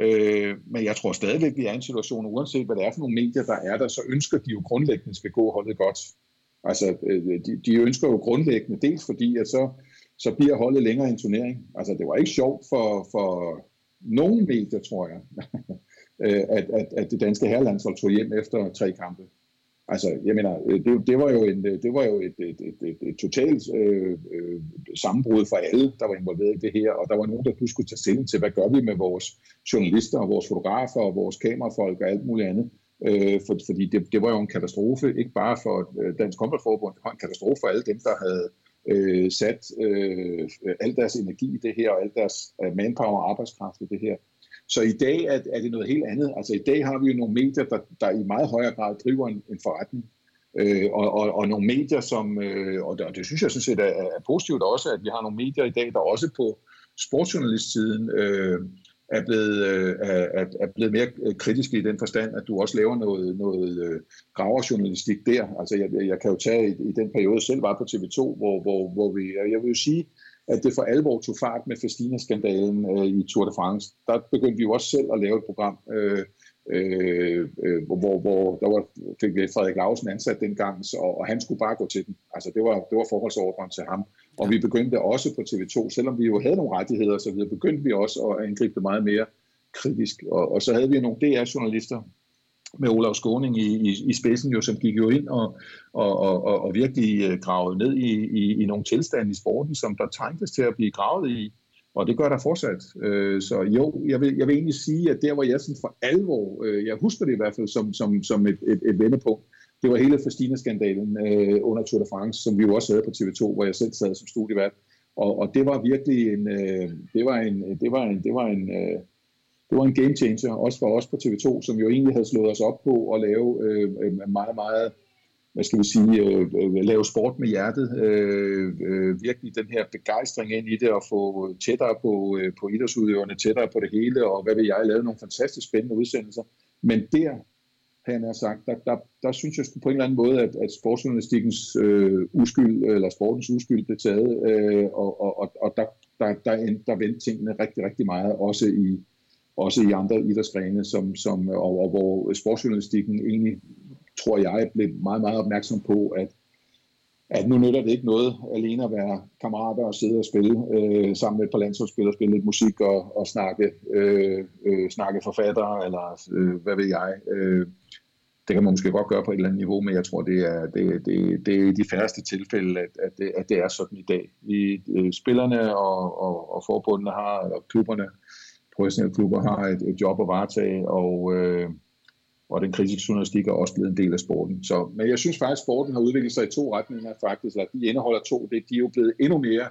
Øh, men jeg tror stadigvæk, vi er i en situation, uanset hvad det er for nogle medier, der er der, så ønsker de jo grundlæggende, skal gå holdet godt. Altså, øh, de, de ønsker jo grundlæggende, dels fordi, at så, så bliver holdet længere i en turnering. Altså, det var ikke sjovt for, for nogen medier, tror jeg, <laughs> øh, at, at, at det danske herrelandshold tog hjem efter tre kampe. Altså, jeg mener, øh, det, det var jo, en, øh, det var jo et, et, et, et, et totalt øh, øh, sammenbrud for alle, der var involveret i det her, og der var nogen, der pludselig skulle tage stilling til, hvad gør vi med vores journalister og vores fotografer og vores kamerafolk og alt muligt andet. Øh, for, fordi det, det var jo en katastrofe, ikke bare for øh, Dansk Håndboldforbund, det var en katastrofe for alle dem, der havde øh, sat øh, al deres energi i det her, og al deres manpower og arbejdskraft i det her. Så i dag er, er det noget helt andet. Altså i dag har vi jo nogle medier, der, der i meget højere grad driver en, en forretning. Øh, og, og, og nogle medier, som, øh, og, det, og det synes jeg sådan set er, er positivt også, at vi har nogle medier i dag, der også på sportsjournalistsiden øh, er, blevet, øh, er, er blevet mere kritiske i den forstand, at du også laver noget, noget øh, graverjournalistik der. Altså jeg, jeg kan jo tage i, i den periode, selv var på TV2, hvor, hvor, hvor vi, jeg vil jo sige, at det for alvor tog fart med Festina-skandalen øh, i Tour de France. Der begyndte vi jo også selv at lave et program, øh, øh, øh, hvor, hvor der var, fik Frederik Lausen ansat dengang, så, og han skulle bare gå til den. Altså det var, det var forholdsordren til ham. Og vi begyndte også på TV2, selvom vi jo havde nogle rettigheder så videre, begyndte vi også at angribe det meget mere kritisk. Og, og så havde vi nogle DR-journalister, med Olav Skåning i, i, i spidsen, jo, som gik jo ind og, og, og, og virkelig øh, gravede ned i, i, i nogle tilstande i sporten, som der trængtes til at blive gravet i. Og det gør der fortsat. Øh, så jo, jeg vil, jeg vil egentlig sige, at der hvor jeg sådan for alvor, øh, jeg husker det i hvert fald som, som, som et, et, et vendepunkt, det var hele Festina-skandalen øh, under Tour de France, som vi jo også havde på TV2, hvor jeg selv sad som studievært. Og, og det var virkelig en, øh, det var en, det var en, det var en, øh, det var en game changer, også for os på TV2, som jo egentlig havde slået os op på at lave øh, øh meget, meget, hvad skal vi sige, øh, øh, lave sport med hjertet. Øh, øh, virkelig den her begejstring ind i det, og få tættere på, øh, på idrætsudøverne, tættere på det hele, og hvad vil jeg, lave nogle fantastisk spændende udsendelser. Men der, han har sagt, der, der, der synes jeg på en eller anden måde, at, at sportsjournalistikkens øh, uskyld, eller sportens uskyld blev taget, øh, og, og, og, og der, der, der, der vendte tingene rigtig, rigtig meget, også i, også i andre idrætsgrene, som, som, øh, og, og hvor sportsjournalistikken egentlig, tror jeg, blev meget, meget opmærksom på, at, at nu nytter det ikke noget alene at være kammerater og sidde og spille øh, sammen med et par landsholdsspillere, spille lidt musik og, og snakke, øh, øh, snakke forfattere, eller øh, hvad ved jeg. Øh, det kan man måske godt gøre på et eller andet niveau, men jeg tror, det er, det, det, det er de færreste tilfælde, at, at, det, at det er sådan i dag. I, øh, spillerne og, og, og forbundene har, og klubberne professionelle klubber har et, et job at varetage, og, øh, og den kritiske journalistik er også blevet en del af sporten. Så, men jeg synes faktisk, at sporten har udviklet sig i to retninger faktisk, eller de indeholder to. Det, de er jo blevet endnu mere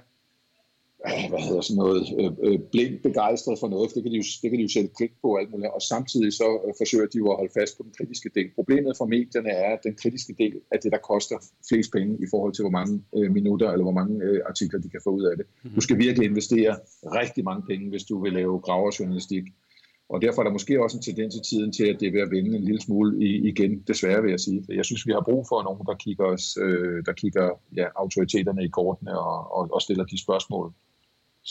hvad hedder sådan noget, øh, øh, blindt begejstret for noget, for det kan de jo, det kan de jo sætte klik på alt muligt, og samtidig så øh, forsøger de jo at holde fast på den kritiske del. Problemet for medierne er, at den kritiske del er det, der koster flest penge i forhold til, hvor mange øh, minutter eller hvor mange øh, artikler de kan få ud af det. Du skal virkelig investere rigtig mange penge, hvis du vil lave graverjournalistik. Og derfor er der måske også en tendens i tiden til, at det er ved at vende en lille smule i, igen, desværre vil jeg sige. Jeg synes, vi har brug for nogen, der kigger, os, øh, der kigger ja, autoriteterne i kortene og, og, og stiller de spørgsmål,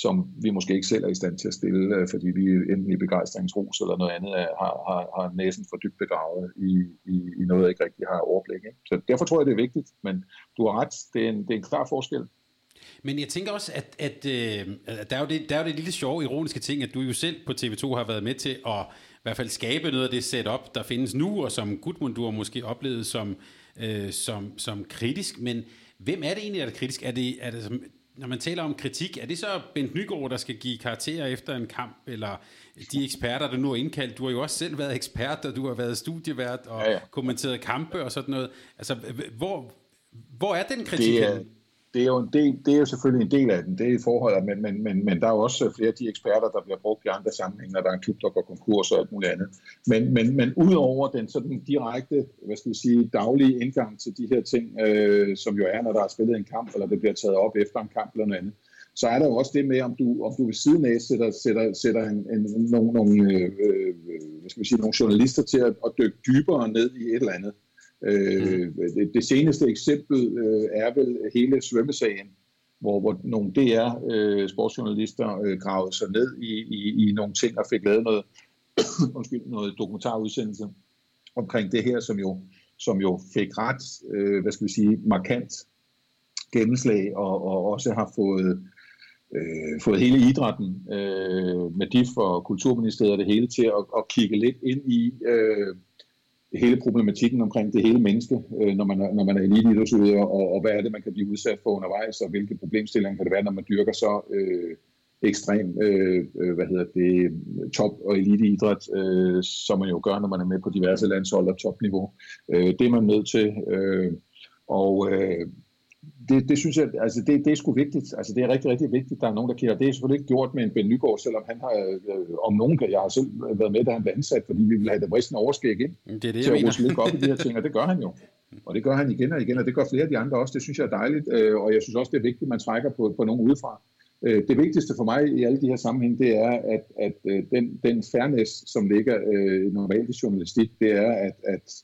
som vi måske ikke selv er i stand til at stille, øh, fordi vi enten i begejstringsros eller noget andet øh, har, har, har næsen for dybt begravet i, i, i noget, jeg ikke rigtig har overblik. Ikke? Så derfor tror jeg, det er vigtigt, men du har ret, det er en, det er en klar forskel. Men jeg tænker også, at, at øh, der, er jo det, der er jo det lille sjove, ironiske ting, at du jo selv på TV2 har været med til at i hvert fald skabe noget af det setup, der findes nu, og som Gudmund, du har måske oplevet som, øh, som, som kritisk. Men hvem er det egentlig, der er kritisk? Er det, er det som, når man taler om kritik, er det så Bent Nygaard, der skal give karakterer efter en kamp, eller de eksperter, der nu er indkaldt? Du har jo også selv været ekspert, og du har været studievært og ja, ja. kommenteret kampe og sådan noget. Altså, hvor, hvor er den kritik? Det er, det er jo, en del, det er jo selvfølgelig en del af den, det er i forhold, men, men, men, men der er jo også flere af de eksperter, der bliver brugt i andre sammenhænge, når der er en klub, der går konkurs og alt muligt andet. Men, men, men udover den sådan direkte, hvad skal vi sige, daglige indgang til de her ting, øh, som jo er, når der er spillet en kamp, eller det bliver taget op efter en kamp eller noget andet, så er der jo også det med, om du, om du ved siden af sætter, sætter, sætter en, en, nogle, nogle, øh, øh hvad skal vi sige, nogle journalister til at, at dykke dybere ned i et eller andet. Øh, det, det seneste eksempel øh, er vel hele svømmesagen, hvor, hvor nogle DR-sportsjournalister øh, øh, gravede sig ned i, i, i nogle ting og fik lavet noget, <coughs> undskyld, noget dokumentarudsendelse omkring det her, som jo, som jo fik ret, øh, hvad skal vi sige, markant gennemslag og, og også har fået, øh, fået hele idrætten øh, med de for Kulturministeriet og det hele til at, at kigge lidt ind i, øh, hele problematikken omkring det hele menneske, øh, når man, når man er eliteidrætsudøver, og, og hvad er det, man kan blive udsat for undervejs, og hvilke problemstillinger kan det være, når man dyrker så øh, ekstrem øh, øh, hvad hedder det, top- og eliteidræt, øh, som man jo gør, når man er med på diverse landshold og topniveau. Øh, det er man nødt til. Øh, og øh, det, det synes jeg, altså det, det er sgu vigtigt. Altså det er rigtig, rigtig vigtigt, der er nogen, der kigger. Det er selvfølgelig ikke gjort med en Ben Nygaard, selvom han har, øh, om nogen jeg har selv været med, da han blev ansat, fordi vi vil have det bristende overskæg ind det er det, til at lidt op i de her ting, og det gør han jo. Og det gør han igen og igen, og det gør flere af de andre også. Det synes jeg er dejligt, øh, og jeg synes også, det er vigtigt, at man trækker på, på nogen udefra. Øh, det vigtigste for mig i alle de her sammenhæng, det er, at, at den, den fairness, som ligger normalt i journalistik, det er, at, at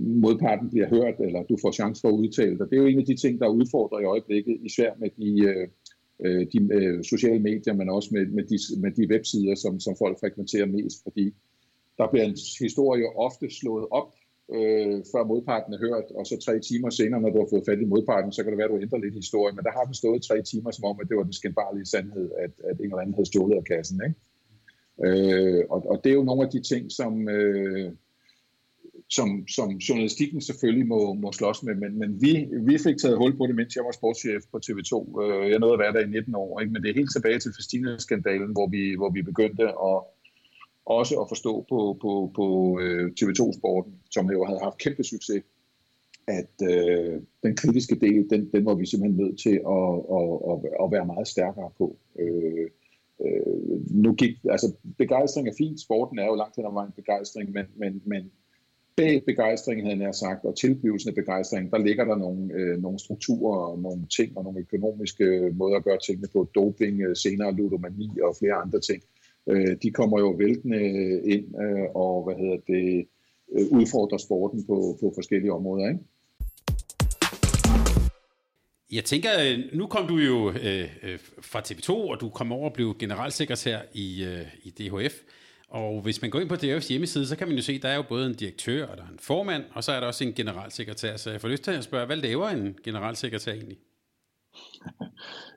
modparten bliver hørt, eller du får chance for at udtale dig. Det er jo en af de ting, der udfordrer i øjeblikket, især med de, øh, øh, de øh, sociale medier, men også med, med, de, med de websider, som, som folk frekventerer mest, fordi der bliver en historie ofte slået op, øh, før modparten er hørt, og så tre timer senere, når du har fået fat i modparten, så kan det være, at du ændrer lidt historie, men der har den stået tre timer, som om, at det var den skændbarlige sandhed, at, at en eller anden havde stjålet af kassen. Ikke? Øh, og, og det er jo nogle af de ting, som... Øh, som, som journalistikken selvfølgelig må, må slås med, men, men vi, vi fik taget hul på det, mens jeg var sportschef på TV2. Øh, jeg nåede at være der i 19 år, ikke? men det er helt tilbage til Festina-skandalen, hvor vi, hvor vi begyndte at også at forstå på, på, på øh, TV2-sporten, som jo havde haft kæmpe succes, at øh, den kritiske del, den, den var vi simpelthen nødt til at, at, at, at være meget stærkere på. Øh, øh, nu gik, altså begejstring er fint, sporten er jo langt hen ad vejen begejstring, men, men, men bag begejstringen, havde jeg sagt, og tilblivelsen af begejstringen, der ligger der nogle, øh, nogle strukturer og nogle ting og nogle økonomiske øh, måder at gøre tingene på. Doping, øh, senere ludomani og flere andre ting. Øh, de kommer jo væltende øh, ind øh, og hvad hedder det, øh, udfordrer sporten på, på forskellige områder. Ikke? Jeg tænker, øh, nu kom du jo øh, øh fra TV2, og du kom over og blev generalsekretær i, øh, i DHF. Og hvis man går ind på DF's hjemmeside, så kan man jo se, at der er jo både en direktør, og der er en formand, og så er der også en generalsekretær. Så jeg får lyst til at spørge, hvad laver en generalsekretær egentlig? <laughs>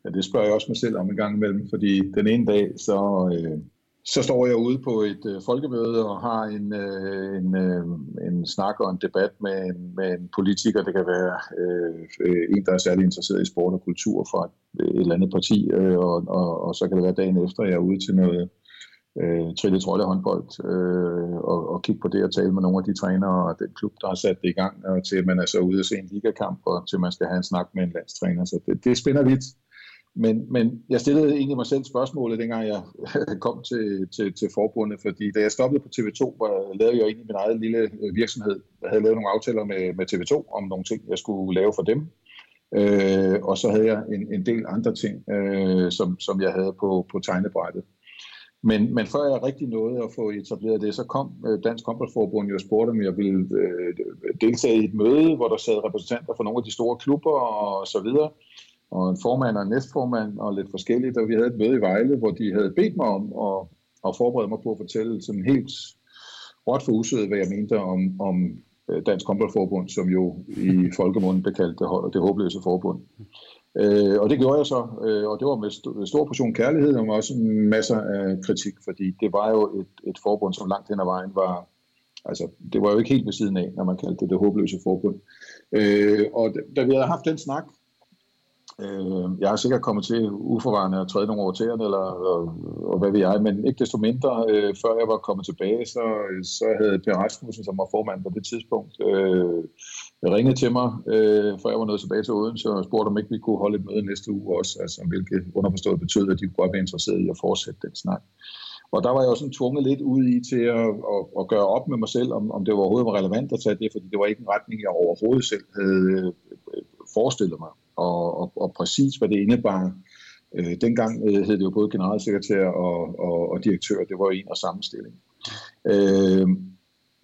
Ja, det spørger jeg også mig selv om en gang imellem, fordi den ene dag, så, øh, så står jeg ude på et øh, folkemøde og har en, øh, en, øh, en snak og en debat med en, med en politiker. Det kan være øh, øh en, der er særlig interesseret i sport og kultur fra et, et eller andet parti, øh, og, og, og så kan det være dagen efter, jeg er ude til noget øh, trille trolde håndbold øh, og, og kigge på det og tale med nogle af de trænere og den klub, der har sat det i gang, og til man er så ude og se en ligakamp, og til man skal have en snak med en landstræner. Så det, det spænder vidt. Men, men jeg stillede egentlig mig selv spørgsmålet, dengang jeg <laughs> kom til, til, til forbundet, fordi da jeg stoppede på TV2, var, lavede jeg egentlig min egen lille øh, virksomhed. Jeg havde lavet nogle aftaler med, med TV2 om nogle ting, jeg skulle lave for dem. Øh, og så havde jeg en, en del andre ting, øh, som, som jeg havde på, på tegnebrættet. Men, men før jeg rigtig nåede at få etableret det, så kom øh, Dansk Håndboldforbund jo og spurgte, om jeg ville øh, deltage i et møde, hvor der sad repræsentanter fra nogle af de store klubber og så videre, og en formand og en næstformand og lidt forskelligt, og vi havde et møde i Vejle, hvor de havde bedt mig om at, at forberede mig på at fortælle sådan helt råt for usødet, hvad jeg mente om, om øh, Dansk Håndboldforbund, som jo i folkemunden blev kaldt det, det håbløse forbund. Øh, og det gjorde jeg så, øh, og det var med st- stor portion kærlighed, og også masser af kritik, fordi det var jo et, et forbund, som langt hen ad vejen var, altså det var jo ikke helt ved siden af, når man kaldte det det håbløse forbund. Øh, og da vi havde haft den snak, Øh, jeg er sikkert kommet til uforvarende at træde nogle over tæerne, eller og, og hvad ved jeg, men ikke desto mindre, øh, før jeg var kommet tilbage, så, så havde Per Rasmussen, som var formand på det tidspunkt, øh, ringet til mig, øh, før jeg var nået tilbage til Odense, og spurgte, om ikke vi kunne holde et møde næste uge også, altså hvilket underforstået betød, at de kunne godt være interesseret i at fortsætte den snak. Og der var jeg også sådan tvunget lidt ud i til at, at, at gøre op med mig selv, om, om det overhovedet var relevant at tage det, fordi det var ikke en retning, jeg overhovedet selv havde øh, forestillet mig og, og, og præcis hvad det indebar. Øh, dengang øh, hed det jo både generalsekretær og, og, og direktør, det var jo en og samme stilling. Øh,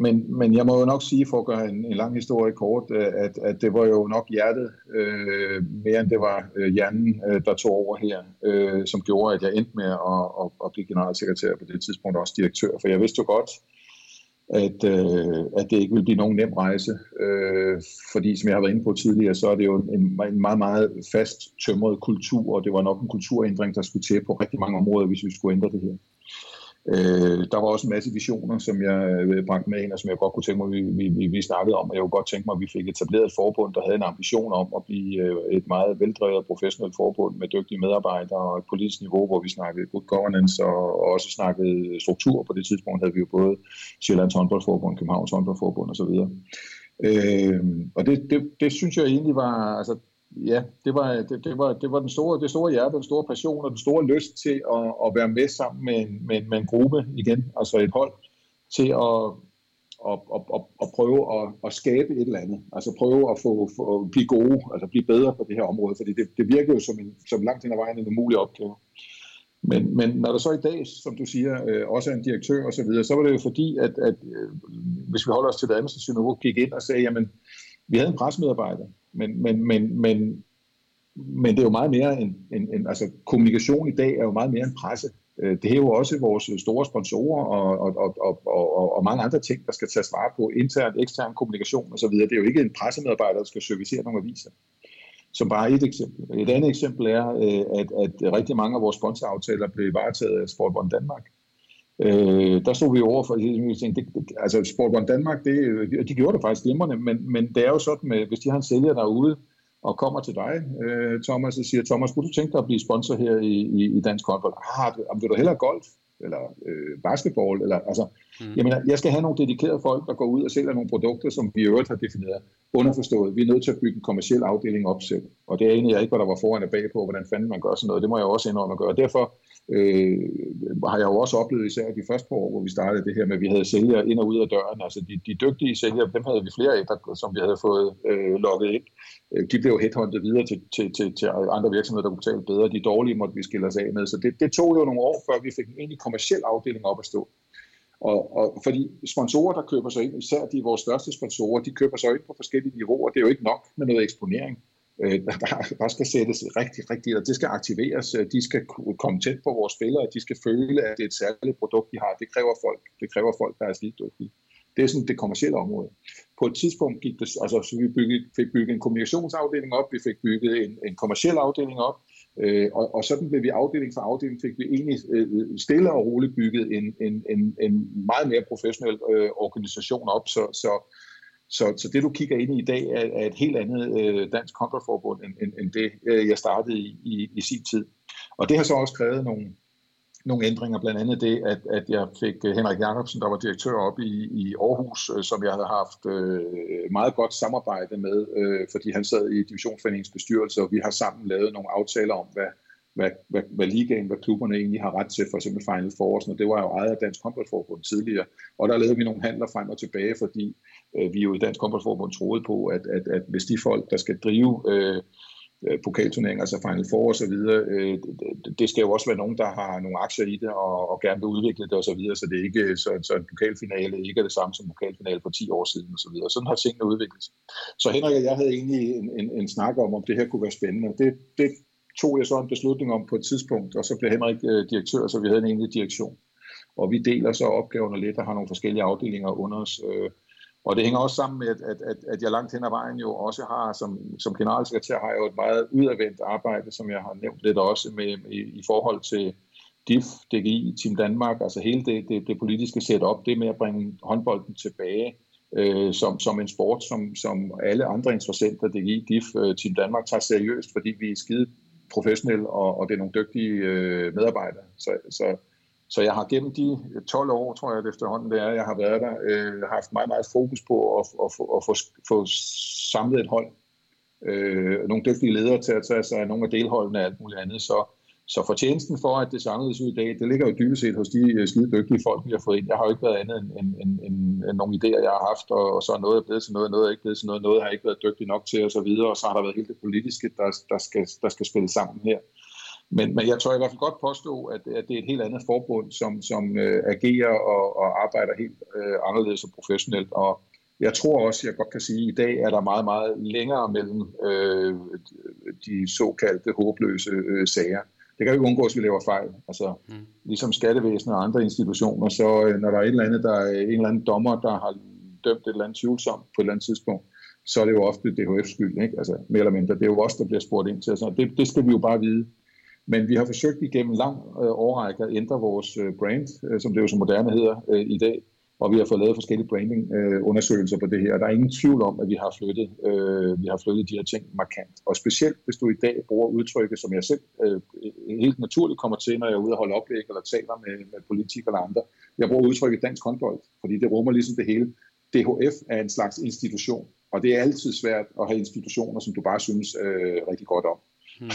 men, men jeg må jo nok sige, for at gøre en, en lang historie kort, øh, at, at det var jo nok hjertet, øh, mere end det var øh, hjernen, øh, der tog over her, øh, som gjorde, at jeg endte med at, at, at blive generalsekretær på det tidspunkt, også direktør. For jeg vidste jo godt, at, øh, at det ikke vil blive nogen nem rejse. Øh, fordi, som jeg har været inde på tidligere, så er det jo en, en meget, meget fast tømret kultur, og det var nok en kulturændring, der skulle til på rigtig mange områder, hvis vi skulle ændre det her. Øh, der var også en masse visioner, som jeg øh, bragte med ind, og som jeg godt kunne tænke mig, vi, vi, vi snakkede om. Og jeg kunne godt tænke mig, at vi fik etableret et forbund, der havde en ambition om at blive øh, et meget veldrevet professionelt forbund med dygtige medarbejdere og et politisk niveau, hvor vi snakkede good governance og, og også snakkede struktur. På det tidspunkt havde vi jo både Sjællands håndboldforbund, Københavns håndboldforbund osv. Øh, og det, det, det synes jeg egentlig var, altså ja, det var, det, det, var, det var den store, det store hjerte, den store passion og den store lyst til at, at være med sammen med en, med, med en gruppe igen, altså et hold, til at, at, at, at, at prøve at, at skabe et eller andet. Altså prøve at få, få, blive gode, altså blive bedre på det her område, fordi det, det virker jo som, en, som langt hen ad vejen en umulig opgave. Men, men når der så i dag, som du siger, øh, også er en direktør og så videre, så var det jo fordi, at, at øh, hvis vi holder os til det administrative niveau, gik ind og sagde, jamen, vi havde en presmedarbejder, men, men, men, men, men det er jo meget mere end, end, end altså kommunikation i dag er jo meget mere end presse. Øh, det er jo også vores store sponsorer og, og, og, og, og, og mange andre ting, der skal tage vare på, intern, ekstern kommunikation osv. Det er jo ikke en pressemedarbejder, der skal servicere nogle aviser. Som bare et eksempel. Et andet eksempel er, øh, at, at rigtig mange af vores sponsoraftaler blev varetaget af Sportbånd Danmark. Øh, der stod vi over for, at det, altså Sportbånd Danmark, det, de gjorde det faktisk glimrende, men, men det er jo sådan, med, hvis de har en sælger derude, og kommer til dig, øh, Thomas, og siger, Thomas, skulle du tænke dig at blive sponsor her i, i, i dansk håndbold? Ah, om vil du hellere golf, eller øh, basketball, eller altså, mm. jamen, jeg skal have nogle dedikerede folk, der går ud og sælger nogle produkter, som vi i øvrigt har defineret. Underforstået, vi er nødt til at bygge en kommersiel afdeling op selv. Og det er egentlig jeg ikke, hvad der var foran og bag på, hvordan fanden man gør sådan noget. Det må jeg også indrømme at gøre. Derfor øh, har jeg jo også oplevet især de første par år, hvor vi startede det her med, at vi havde sælgere ind og ud af døren. Altså de, de dygtige sælgere, dem havde vi flere af, der, som vi havde fået øh, lukket ind. Øh, de blev headhunted videre til, til, til, til andre virksomheder, der kunne betale bedre. De dårlige måtte vi skille os af med. Så det, det tog jo nogle år, før vi fik en egentlig kommersiel afdeling op at stå. Og, og fordi sponsorer, der køber sig ind, især de vores største sponsorer, de køber sig ind på forskellige niveauer. Det er jo ikke nok med noget eksponering Øh, der, der skal sættes rigtig, rigtig, og det skal aktiveres. Øh, de skal komme tæt på vores spillere, de skal føle, at det er et særligt produkt, de har. Det kræver folk, det kræver folk der er dygtige. Det er sådan det kommercielle område. På et tidspunkt gik det, altså så vi bygget, fik bygget en kommunikationsafdeling op, vi fik bygget en, en kommersiel afdeling op, øh, og, og sådan blev vi afdeling for afdeling, fik vi egentlig øh, stille og roligt bygget en, en, en, en meget mere professionel øh, organisation op, så, så så, så det, du kigger ind i i dag, er, er et helt andet øh, dansk kontraforbund, end, end, end det, øh, jeg startede i, i, i sin tid. Og det har så også krævet nogle, nogle ændringer, blandt andet det, at, at jeg fik øh, Henrik Jacobsen, der var direktør op i, i Aarhus, øh, som jeg havde haft øh, meget godt samarbejde med, øh, fordi han sad i divisionsforeningens bestyrelse, og vi har sammen lavet nogle aftaler om, hvad, hvad, hvad, hvad ligaen, hvad klubberne egentlig har ret til, for eksempel Final Four, og det var jo ejet af Dansk Håndboldforbund tidligere, og der lavede vi nogle handler frem og tilbage, fordi øh, vi jo i Dansk Håndboldforbund troede på, at, at, at hvis de folk, der skal drive øh, øh pokalturneringer, altså Final Four og så videre, øh, det, det skal jo også være nogen, der har nogle aktier i det og, og gerne vil udvikle det og så videre, så det er ikke øh, så, så en pokalfinale ikke er det samme som en pokalfinale for 10 år siden og så videre. Sådan har tingene udviklet sig. Så Henrik og jeg havde egentlig en, en, en snak om, om det her kunne være spændende. Det, det tog jeg så en beslutning om på et tidspunkt, og så blev Henrik øh, direktør, så vi havde en egentlig direktion. Og vi deler så opgaverne lidt og har nogle forskellige afdelinger under os. Øh, og det hænger også sammen med, at, at, at, at jeg langt hen ad vejen jo også har, som, som generalsekretær, har jeg jo et meget udadvendt arbejde, som jeg har nævnt lidt også med, i, i forhold til DIF, DGI, Team Danmark, altså hele det, det, det politiske setup, det med at bringe håndbolden tilbage øh, som, som en sport, som, som alle andre interessenter, DGI, DIF, øh, Team Danmark, tager seriøst, fordi vi er skide professionelle, og, og det er nogle dygtige øh, medarbejdere. Så, så, så jeg har gennem de øh, 12 år, tror jeg det efterhånden det er, jeg har været der, øh, haft meget, meget fokus på at, at, at, at få, få samlet et hold. Øh, nogle dygtige ledere til at tage sig af nogle af delholdene og alt muligt andet. Så, så fortjenesten for, at det samledes ud i dag, det ligger jo dybest set hos de øh, skide dygtige folk, vi har fået ind. Jeg har jo ikke været andet end, end, end, end, end nogle idéer, jeg har haft, og, og så er noget blevet til noget, noget er ikke blevet til noget, noget har ikke været dygtig nok til osv., og, og så har der været helt det politiske, der, der, skal, der skal spille sammen her. Men, men jeg tror i hvert fald godt påstå, at, at det er et helt andet forbund, som, som øh, agerer og, og arbejder helt øh, anderledes og professionelt. Og jeg tror også, jeg godt kan sige, at i dag er der meget, meget længere mellem øh, de såkaldte håbløse øh, sager det kan jo ikke undgås, at vi laver fejl. Altså, mm. Ligesom skattevæsenet og andre institutioner, så øh, når der er et eller andet, der er en eller anden dommer, der har dømt et eller andet tvivlsomt på et eller andet tidspunkt, så er det jo ofte DHF's skyld, ikke? Altså, mere eller mindre. Det er jo os, der bliver spurgt ind til. Altså, det, det skal vi jo bare vide. Men vi har forsøgt igennem lang øh, årrække at ændre vores øh, brand, øh, som det jo så moderne hedder øh, i dag, og vi har fået lavet forskellige branding-undersøgelser øh, på det her. Der er ingen tvivl om, at vi har flyttet, øh, vi har flyttet de her ting markant. Og specielt hvis du i dag bruger udtrykket, som jeg selv øh, helt naturligt kommer til, når jeg er ude og holde oplæg eller taler med, med politikere eller andre. Jeg bruger udtrykket dansk håndbold, fordi det rummer ligesom det hele. DHF er en slags institution, og det er altid svært at have institutioner, som du bare synes øh, rigtig godt om. Mm.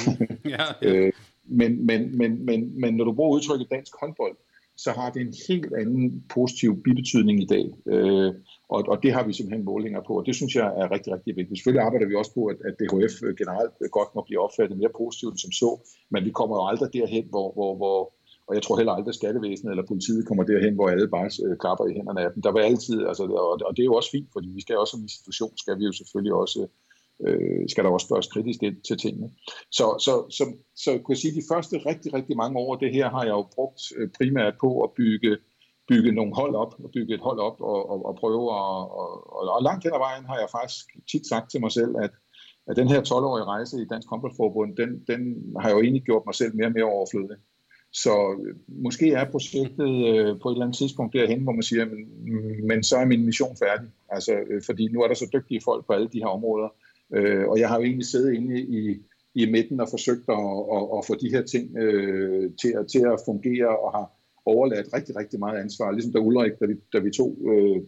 <laughs> Ja, ja. øh, men, men, men, men, men når du bruger udtrykket dansk håndbold, så har det en helt anden positiv bibetydning i dag. Øh, og, og det har vi simpelthen målinger på, og det synes jeg er rigtig, rigtig vigtigt. Selvfølgelig arbejder vi også på, at, at DHF øh, generelt øh, godt må blive opfattet mere positivt end som så, men vi kommer jo aldrig derhen, hvor, hvor, hvor og jeg tror heller aldrig, at skattevæsenet eller politiet kommer derhen, hvor alle bare øh, klapper i hænderne af dem. Der vil altid, altså, og, og det er jo også fint, fordi vi skal også som institution, skal vi jo selvfølgelig også øh, skal der også spørges kritisk ind til tingene. Så, så, så, så kunne jeg sige, at de første rigtig, rigtig mange år, det her har jeg jo brugt øh, primært på at bygge, bygge nogle hold op, og bygge et hold op og, og, og prøve at, og, og, og langt hen ad vejen har jeg faktisk tit sagt til mig selv, at, at den her 12-årige rejse i Dansk Håndboldforbund, den, den har jeg jo egentlig gjort mig selv mere og mere overflødig. Så øh, måske er projektet øh, på et eller andet tidspunkt derhen, hvor man siger, men, men så er min mission færdig. Altså, øh, fordi nu er der så dygtige folk på alle de her områder, Øh, og jeg har jo egentlig siddet inde i, i midten og forsøgt at, at, at få de her ting øh, til, at, til at fungere og har overladt rigtig, rigtig meget ansvar. Ligesom da Ulrik, da vi, da vi tog øh,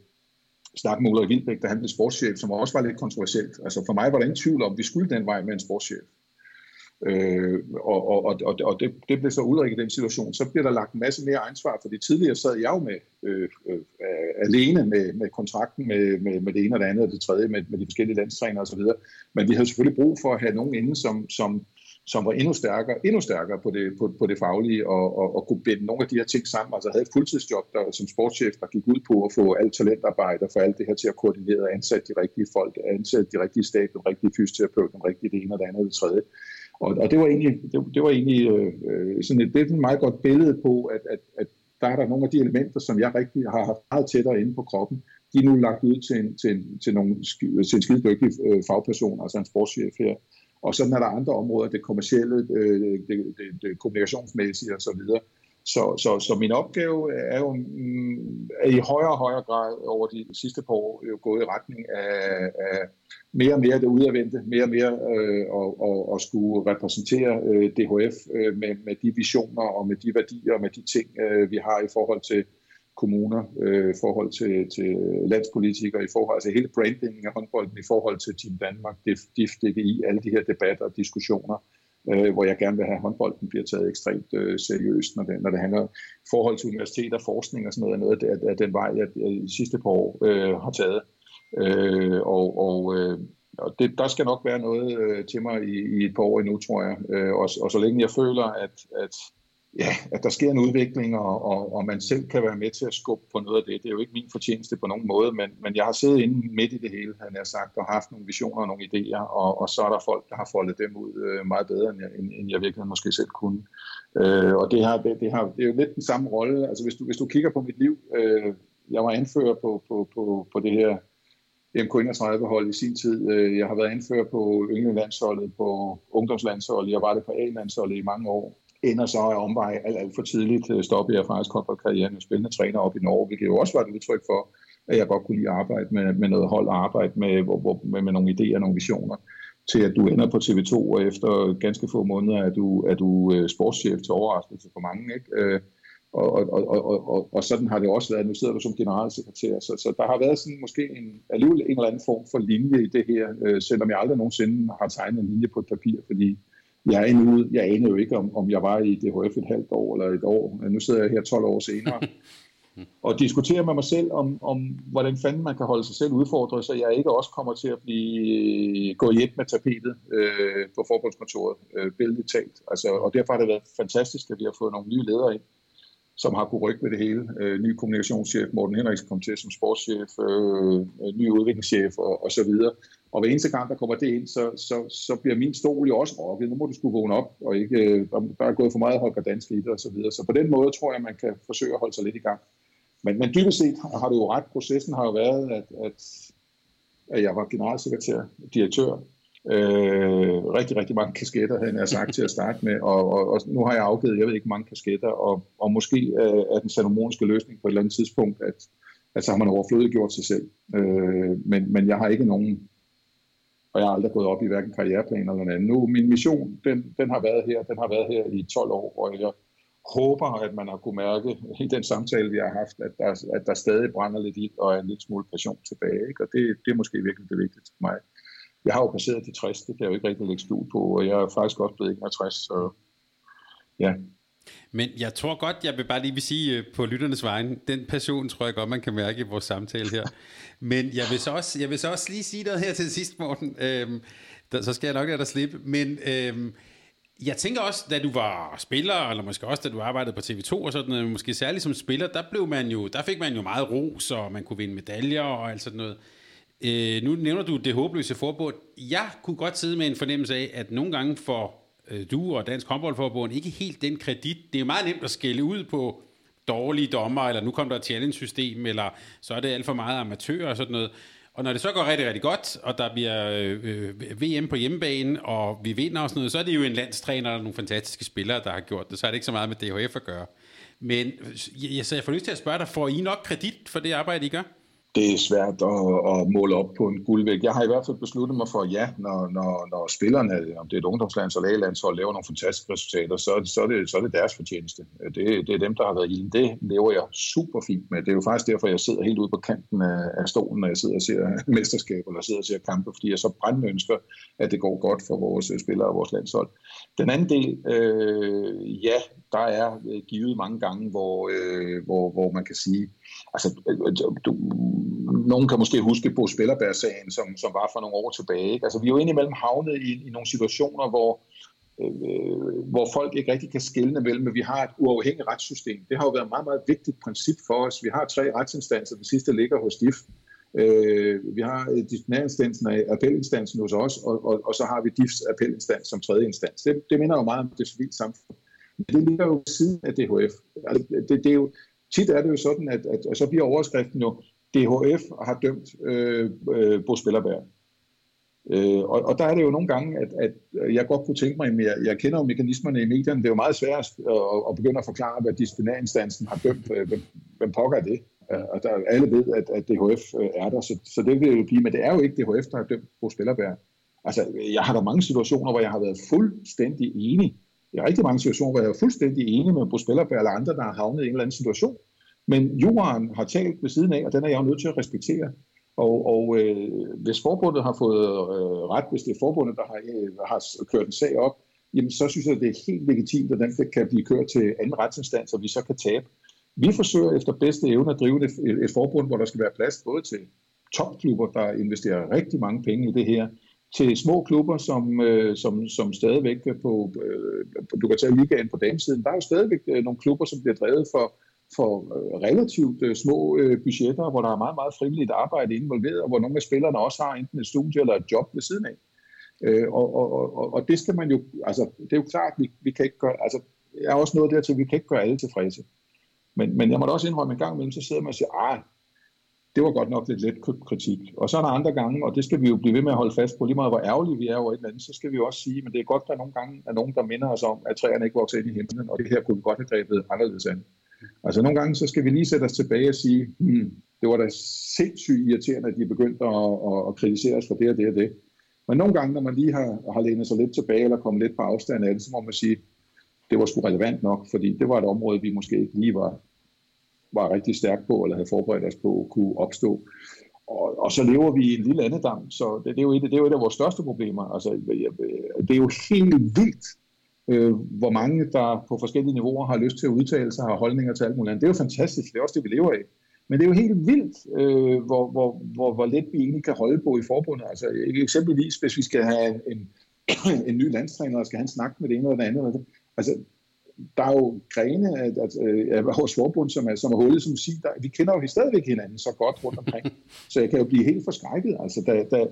snak med Ulrik Vildbæk, da han blev sportschef, som også var lidt kontroversielt. Altså for mig var der ingen tvivl om, at vi skulle den vej med en sportschef. Øh, og og, og, og det, det blev så udrikket i den situation. Så bliver der lagt en masse mere ansvar, for det tidligere sad jeg jo med øh, øh, alene med, med kontrakten med, med, med det ene og det andet og det tredje, med, med de forskellige landstræner osv. Men vi havde selvfølgelig brug for at have nogen inde, som, som, som var endnu stærkere, endnu stærkere på det, på, på det faglige og, og, og kunne binde nogle af de her ting sammen. Altså havde et fuldtidsjob der, som sportschef, der gik ud på at få alt talentarbejde og få alt det her til at koordinere og ansætte de rigtige folk, ansætte de rigtige stab, den rigtige fysioterapeut, den rigtige det ene og det andet og det tredje. Og, og det var egentlig, det, det var egentlig øh, sådan et, det er et meget godt billede på, at, at, at der er der nogle af de elementer, som jeg rigtig har haft meget tættere inde på kroppen, de er nu lagt ud til en, til en, til nogle, øh, til en skide dygtig øh, fagperson, altså en sportschef her. Og sådan er der andre områder, det kommercielle, øh, det, det, det kommunikationsmæssige osv., så, så, så min opgave er jo mm, er i højere og højere grad over de sidste par år jo gået i retning af, af mere og mere derudadvendte, mere og mere øh, og, og, og skulle repræsentere øh, DHF øh, med, med de visioner og med de værdier og med de ting, øh, vi har i forhold til kommuner, øh, i forhold til, til landspolitikere, i forhold til altså hele brandingen af håndbolden, i forhold til Team Danmark, DIF, DIF, DGI, alle de her debatter og diskussioner, øh, hvor jeg gerne vil have, at håndbolden bliver taget ekstremt øh, seriøst, når det, når det handler om forhold til universitet og forskning og sådan noget, er noget af, af den vej, jeg, jeg de sidste par år øh, har taget. Øh, og og, øh, og det, der skal nok være noget øh, til mig i, i et par år endnu, tror jeg. Øh, og, og så længe jeg føler, at, at ja, at der sker en udvikling, og, og, og man selv kan være med til at skubbe på noget af det. Det er jo ikke min fortjeneste på nogen måde, men, men jeg har siddet inde midt i det hele, han har sagt, og haft nogle visioner og nogle idéer, og, og så er der folk, der har foldet dem ud øh, meget bedre, end jeg, end, end jeg virkelig måske selv kunne. Øh, og det, har, det, det, har, det er jo lidt den samme rolle. Altså hvis du, hvis du kigger på mit liv, øh, jeg var anfører på, på, på, på det her MK31-hold i sin tid. Øh, jeg har været anfører på ynglelandsholdet, på ungdomslandsholdet, jeg var det på A-landsholdet i mange år ender så af omvej alt, alt for tidligt. stoppe Stoppede jeg faktisk håndboldkarrieren og spillende træner op i Norge, hvilket jo også var et udtryk for, at jeg godt kunne lide at arbejde med, med noget hold og arbejde med, hvor, hvor, med, med nogle idéer og nogle visioner, til at du ender på TV2, og efter ganske få måneder er du, er du øh, sportschef til overraskelse for mange. Ikke? Og, og, og, og, og, og sådan har det også været. Nu sidder du som generalsekretær, så, så der har været sådan måske en, alligevel en eller anden form for linje i det her, øh, selvom jeg aldrig nogensinde har tegnet en linje på et papir, fordi jeg, er endnu, jeg anede jo ikke, om, om jeg var i DHF et halvt år eller et år. Nu sidder jeg her 12 år senere <laughs> og diskuterer med mig selv om, om, hvordan fanden man kan holde sig selv udfordret, så jeg ikke også kommer til at blive gå et med tapetet øh, på forbundskontoret, øh, billedligt talt. Altså, og derfor har det været fantastisk, at vi har fået nogle nye ledere ind, som har kunne rykke ved det hele. Øh, ny kommunikationschef Morten Henriksen kom til som sportschef, øh, øh, ny udviklingschef og, og så videre. Og hver eneste gang, der kommer det ind, så, så, så bliver min stol jo også rokket. Nu må du skulle vågne op, og ikke, øh, der, er gået for meget Holger Dansk i det og så videre. Så på den måde tror jeg, man kan forsøge at holde sig lidt i gang. Men, men dybest set har du jo ret. Processen har jo været, at, at, at jeg var generalsekretær, direktør, øh, rigtig, rigtig mange kasketter, havde jeg sagt til at starte med, og, og, og nu har jeg afgivet, jeg ved ikke, mange kasketter, og, og måske øh, er den salomoniske løsning på et eller andet tidspunkt, at, at så har man overflødigt gjort sig selv. Øh, men, men jeg har ikke nogen, og jeg har aldrig gået op i hverken karriereplan eller noget andet. Nu, min mission, den, den har været her, den har været her i 12 år, og jeg håber, at man har kunne mærke i den samtale, vi har haft, at der, at der stadig brænder lidt i og er en lille smule passion tilbage. Ikke? Og det, det er måske virkelig det vigtigste for mig. Jeg har jo passeret de 60, det kan jeg jo ikke rigtig lægge skjul på, og jeg er faktisk også blevet 61, så ja. Men jeg tror godt, jeg vil bare lige vil sige øh, på lytternes vegne, den passion tror jeg godt, man kan mærke i vores samtale her. <laughs> Men jeg vil så også, jeg vil så også lige sige noget her til sidst, Morten. Øhm, der, så skal jeg nok lade dig slippe. Men øhm, jeg tænker også, da du var spiller, eller måske også da du arbejdede på TV2 og sådan måske særligt som spiller, der, blev man jo, der fik man jo meget ros, og man kunne vinde medaljer og alt sådan noget. Øh, nu nævner du det håbløse forbund. Jeg kunne godt sidde med en fornemmelse af, at nogle gange får øh, du og Dansk Håndboldforbund ikke helt den kredit. Det er jo meget nemt at skælde ud på dårlige dommer, eller nu kommer der et challenge-system, eller så er det alt for meget amatører og sådan noget. Og når det så går rigtig, rigtig godt, og der bliver øh, øh VM på hjemmebane, og vi vinder og sådan noget, så er det jo en landstræner og nogle fantastiske spillere, der har gjort det. Så er det ikke så meget med DHF at gøre. Men øh, jeg, så jeg får lyst til at spørge dig, får I nok kredit for det arbejde, I gør? Det er svært at, at måle op på en guldvæg. Jeg har i hvert fald besluttet mig for, at ja, når, når, når spillerne, om det er et ungdomslands eller landshold, laver nogle fantastiske resultater, så, så, er det, så er det deres fortjeneste. Det, det er dem, der har været i Det lever jeg super fint med. Det er jo faktisk derfor, jeg sidder helt ude på kanten af, af stolen, når jeg sidder og ser <laughs> mesterskaber, eller sidder og ser kampe, fordi jeg så brændende ønsker, at det går godt for vores øh, spillere og vores landshold. Den anden del, øh, ja, der er øh, givet mange gange, hvor, øh, hvor, hvor man kan sige, altså, øh, du, nogen kan måske huske på Spillerbær-sagen, som, som var for nogle år tilbage. Ikke? Altså, vi er jo indimellem havnet i, i nogle situationer, hvor, øh, hvor folk ikke rigtig kan skille mellem, at vi har et uafhængigt retssystem. Det har jo været et meget, meget vigtigt princip for os. Vi har tre retsinstanser. Den sidste ligger hos DIF. Øh, vi har øh, disciplinærinstansen og appelinstansen hos os, og, og, og så har vi DIFs appelinstans som tredje instans. Det, det minder jo meget om det civile samfund. Men det ligger jo siden af DHF. Altså, det, det er jo, tit er det jo sådan, at, at, at så bliver overskriften jo, DHF har dømt øh, øh, Bo Spillerberg. Øh, og, og der er det jo nogle gange, at, at jeg godt kunne tænke mig, at jeg, jeg kender jo mekanismerne i medierne, det er jo meget svært at, at begynde at forklare, hvad disciplinærinstansen har dømt. Øh, hvem, hvem pokker det? Øh, og der, alle ved, at, at DHF øh, er der, så, så det vil jo blive, men det er jo ikke DHF, der har dømt Bo Spillerberg. Altså, jeg har der mange situationer, hvor jeg har været fuldstændig enig. Jeg rigtig mange situationer, hvor jeg er fuldstændig enig med Bruce Bellerberg eller andre, der har havnet i en eller anden situation. Men jorden har talt ved siden af, og den er jeg jo nødt til at respektere. Og, og øh, hvis forbundet har fået øh, ret, hvis det er forbundet, der har, øh, har kørt en sag op, jamen så synes jeg, det er helt legitimt, at den kan blive kørt til anden retsinstans, og vi så kan tabe. Vi forsøger efter bedste evne at drive et, et forbund, hvor der skal være plads både til topklubber, der investerer rigtig mange penge i det her, til små klubber, som, øh, som, som stadigvæk på, øh, du kan tage ligaen på damesiden, der er jo stadigvæk øh, nogle klubber, som bliver drevet for for øh, relativt øh, små øh, budgetter, hvor der er meget, meget frivilligt arbejde involveret, og hvor nogle af spillerne også har enten et studie eller et job ved siden af. Øh, og, og, og, og det skal man jo, altså det er jo klart, vi, vi kan ikke gøre, altså jeg er også noget dertil, vi kan ikke gøre alle tilfredse. Men, men jeg må da også indrømme en gang imellem, så sidder man og siger, ah, det var godt nok lidt let kritik. Og så er der andre gange, og det skal vi jo blive ved med at holde fast på, lige meget hvor ærgerlige vi er over et eller andet, så skal vi jo også sige, men det er godt, der nogle gange er nogen, der minder os om, at træerne ikke vokser ind i himlen, og det her kunne vi godt have grebet anderledes an. Altså nogle gange, så skal vi lige sætte os tilbage og sige, hmm, det det var da sindssygt irriterende, at de begyndte at, at, at kritisere os for det og det og det. Men nogle gange, når man lige har, har lænet sig lidt tilbage eller kommet lidt på afstand af det, så må man sige, det var sgu relevant nok, fordi det var et område, vi måske ikke lige var, var rigtig stærk på, eller havde forberedt os på kunne opstå. Og, og så lever vi i en lille andedam, så det, det, er jo et, det er jo et af vores største problemer. Altså, det er jo helt vildt, øh, hvor mange, der på forskellige niveauer har lyst til at udtale sig har holdninger til alt muligt andet. Det er jo fantastisk, det er også det, vi lever af. Men det er jo helt vildt, øh, hvor, hvor, hvor, hvor let vi egentlig kan holde på i forbundet. Altså eksempelvis, hvis vi skal have en, <clears throat> en ny landstræner, og skal han snakke med det ene eller det andet. Altså, der er jo grene af, at, af vores forbund, som er, som er hullet som siger, der, vi kender jo stadigvæk hinanden så godt rundt omkring. <laughs> så jeg kan jo blive helt forskrækket. Altså, da, da,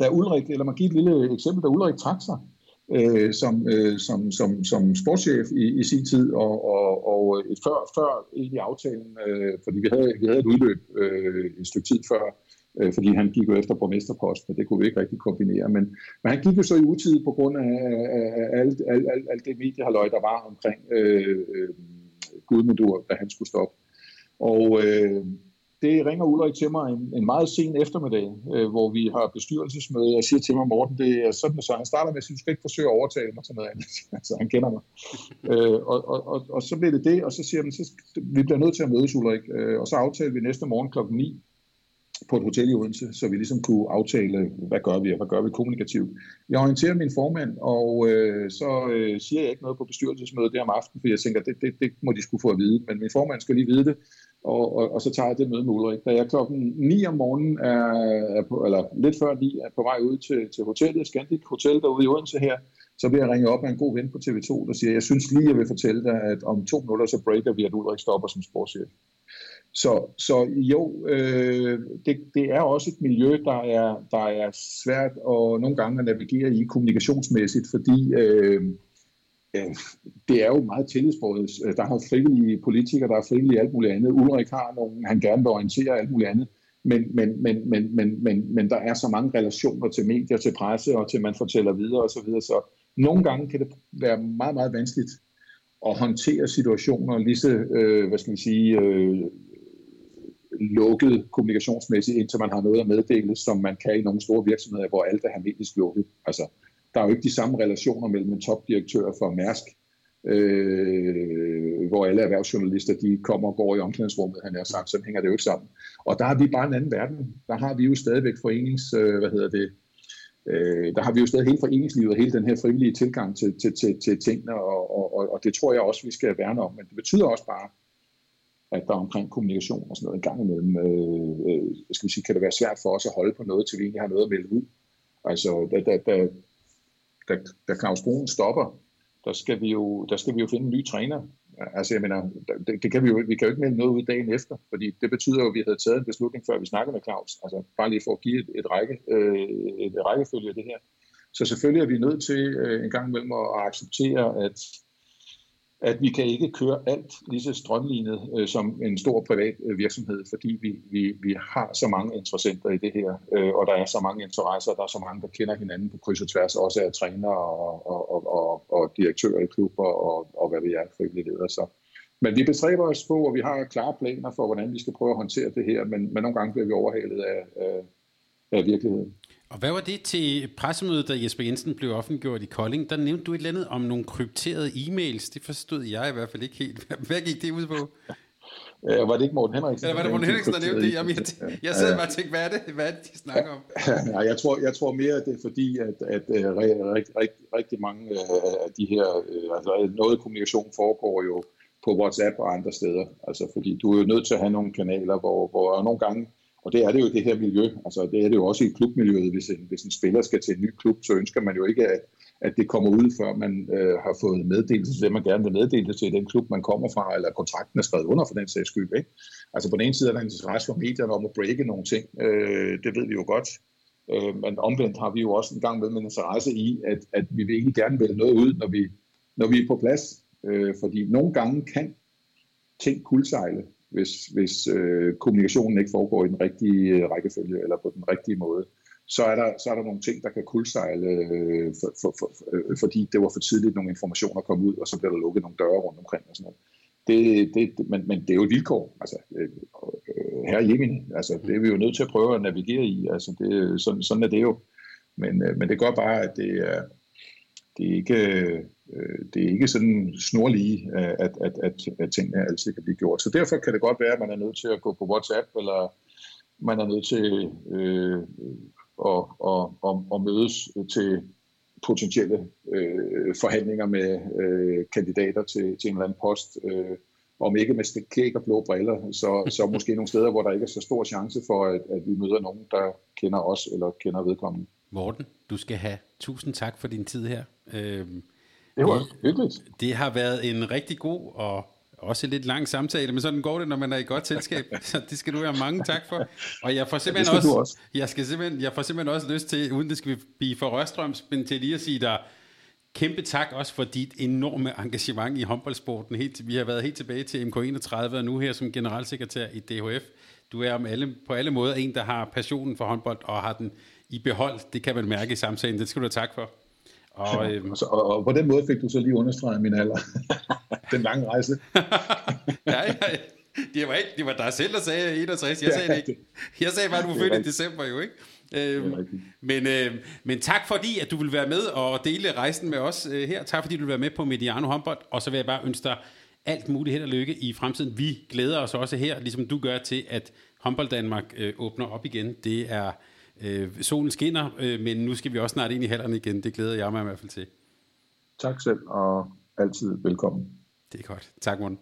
da Ulrik, eller man giver et lille eksempel, da Ulrik trak sig, øh, som, øh, som, som, som sportschef i, i sin tid, og, og, og et før, før egentlig aftalen, øh, fordi vi havde, vi havde et udløb øh, et stykke tid før, øh, fordi han gik jo efter borgmesterposten, og det kunne vi ikke rigtig kombinere. Men, men han gik jo så i utid på grund af, af, af alt, alt, alt, alt det mediehalløj, der var omkring øh, øh, Gudmundur, da han skulle stoppe. Og øh, det ringer Ulrik til mig en, en meget sen eftermiddag, øh, hvor vi har bestyrelsesmøde, og siger til mig, Morten, det er sådan, så han starter med at sige, du skal ikke forsøge at overtale mig til noget andet. <laughs> altså, han kender mig. øh, og, og, og, og, så bliver det det, og så siger han, så, vi bliver nødt til at mødes, Ulrik. Øh, og så aftaler vi næste morgen klokken 9 på et hotel i Odense, så vi ligesom kunne aftale, hvad gør vi, og hvad gør vi kommunikativt. Jeg orienterer min formand, og øh, så øh, siger jeg ikke noget på bestyrelsesmødet der om aftenen, for jeg tænker, det, det, det må de skulle få at vide, men min formand skal lige vide det, og, og, og så tager jeg det møde med Ulrik. Da jeg klokken 9 om morgenen, er, er på, eller lidt før 9, er på vej ud til, til hotellet, Scandic Hotel derude i Odense her, så bliver jeg ringet op af en god ven på TV2, der siger, jeg synes lige, jeg vil fortælle dig, at om to minutter, så breaker vi, at Ulrik stopper som sportschef. Så, så jo, øh, det, det er også et miljø, der er, der er svært og nogle gange at navigere i kommunikationsmæssigt, fordi øh, øh, det er jo meget tillidsbordet. Øh, der har frivillige politikere, der er frivillige alt muligt andet. Ulrik har nogen, han gerne vil orientere alt muligt andet. Men, men, men, men, men, men, men der er så mange relationer til medier, til presse og til man fortæller videre osv. Så, videre. så nogle gange kan det være meget, meget vanskeligt at håndtere situationer lige så, øh, hvad skal man sige, øh, lukket kommunikationsmæssigt, indtil man har noget at meddele, som man kan i nogle store virksomheder, hvor alt er hermetisk lukket. Altså, der er jo ikke de samme relationer mellem en topdirektør for Mærsk, øh, hvor alle erhvervsjournalister de kommer og går i omklædningsrummet, han er sagt, så hænger det jo ikke sammen. Og der har vi bare en anden verden. Der har vi jo stadigvæk forenings, øh, hvad hedder det, øh, der har vi jo stadig hele foreningslivet og hele den her frivillige tilgang til, til, til, til tingene, og, og, og det tror jeg også, vi skal værne om. Men det betyder også bare, at der omkring kommunikation og sådan noget en gang imellem, øh, øh, skal vi sige, kan det være svært for os at holde på noget, til vi egentlig har noget at melde ud. Altså, da, da, da, da, da Claus Brun stopper, der skal, vi jo, der skal vi jo finde en ny træner. Altså, jeg mener, det, det kan vi jo vi kan jo ikke melde noget ud dagen efter, fordi det betyder jo, at vi havde taget en beslutning, før vi snakkede med Claus. Altså, bare lige for at give et, et, række, øh, et rækkefølge af det her. Så selvfølgelig er vi nødt til øh, en gang imellem at acceptere, at at vi kan ikke køre alt lige så strømlignet øh, som en stor privat øh, virksomhed, fordi vi, vi, vi har så mange interessenter i det her, øh, og der er så mange interesser, og der er så mange, der kender hinanden på kryds og tværs, også af trænere og, og, og, og, og direktører i klubber og, og hvad vi er, frivillige ledere. Så. Men vi bestræber os på, og vi har klare planer for, hvordan vi skal prøve at håndtere det her, men, men nogle gange bliver vi overhalet af, af, af virkeligheden. Og hvad var det til pressemødet, da Jesper Jensen blev offentliggjort i Kolding? Der nævnte du et eller andet om nogle krypterede e-mails. Det forstod jeg i hvert fald ikke helt. <laughs> Hvad gik det ud på? Ja, var det ikke Morten Henriksen? Ja, var det Morten Henriksen, der nævnte det? Jamen, jeg, jeg sad bare og tænkte, hvad er det, hvad er det de snakker om? Ja, jeg, tror, jeg tror mere, at det er fordi, at, at, at øh, rigtig, rigtig, rigtig mange øh, af de her, øh, altså noget kommunikation foregår jo på WhatsApp og andre steder. Altså, fordi du er jo nødt til at have nogle kanaler, hvor, hvor nogle gange og det er det jo i det her miljø. Altså, det er det jo også i klubmiljøet. Hvis en, hvis en spiller skal til en ny klub, så ønsker man jo ikke, at, at det kommer ud, før man øh, har fået meddelelse til det, man gerne vil meddele til den klub, man kommer fra, eller kontrakten er skrevet under for den sags skyld. Ikke? Altså på den ene side er der en interesse for medierne om at breake nogle ting. Øh, det ved vi jo godt. Øh, men omvendt har vi jo også en gang med en interesse i, at, at vi vil egentlig gerne vælge noget ud, når vi, når vi er på plads. Øh, fordi nogle gange kan ting kuldsejle, hvis, hvis øh, kommunikationen ikke foregår i den rigtige øh, rækkefølge eller på den rigtige måde, så er der, så er der nogle ting, der kan kuldsejle, øh, for, for, for, øh, fordi det var for tidligt, nogle informationer kom ud, og så bliver der lukket nogle døre rundt omkring og sådan noget. Det, det, men, men det er jo et vilkår. Altså, øh, her hjemme. Altså, det er vi jo nødt til at prøve at navigere i. Altså, det, sådan, sådan er det jo. Men, øh, men det gør bare, at det er, det er ikke, øh, det er ikke sådan snorlige, at, at, at, at tingene altid kan blive gjort. Så derfor kan det godt være, at man er nødt til at gå på WhatsApp, eller man er nødt til øh, at, at, at, at mødes til potentielle øh, forhandlinger med øh, kandidater til, til en eller anden post, øh, om ikke med kæk og blå briller, så, så <laughs> måske nogle steder, hvor der ikke er så stor chance for, at, at vi møder nogen, der kender os eller kender vedkommende. Morten, du skal have tusind tak for din tid her. Øhm, det var hyggeligt. Det har været en rigtig god og også lidt lang samtale, men sådan går det, når man er i godt selskab. <laughs> Så det skal du have mange tak for. Og jeg får simpelthen også, også, Jeg, skal simpelthen, jeg får simpelthen også lyst til, uden det skal blive for Rørstrøms, men til lige at sige dig kæmpe tak også for dit enorme engagement i håndboldsporten. Helt, vi har været helt tilbage til MK31, og nu her som generalsekretær i DHF. Du er om alle, på alle måder en, der har passionen for håndbold og har den i behold. Det kan man mærke i samtalen. Det skal du have tak for. Og, øhm, og, og, og på den måde fik du så lige understreget min alder. <laughs> den lange rejse. <laughs> ja, ja, det var, ikke, det var dig selv, der sagde 61. Jeg sagde det ikke. Jeg sagde bare, at du var født i december jo, ikke? Øhm, men, øh, men tak fordi, at du vil være med og dele rejsen med os øh, her. Tak fordi du vil være med på Mediano håndbold. Og så vil jeg bare ønske dig alt muligt held og lykke i fremtiden. Vi glæder os også her, ligesom du gør til, at håndbold Danmark øh, åbner op igen. Det er øh, solen skinner, øh, men nu skal vi også snart ind i hallerne igen. Det glæder jeg mig i hvert fald til. Tak selv, og altid velkommen. Det er godt. Tak, Morten.